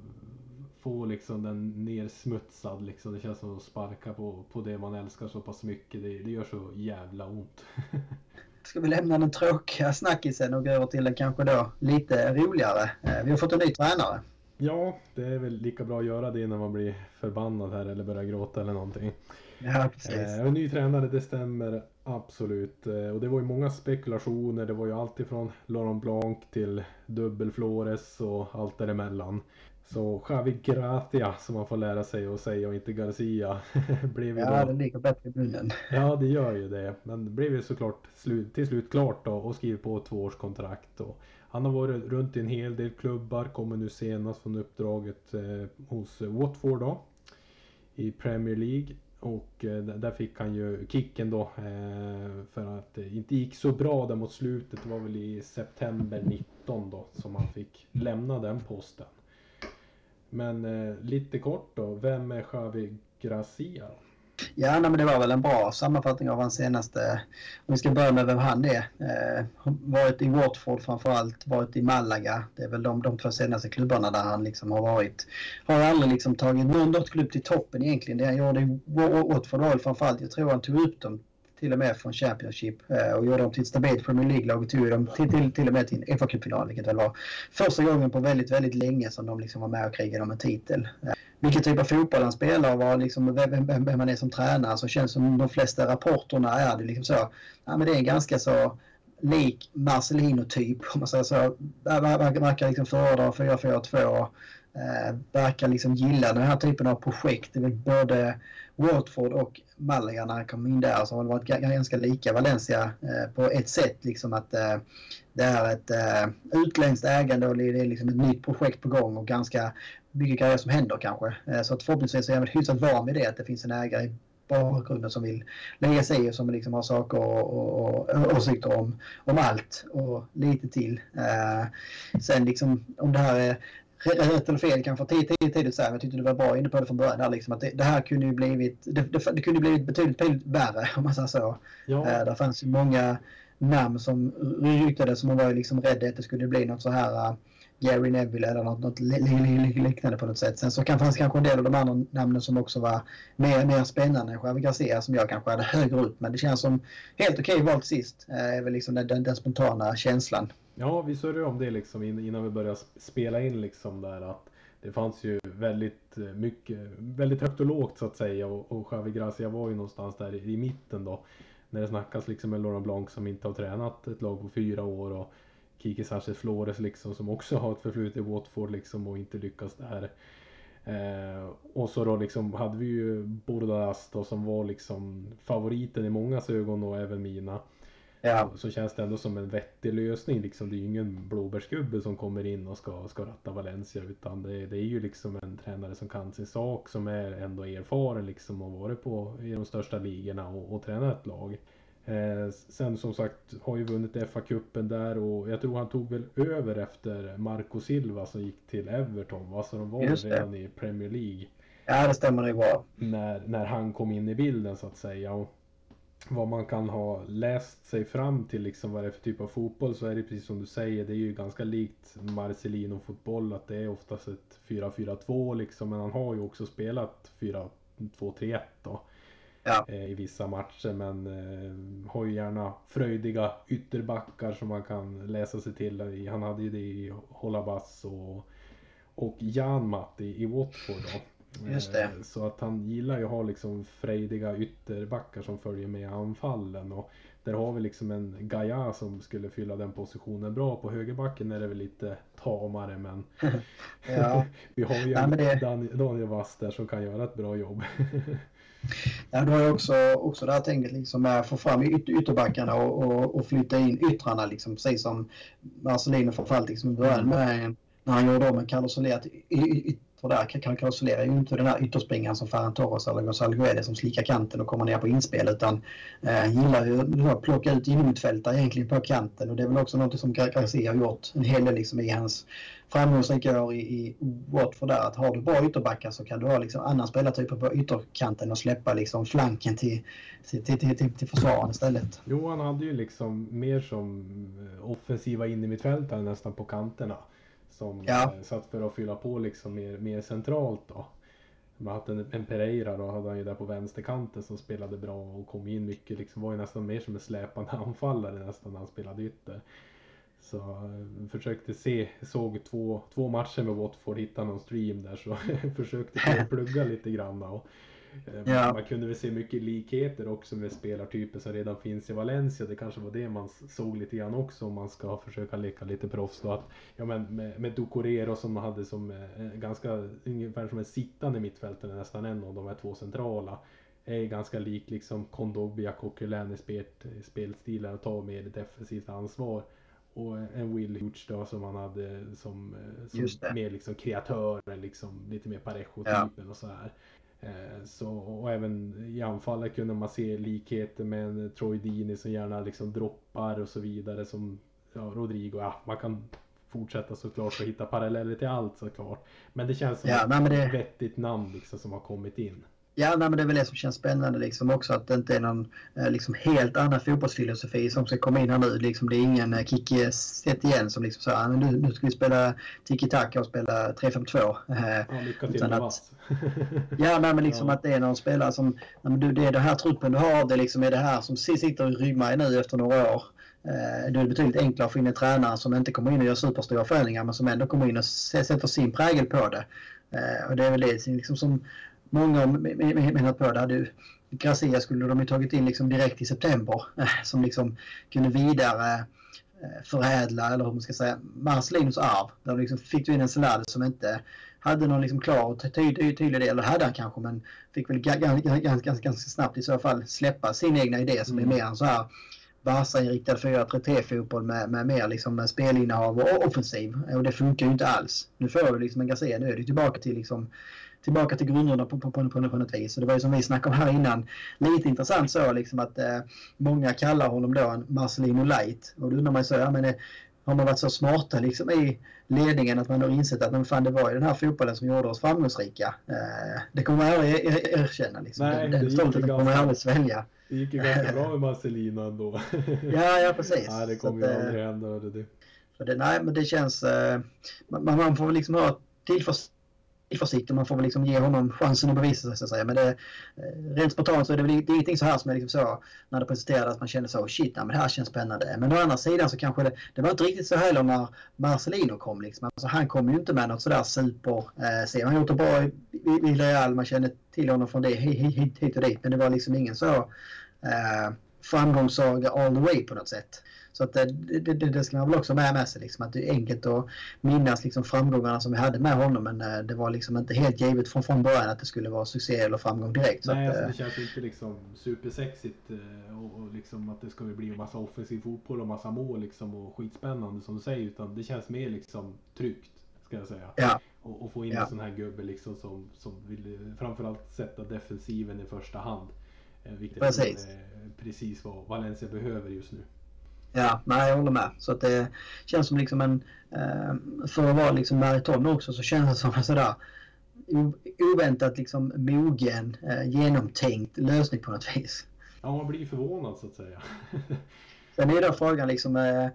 få liksom den nersmutsad liksom. Det känns som att sparka på, på det man älskar så pass mycket. Det, det gör så jävla ont. (laughs) Ska vi lämna den tråkiga snackisen och gå över till den kanske då lite roligare. Eh, vi har fått en ny tränare. Ja, det är väl lika bra att göra det innan man blir förbannad här eller börjar gråta eller någonting. Ja, precis. Eh, ny tränare, det stämmer absolut. Eh, och det var ju många spekulationer. Det var ju allt ifrån Laurent Blanc till Dubbel Flores och allt däremellan. Så Javi Gracia som man får lära sig att säga och inte Garcia. (laughs) blev ja, då... det ligger bättre i munnen. ja, det gör ju det. Men det blev ju såklart slut, till slut klart då och skrivit på ett tvåårskontrakt. Och han har varit runt i en hel del klubbar, kommer nu senast från uppdraget eh, hos Watford då. I Premier League. Och eh, där fick han ju kicken då eh, för att det inte gick så bra där mot slutet. Det var väl i september 19 då som han fick lämna den posten. Men eh, lite kort då, vem är Xavi Gracia? Ja, nej, men det var väl en bra sammanfattning av hans senaste, om vi ska börja med vem han är. Eh, varit i Watford framförallt, varit i Malaga. Det är väl de, de två senaste klubbarna där han liksom har varit. Har aldrig liksom tagit någon klubb till toppen egentligen. Det han gjorde i Watford var väl framförallt, jag tror han tog upp dem till och med från Championship eh, och gjorde dem till ett stabilt Premier League-lag och tog dem till, till, till och med till en FA Cup-final vilket väl var första gången på väldigt, väldigt länge som de liksom var med och krigade om en titel. Eh, vilken typ av fotboll han spelar och vad, liksom, vem, vem, vem man är som tränare så känns som de flesta rapporterna är det liksom så. Ja, men det är en ganska så lik Marcelino-typ om man säger så. Verkar liksom föredra 4-4-2. Eh, verkar liksom gilla den här typen av projekt. Det är väl både Watford och Malaga när han kom in där så har det varit ganska lika Valencia eh, på ett sätt. Liksom att eh, det är ett eh, utländskt ägande och det är liksom ett nytt projekt på gång och ganska mycket grejer som händer kanske. Eh, så att förhoppningsvis är jag hyfsat van vid det att det finns en ägare i bakgrunden som vill lägga sig i och som liksom har saker och, och, och åsikter om, om allt och lite till. Eh, sen liksom om det här är rätt eller fel kanske tidigt, tidigt, så här, men jag tyckte du var bra inne på det från början där liksom att det, det här kunde ju blivit, det, det, det kunde blivit betydligt, betydligt värre om man säger så. Ja. Eh, där fanns ju många namn som ryktades som man var liksom rädd att det skulle bli något så här uh, Gary Neville eller något, något liknande på något sätt. Sen så kan, fanns kanske en del av de andra namnen som också var mer, mer spännande än Javi Garcia som jag kanske hade högre upp. Men det känns som helt okej okay valt sist. Eh, är väl liksom den, den, den spontana känslan. Ja, vi surrade om det liksom innan vi började spela in liksom där att det fanns ju väldigt eh, mycket, väldigt högt och lågt så att säga och, och Javi Gracia var ju någonstans där i, i mitten då. När det snackas liksom med Laurent Blanc som inte har tränat ett lag på fyra år och Kiki Sanchez Flores liksom som också har ett förflutet i Watford liksom och inte lyckas där. Eh, och så då liksom hade vi ju Bordas då som var liksom favoriten i mångas ögon och även mina. Ja. Så, så, känns det ändå som en vettig lösning. Liksom, det är ju ingen blåbärsgubbe som kommer in och ska, ska ratta Valencia. Utan det, det är ju liksom en tränare som kan sin sak. Som är ändå erfaren liksom och varit på i de största ligorna och, och tränat ett lag. Eh, sen som sagt har ju vunnit FA-cupen där och jag tror han tog väl över efter Marco Silva som gick till Everton. Va? Så de var redan i Premier League. Ja det stämmer det bra. När, när han kom in i bilden så att säga. Och vad man kan ha läst sig fram till liksom vad det är för typ av fotboll så är det precis som du säger. Det är ju ganska likt Marcelino fotboll att det är oftast ett 4-4-2 liksom. Men han har ju också spelat 4-2-3-1 då. Ja. Eh, I vissa matcher men eh, har ju gärna fröjdiga ytterbackar som man kan läsa sig till. Han hade ju det i Holabas och, och Janmat i, i Watford då. Just det. Eh, så att han gillar ju att ha liksom frejdiga ytterbackar som följer med anfallen. Och där har vi liksom en Gaia som skulle fylla den positionen bra. På högerbacken är det väl lite tamare men (laughs) (laughs) vi har ju Nej, det... Daniel Wass där som kan göra ett bra jobb. (laughs) Ja, du har ju också, också det här tänket liksom med att få fram yt ytterbackarna och, och, och, flytta in yttrarna liksom precis som Marcelino framförallt liksom började med när han gjorde om med Carlos Soler för där kan Carlos ju inte den här ytterspringaren som Ferran Torres eller Gonzalo Guedes som slickar kanten och kommer ner på inspel utan eh, gillar ju att plocka ut innermittfältare egentligen på kanten och det är väl också något som Garcia har gjort en hel del liksom i hans framgångsrika år i, i Watford där att har du bra ytterbackar så kan du ha liksom annan spelartyper på ytterkanten och släppa liksom flanken till, till, till, till, till försvararen istället. Jo, han hade ju liksom mer som eh, offensiva innermittfältare nästan på kanterna. Som ja. Eh, satt för att fylla på liksom mer, mer centralt då. Man hade en, en Pereira då hade han ju där på vänsterkanten som spelade bra och kom in mycket liksom. Var ju nästan mer som en släpande (laughs) anfallare nästan när han spelade ytter. Så eh, försökte se, såg två, två matcher med Watford, hittade någon stream där så (laughs) försökte (laughs) plugga lite grann. Och ja. Man kunde väl se mycket likheter också med spelartyper som redan finns i Valencia. Det kanske var det man såg lite grann också om man ska försöka leka lite proffs. Då. Att, ja, men med, med Ducorero som man hade som eh, ganska, ungefär som en sittande mittfältare nästan en av de här två centrala. Är ganska lik liksom Kondobia, Coquelin i spel, spelstilen och tar mer defensivt ansvar. Och en Will Hooch då som han hade som, eh, som mer liksom kreatör, liksom lite mer Parejo-typen ja. och så här. Eh, så, och även i anfallet kunde man se likheter med en Troy Dini som gärna liksom droppar och så vidare som ja, Rodrigo. Ja, man kan fortsätta såklart och hitta paralleller till allt såklart. Men det känns som ja, ett det... vettigt namn liksom som har kommit in. Ja, nej, men det är väl det som känns spännande liksom också att det inte är någon eh, liksom helt annan fotbollsfilosofi som ska komma in här nu. Liksom, det är ingen eh, sett igen som liksom säger men nu, nu ska vi spela tiki-taka och spela 3-5-2. Eh, (laughs) ja, lycka till med att, Ja, nej, men liksom ja. att det är någon spelare som, men du, det är det här truppen du har, det liksom är det här som sitter i ryggmärgen nu efter några år. Eh, det är betydligt enklare att få in en tränare som inte kommer in och gör superstora förändringar men som ändå kommer in och sätter sin prägel på det. Och det är väl det liksom som många har menat på. Det hade Gracia skulle de ju tagit in liksom direkt i september eh, som liksom kunde vidare eh, förädla, eller hur man ska säga, Marcelinos arv. Där liksom fick du in en Celade som inte hade någon liksom klar och tydlig, tydlig del, eller hade han kanske, men fick väl ganska, ganska, ganska snabbt i så fall släppa sin egna idé som mm. är mer en så här Barca-inriktad 4-3-3-fotboll med, med mer liksom spelinnehav och offensiv. Och det funkar ju inte alls. Nu får du liksom en Garcia, nu är du tillbaka till liksom tillbaka till grunderna på, på, på, på, något vis. Och det var ju som vi snackade om här innan, lite intressant så liksom att eh, många kallar honom då en Marcelino light. Och då undrar man ju så, ja men har man varit så smarta liksom i ledningen att man har insett att men fan, det var ju den här fotbollen som gjorde oss framgångsrika. Eh, det kommer man aldrig erkänna. Liksom. Nej, den stoltheten kommer man aldrig svälja. Det gick ju ganska (laughs) bra med Marcelino ändå. (laughs) ja, ja precis. Nej, det kommer ju aldrig hända. Det. Så det, nej, men det känns... Eh, man, man får liksom ha tillförsikt tillförsikt och man får väl liksom ge honom chansen att bevisa sig så att säga. Men det, eh, rent spontant så är det väl det är ingenting så här som är liksom så när det presenterades att man kände så oh, shit, ja, men det här känns spännande. Men å andra sidan så kanske det, det var inte riktigt så heller när Marcelino kom liksom. Alltså, han kom ju inte med något sådär super eh, Han gjort det bra i Villarreal, man kände till honom från det hit, hit och dit. Men det var liksom ingen så eh, framgångssaga all the way på något sätt. Så att det, det, det ska man väl också med, med sig. Liksom, att det är enkelt att minnas liksom, framgångarna som vi hade med honom. Men eh, det var liksom inte helt givet från, från början att det skulle vara succé eller framgång direkt. Nej, att, alltså, det känns inte liksom supersexigt eh, och, och liksom att det ska bli en massa offensiv fotboll och massa mål liksom och skitspännande som du säger. Utan det känns mer liksom tryggt, ska jag säga. Ja. Och, och få in ja. en sån här gubbe liksom som, som vill framförallt sätta defensiven i första hand. Eh, vilket precis. är precis vad Valencia behöver just nu. Ja, nej, jag håller med. Så att det känns som liksom en... Eh, för att vara liksom maraton också så känns det som en sådär oväntat liksom mogen, eh, genomtänkt lösning på något vis. Ja, man blir förvånad så att säga. (laughs) Sen är då frågan liksom, eh, eh,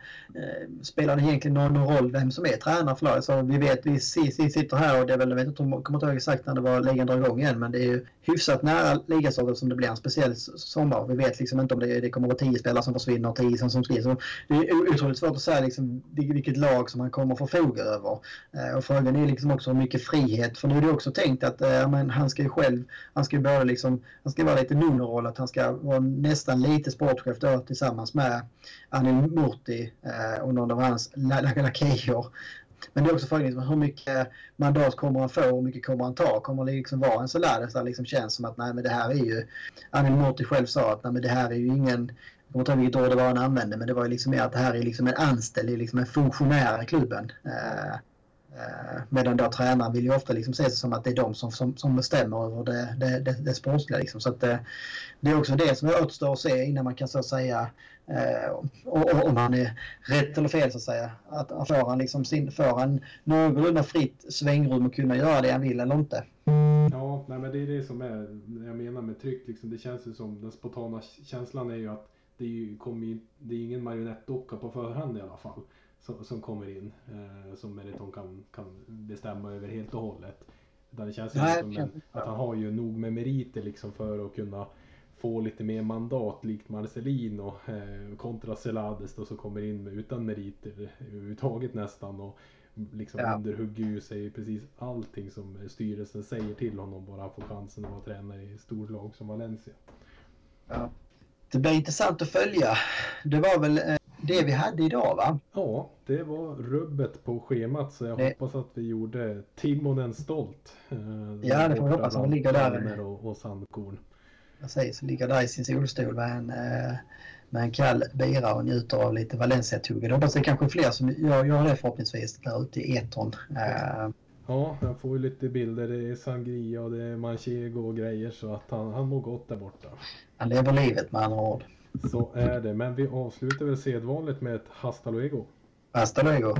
spelar det egentligen någon roll vem som är tränare för laget? Så vi vet, vi sitter här och det är väl, jag vet inte, kommer inte ihåg exakt när det var ligan drar igång igen, men det är ju hyfsat nära ligastarten som det blir en speciell sommar. Vi vet liksom inte om det, det kommer att vara tio spelare som försvinner och tio som skrivs. Det är otroligt svårt att säga liksom, vilket lag som han kommer att förfoga över. Eh, och frågan är liksom också hur mycket frihet, för nu är det också tänkt att eh, men han ska ju själv, han ska ju både liksom, han ska vara lite nunoroll, att han ska vara nästan lite sportchef då tillsammans med Anil Murti eh, och någon av hans lakejer. Men det är också frågan liksom, hur mycket mandat kommer han få och hur mycket kommer han ta? Kommer det liksom vara en Solades där liksom känns som att nej men det här är ju... Anil Murti själv sa att nej men det här är ju ingen... Jag kommer inte ihåg vilket ord det var han använde men det var ju liksom mer att det här är liksom en anställd, det är liksom en funktionär i klubben. Eh, Eh, medan då tränaren vill ju ofta liksom se det som att det är de som, som, som bestämmer över det, det, det, det sportsliga. Liksom. Så att det, det är också det som återstår att se innan man kan så säga eh, om han är rätt eller fel så att säga. Att får han, liksom sin, får han någorlunda fritt svängrum och kunna göra det han vill eller inte. Ja, nej, men det är det som är, jag menar med tryck. Liksom, det känns ju som, den spontana känslan är ju att det är, ju, kommer, det är ingen marionettdocka på förhand i alla fall som, som kommer in eh, som Meriton kan, kan bestämma över helt och hållet. Utan det känns Nej, som en, att han har ju nog med meriter liksom för att kunna få lite mer mandat likt Marcelino eh, kontra Celades då som kommer in med utan meriter överhuvudtaget nästan och liksom ja. underhugger ju sig precis allting som styrelsen säger till honom bara han får chansen att vara tränare i storlag som Valencia. Ja. Det blir intressant att följa. Det var väl eh, det vi hade idag va? Ja, det var rubbet på schemat så jag det... hoppas att vi gjorde Timonen stolt. Eh, ja, det får vi hoppas. Han ligger där. Och, och sandkorn. Precis, ligger där i sin solstol med en, eh, med en kall bira och njuter av lite Valencia-tugg. Jag hoppas det är kanske fler som gör, gör det förhoppningsvis där ute i etern. Eh, ja, jag får ju lite bilder. Det är sangria och det är manchego och grejer så att han, han mår gott där borta. Han lever livet med andra ord. Så är det, men vi avslutar väl sedvanligt med ett hasta luego. Hasta luego.